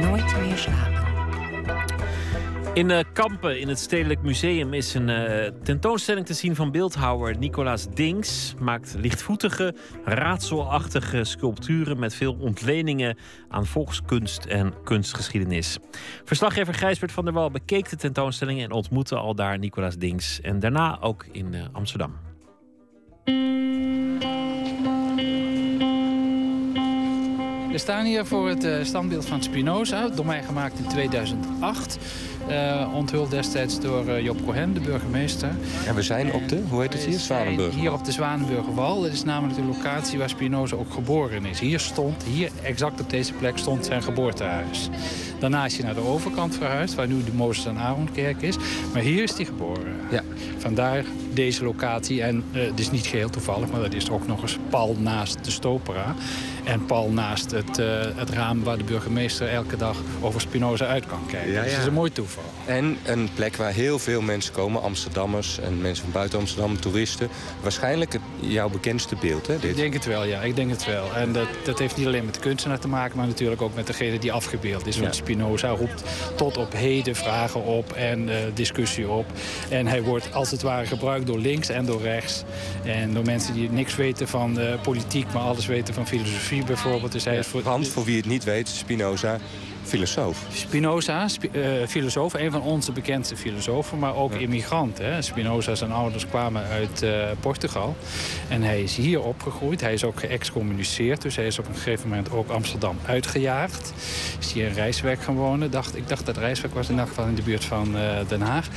Nooit meer slapen. In eh, Kampen, in het Stedelijk Museum, is een eh, tentoonstelling te zien van beeldhouwer Nicolaas Dings. Maakt lichtvoetige, raadselachtige sculpturen met veel ontleningen aan volkskunst en kunstgeschiedenis. Verslaggever Gijsbert van der Wal bekeek de tentoonstelling en ontmoette al daar Nicolaas Dings. En daarna ook in eh, Amsterdam. We staan hier voor het standbeeld van Spinoza, door mij gemaakt in 2008. Eh onthuld destijds door eh, Job Cohen, de burgemeester. En we zijn op de, hoe heet het hier? Zwanenburg. Hier op de Zwanenburgerwal. Dat is namelijk de locatie waar Spinoza ook geboren is. Hier stond, hier exact op deze plek stond zijn geboortehuis. Daarna is hij naar de overkant verhuisd, waar nu de Mozes en Aaronkerk is. Maar hier is hij geboren. Ja. Vandaar deze locatie. En eh, het is niet geheel toevallig, maar dat is ook nog eens pal naast de Stopera. En pal naast het, eh, het raam waar de burgemeester elke dag over Spinoza uit kan kijken. Ja, Dus ja. het is een mooi toeval. En een plek waar heel veel mensen komen, Amsterdammers en mensen van buiten Amsterdam, toeristen. Waarschijnlijk het, jouw bekendste beeld, hè? Ik Dit. denk het wel, ja. Ik denk het wel. En dat, dat heeft niet alleen met de kunstenaar te maken... maar natuurlijk ook met degene die afgebeeld is. Want Ja. Spinoza roept tot op heden vragen op en eh, discussie op. En hij wordt als het ware gebruikt door links en door rechts. En door mensen die niks weten van eh, politiek... maar alles weten van filosofie bijvoorbeeld. Dus hij is voor, Want voor wie het niet weet, Spinoza, filosoof. Spinoza, spi- eh, filosoof, een van onze bekendste filosofen, maar ook immigrant. Hè. Spinoza, zijn ouders kwamen uit eh, Portugal. En hij is hier opgegroeid. Hij is ook geëxcommuniceerd. Dus hij is op een gegeven moment ook Amsterdam uitgejaagd. Is hier in Rijswijk gaan wonen. Dacht, ik dacht dat Rijswijk was in elk geval in de buurt van eh, Den Haag.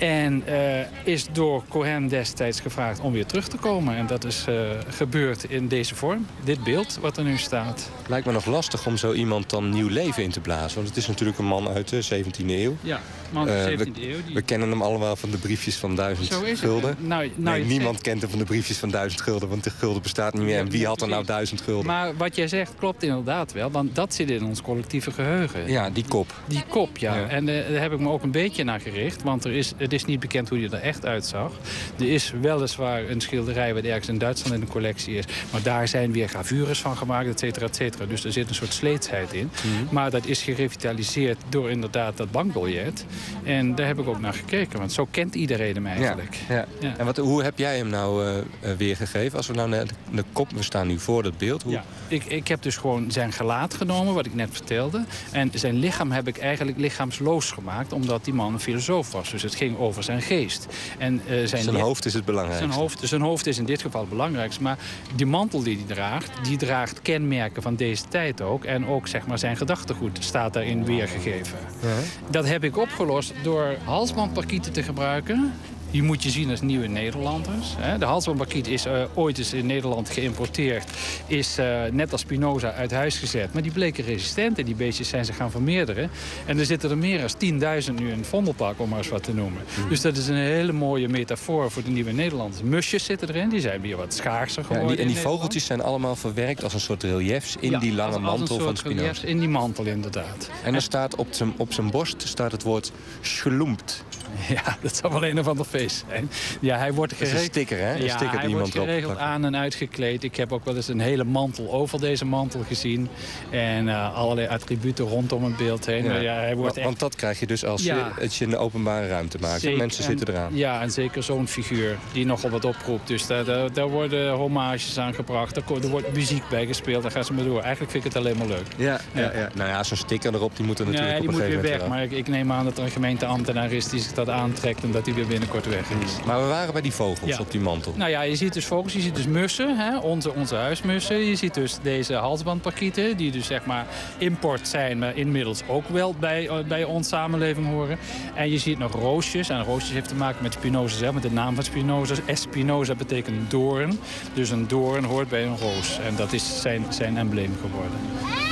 En eh, is door Cohen destijds gevraagd om weer terug te komen. En dat is eh, gebeurd in deze vorm. Dit beeld wat er nu staat. Lijkt me nog lastig om zo iemand dan nieuw leven in te blazen. Want het is natuurlijk een man uit de 17e eeuw. Ja, man Eh, 17e we, eeuw. Die... we kennen hem allemaal van de briefjes van duizend gulden. Nou, nou, nee, je niemand zegt- kent hem van de briefjes van duizend gulden. Want de gulden bestaat niet meer. En wie had er nou duizend gulden? Maar wat jij zegt klopt inderdaad wel, want dat zit in ons collectieve geheugen. Ja, die kop. Die kop, ja. Ja. En eh, daar heb ik me ook een beetje naar gericht, want er is, het is niet bekend hoe die er echt uitzag. Er is weliswaar een schilderij wat ergens in Duitsland in de collectie is, maar daar zijn weer gravures van gemaakt, et cetera, et cetera. Dus er zit een soort sleetsheid in. Mhm. Maar dat is gerevitaliseerd door inderdaad dat bankbiljet. En daar heb ik ook naar gekeken, want zo kent iedereen hem eigenlijk. Ja, ja. En wat, hoe heb jij hem nou uh, weergegeven? Als we nou naar de, kop, we staan nu voor dat beeld. Hoe... Ja, ik, ik heb dus gewoon zijn gelaat genomen, wat ik net vertelde. En zijn lichaam heb ik eigenlijk lichaamsloos gemaakt, omdat die man een filosoof was. Dus het ging over zijn geest. En, uh, zijn, zijn hoofd is het belangrijkste. Zijn hoofd, zijn hoofd is in dit geval het belangrijkste. Maar die mantel die hij draagt, die draagt kenmerken van deze tijd ook. En ook zeg maar, zijn gedachtegoed staat daarin weergegeven. Ja. Dat heb ik opgelost door halsbandparkieten te gebruiken. Die moet je zien als nieuwe Nederlanders. De halsbandparkiet is uh, ooit eens in Nederland geïmporteerd. Is uh, net als Spinoza uit huis gezet. Maar die bleken resistent en die beestjes zijn ze gaan vermeerderen. En er zitten er meer dan 10.000 nu in het Vondelpark, om maar eens wat te noemen. Hmm. Dus dat is een hele mooie metafoor voor de nieuwe Nederlanders. Musjes zitten erin, die zijn weer wat schaarser geworden. Ja, en die, en die vogeltjes zijn allemaal verwerkt als een soort reliefs in die lange mantel van Spinoza. in die mantel, inderdaad. En er staat op zijn, op zijn borst staat het woord schloempt. [laughs] Ja, dat zal wel een of ander feest zijn. Ja, hij wordt geregeld... een sticker, hè? Een ja, sticker hij wordt geregeld aan en uitgekleed. Ik heb ook wel eens een hele mantel over deze mantel gezien. En uh, allerlei attributen rondom het beeld heen. Ja. ja hij wordt want, want dat krijg je dus als je het je in de openbare ruimte maakt. Zeker, Mensen zitten eraan. Ja, en zeker zo'n figuur die nogal wat oproept. Dus daar, daar, daar worden homages aan gebracht. Er, er, wordt muziek bij gespeeld. Daar gaan ze maar door. Eigenlijk vind ik het alleen maar leuk. Ja, ja. ja, Nou ja, zo'n sticker erop, die moet er natuurlijk ja, die op moet weer weg. Maar ik, ik, neem aan dat er een gemeenteambtenaar is die zich dat aantrekt... en dat hij weer binnenkort weg is. Maar we waren bij die vogels op die mantel. Nou ja, je ziet dus vogels, je ziet dus mussen, hè, onze, onze huismussen. Je ziet dus deze halsbandparkieten, die dus zeg maar import zijn... maar inmiddels ook wel bij, eh, bij onze samenleving horen. En je ziet nog roosjes. En roosjes heeft te maken met Spinoza zelf, met de naam van Spinoza. Espinoza betekent doorn. Dus een doorn hoort bij een roos. En dat is zijn, zijn embleem geworden.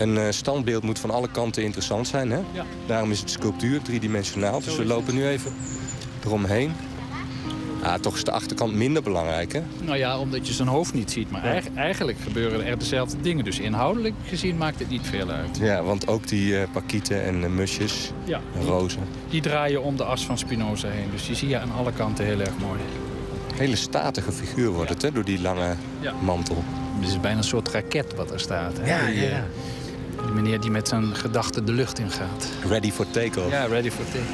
Een uh, standbeeld moet van alle kanten interessant zijn. Hè? Ja. Daarom is het sculptuur driedimensionaal. Dus we lopen nu even eromheen. Ja, toch is de achterkant minder belangrijk, hè? Nou ja, omdat je zijn hoofd niet ziet. Maar eigenlijk gebeuren er dezelfde dingen. Dus inhoudelijk gezien maakt het niet veel uit. Ja, want ook die uh, pakieten en uh, musjes, ja. en rozen... Die draaien om de as van Spinoza heen. Dus die zie je aan alle kanten heel erg mooi. hele statige figuur wordt het, hè? Door die lange mantel. Het is bijna een soort raket wat er staat. Hè? Ja, ja. Die meneer die met zijn gedachten de lucht ingaat. Ready for take-off. Ja, ready for take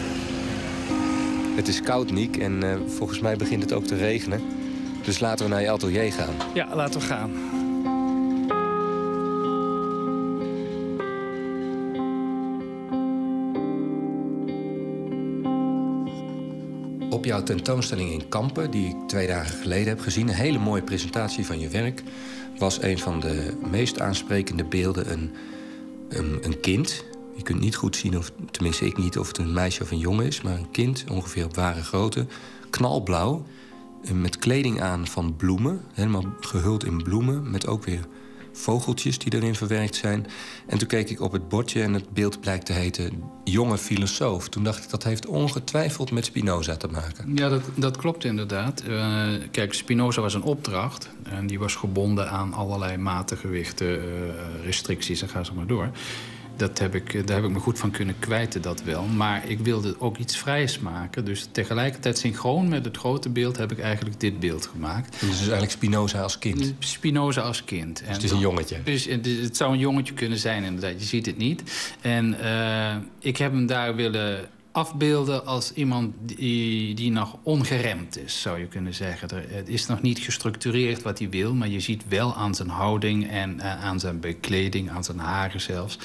Het is koud, Niek, en uh, volgens mij begint het ook te regenen. Dus laten we naar je atelier gaan. Ja, laten we gaan. Op jouw tentoonstelling in Kampen, die ik twee dagen geleden heb gezien... een hele mooie presentatie van je werk... was een van de meest aansprekende beelden een een, een kind. Je kunt niet goed zien, of tenminste ik niet, of het een meisje of een jongen is... maar een kind, ongeveer op ware grootte, knalblauw... met kleding aan van bloemen, helemaal gehuld in bloemen... met ook weer vogeltjes die erin verwerkt zijn. En toen keek ik op het bordje en het beeld blijkt te heten... jonge filosoof. Toen dacht ik, dat heeft ongetwijfeld met Spinoza te maken. Ja, dat, dat klopt inderdaad. Uh, kijk, Spinoza was een opdracht. En die was gebonden aan allerlei matengewichten, uh, restricties en ga zo maar door dat heb ik, daar heb ik me goed van kunnen kwijten, dat wel. Maar ik wilde ook iets vrijs maken. Dus tegelijkertijd synchroon met het grote beeld heb ik eigenlijk dit beeld gemaakt. Dus eigenlijk Spinoza als kind? Spinoza als kind. Dus het is een jongetje? Dus het zou een jongetje kunnen zijn, inderdaad. Je ziet het niet. En uh, ik heb hem daar willen afbeelden als iemand die, die nog ongeremd is, zou je kunnen zeggen. Er, het is nog niet gestructureerd wat hij wil, maar je ziet wel aan zijn houding en uh, aan zijn bekleding, aan zijn haren zelfs,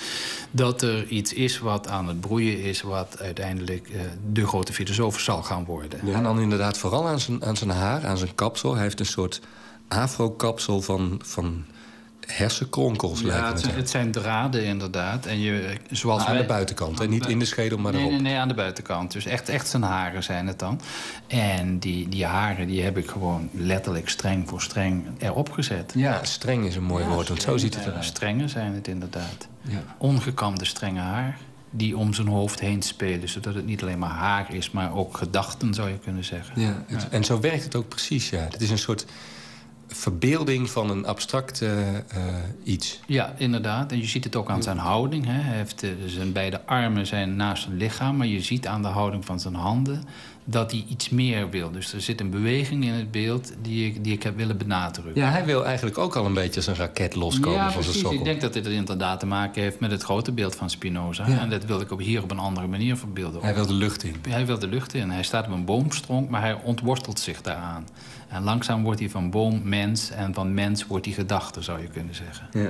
dat er iets is wat aan het broeien is, wat uiteindelijk uh, de grote filosoof zal gaan worden. En dan inderdaad vooral aan zijn, aan zijn haar, aan zijn kapsel. Hij heeft een soort afro-kapsel van, van hersenkronkels ja, lijken het. Zijn, het zijn draden inderdaad. En je, zoals aan de buitenkant, en niet in de schedel, maar nee, erop. Nee, nee, aan de buitenkant. Dus echt, echt zijn haren zijn het dan. En die, die haren die heb ik gewoon letterlijk streng voor streng erop gezet. Ja, streng is een mooi woord, want zo ziet het eruit. Strengen zijn het inderdaad. Ja. Ongekamde strenge haar die om zijn hoofd heen spelen. Zodat het niet alleen maar haar is, maar ook gedachten, zou je kunnen zeggen. Ja, en zo werkt het ook precies, ja. Het is een soort verbeelding van een abstract eh, iets. Ja, inderdaad. En je ziet het ook aan zijn houding. Hè. Hij heeft, eh, zijn beide armen zijn naast zijn lichaam... maar je ziet aan de houding van zijn handen dat hij iets meer wil. Dus er zit een beweging in het beeld die ik, die ik heb willen benadrukken. Ja, hij wil eigenlijk ook al een beetje een raket loskomen ja, van zijn sokkel. Ik denk dat dit inderdaad te maken heeft met het grote beeld van Spinoza. Ja. En dat wil ik op hier op een andere manier verbeelden. Hij wil de lucht in. Hij wil de lucht in. Hij staat op een boomstronk, maar hij ontwortelt zich daaraan. En langzaam wordt hij van boom mens en van mens wordt hij gedachte, zou je kunnen zeggen. Ja.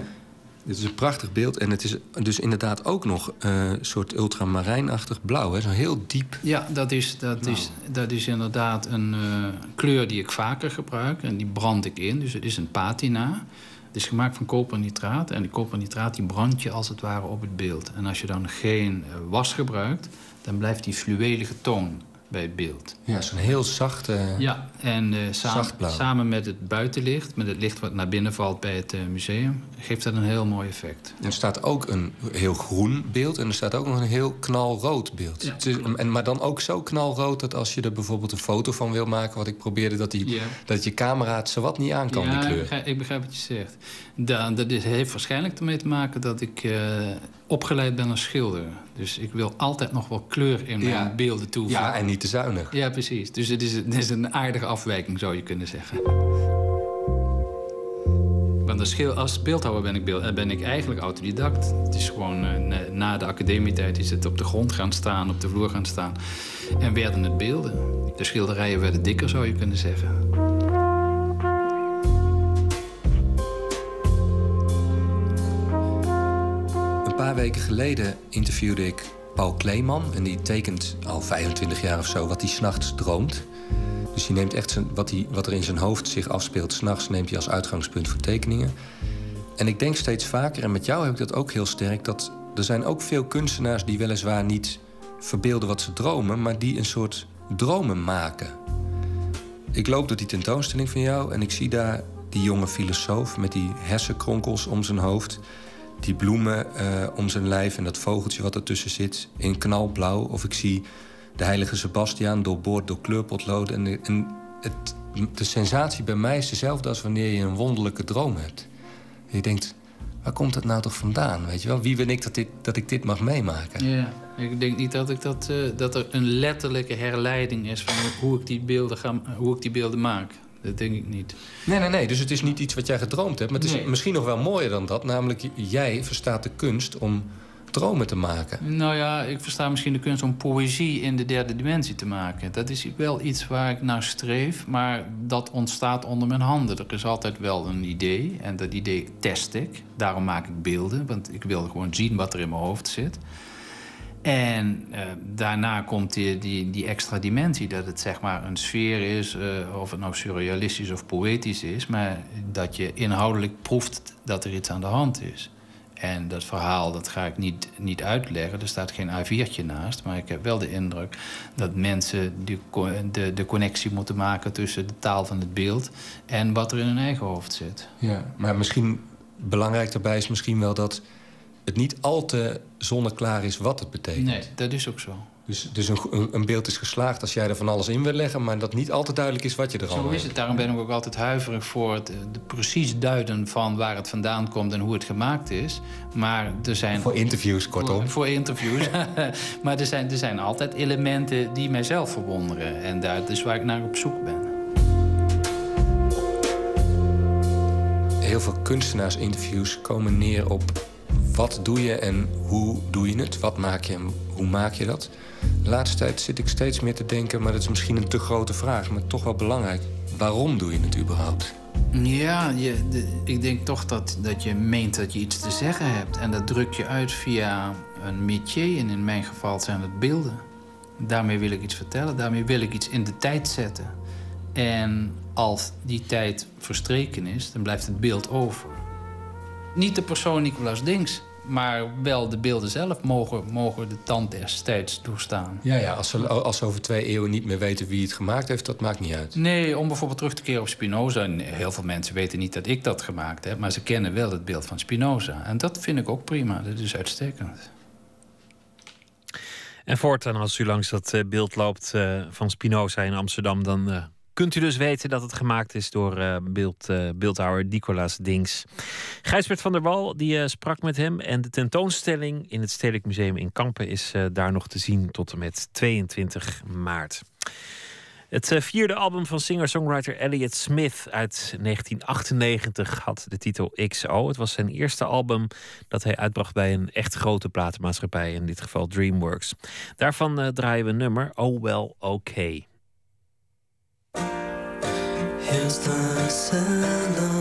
Dit is een prachtig beeld. En het is dus inderdaad ook nog eh, een soort ultramarijnachtig blauw. hè? Zo heel diep. Ja, dat is, dat is, dat is inderdaad een eh, kleur die ik vaker gebruik. En die brand ik in. Dus het is een patina. Het is gemaakt van kopernitraat. En die kopernitraat die brand je als het ware op het beeld. En als je dan geen eh, was gebruikt, dan blijft die fluwelige toon bij het beeld. Ja, zo'n heel zacht... eh, Ja, en eh, samen, samen met het buitenlicht, met het licht wat naar binnen valt bij het eh, museum, geeft dat een heel mooi effect. Er staat ook een heel groen beeld en er staat ook nog een heel knalrood beeld. Ja, Het is- en, maar dan ook zo knalrood dat als je er bijvoorbeeld een foto van wil maken... wat ik probeerde, dat, die, Ja. dat je camera het zowat niet aan kan, ja, die ik kleur. begrijp, ik begrijp wat je zegt. Da- dat heeft waarschijnlijk ermee te maken dat ik eh, opgeleid ben als schilder. Dus ik wil altijd nog wel kleur in mijn Ja. beelden toevoegen. Ja, en niet te zuinig. Ja, precies. Dus het is, het is een aardige afwijking, zou je kunnen zeggen. Want als, schil- als beeldhouwer ben ik, beeld, eh, ben ik eigenlijk autodidact. Het is gewoon eh, na- na de academietijd is het op de grond gaan staan, op de vloer gaan staan. En werden het beelden. De schilderijen werden dikker, zou je kunnen zeggen. Paar weken geleden interviewde ik Paul Kleeman. En die tekent al 25 jaar of zo wat hij s'nachts droomt. Dus die neemt echt zijn, wat, hij, wat er in zijn hoofd zich afspeelt s'nachts... neemt hij als uitgangspunt voor tekeningen. En ik denk steeds vaker, en met jou heb ik dat ook heel sterk... dat er zijn ook veel kunstenaars die weliswaar niet verbeelden wat ze dromen... maar die een soort dromen maken. Ik loop door die tentoonstelling van jou en ik zie daar die jonge filosoof... met die hersenkronkels om zijn hoofd... Die bloemen eh, om zijn lijf en dat vogeltje wat ertussen zit in knalblauw. Of ik zie de heilige Sebastiaan doorboord door kleurpotlood. En, en het, de sensatie bij mij is dezelfde als wanneer je een wonderlijke droom hebt. Je denkt, waar komt dat nou toch vandaan? Weet je wel? Wie ben ik dat, dit, dat ik dit mag meemaken? Ja, ik denk niet dat, ik dat, eh, dat er een letterlijke herleiding is van hoe ik die beelden, ga, hoe ik die beelden maak. Dat denk ik niet. Nee, nee, nee. Dus het is niet iets wat jij gedroomd hebt. Maar het is Nee. misschien nog wel mooier dan dat. Namelijk, jij verstaat de kunst om dromen te maken. Nou ja, ik versta misschien de kunst om poëzie in de derde dimensie te maken. Dat is wel iets waar ik naar streef, maar dat ontstaat onder mijn handen. Er is altijd wel een idee en dat idee test ik. Daarom maak ik beelden, want ik wil gewoon zien wat er in mijn hoofd zit. En eh, daarna komt die, die, die extra dimensie, dat het zeg maar een sfeer is, eh, of het nou surrealistisch of poëtisch is, maar dat je inhoudelijk proeft dat er iets aan de hand is. En dat verhaal, dat ga ik niet, niet uitleggen. Er staat geen A4'tje naast. Maar ik heb wel de indruk dat mensen de, de, de connectie moeten maken... tussen de taal van het beeld en wat er in hun eigen hoofd zit. Ja, maar misschien belangrijk daarbij is misschien wel dat het niet al te zonneklaar is wat het betekent. Nee, dat is ook zo. Dus, dus een, een, beeld is geslaagd als jij er van alles in wil leggen, maar dat niet altijd duidelijk is wat je er Zo allemaal is het. Daarom ben ik ook altijd huiverig voor het de precies duiden van waar het vandaan komt en hoe het gemaakt is. Maar er zijn. Voor interviews, kortom. Voor, voor interviews. [laughs] maar er zijn, er zijn altijd elementen die mijzelf verwonderen. En dat is waar ik naar op zoek ben. Heel veel kunstenaarsinterviews komen neer op wat doe je en hoe doe je het? Wat maak je en hoe maak je dat? De laatste tijd zit ik steeds meer te denken, maar dat is misschien een te grote vraag, maar toch wel belangrijk. Waarom doe je het überhaupt? Ja, je, ik denk toch dat, dat je meent dat je iets te zeggen hebt. En dat druk je uit via een métier. En in mijn geval zijn het beelden. Daarmee wil ik iets vertellen. Daarmee wil ik iets in de tijd zetten. En als die tijd verstreken is, dan blijft het beeld over. Niet de persoon Nicolaas Dings, maar wel de beelden zelf mogen, mogen de tand des tijds doorstaan. Ja, ja als, ze, als ze over twee eeuwen niet meer weten wie het gemaakt heeft, dat maakt niet uit. Nee, om bijvoorbeeld terug te keren op Spinoza. En heel veel mensen weten niet dat ik dat gemaakt heb, maar ze kennen wel het beeld van Spinoza. En dat vind ik ook prima, dat is uitstekend. En voortaan, als u langs dat eh, beeld loopt eh, van Spinoza in Amsterdam, dan eh, kunt u dus weten dat het gemaakt is door uh, beeld, uh, beeldhouwer Nicolas Dings. Gijsbert van der Wal die, uh, sprak met hem. En de tentoonstelling in het Stedelijk Museum in Kampen is daar nog te zien tot en met 22 maart. Het vierde album van singer-songwriter Elliott Smith uit 1998 had de titel XO. Het was zijn eerste album dat hij uitbracht bij een echt grote platenmaatschappij, in dit geval DreamWorks. Daarvan draaien we nummer Oh Well Okay. against the sand.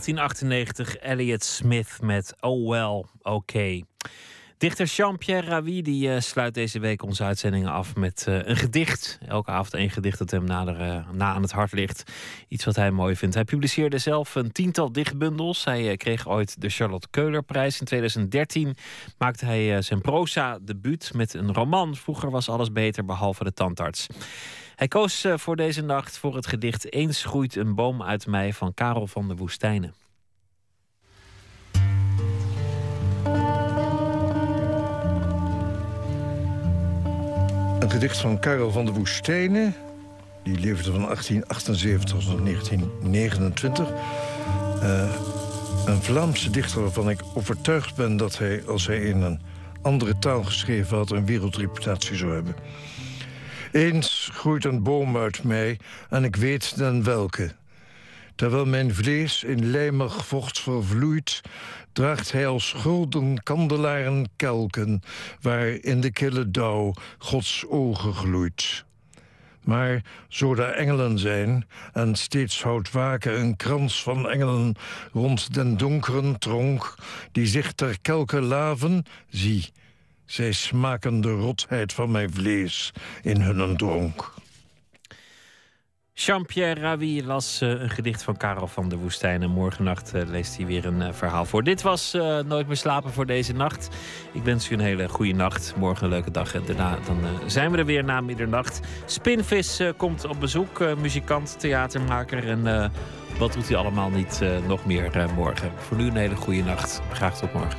1998, Elliot Smith met Oh Well, Oké. Dichter Jean-Pierre Ravi die, eh, sluit deze week onze uitzendingen af met eh, een gedicht. Elke avond een gedicht dat hem nader, eh, na aan het hart ligt. Iets wat hij mooi vindt. Hij publiceerde zelf een tiental dichtbundels. Hij kreeg ooit de Charlotte Keulerprijs. In 2013 maakte hij zijn proza debuut met een roman. Vroeger was alles beter behalve de tandarts. Hij koos eh, voor deze nacht voor het gedicht Eens groeit een boom uit mij van Karel van de Woestijnen. Een gedicht van Karel van de Woestijnen. Die leefde van 1878 tot 1929. Eh, een Vlaamse dichter waarvan ik overtuigd ben dat hij, als hij in een andere taal geschreven had, een wereldreputatie zou hebben. Eens groeit een boom uit mij en ik weet den welke. Terwijl mijn vlees in lijmig vocht vervloeit, draagt hij als gulden kandelaren kelken, waar in de kille dauw Gods ogen gloeit. Maar zo daar engelen zijn, en steeds houdt waken een krans van engelen rond den donkeren tronk, die zich ter kelken laven, zie, zij smaken de rotheid van mijn vlees in hun dronk. Jean-Pierre Ravi las eh, een gedicht van Karel van der Woestijn. En morgennacht eh, leest hij weer een eh, verhaal voor. Dit was Nooit meer slapen voor deze nacht. Ik wens u een hele goede nacht. Morgen een leuke dag. En daarna dan, zijn we er weer na middernacht. Spinvis komt op bezoek. muzikant, theatermaker. En wat doet hij allemaal niet nog meer morgen. Voor nu een hele goede nacht. Graag tot morgen.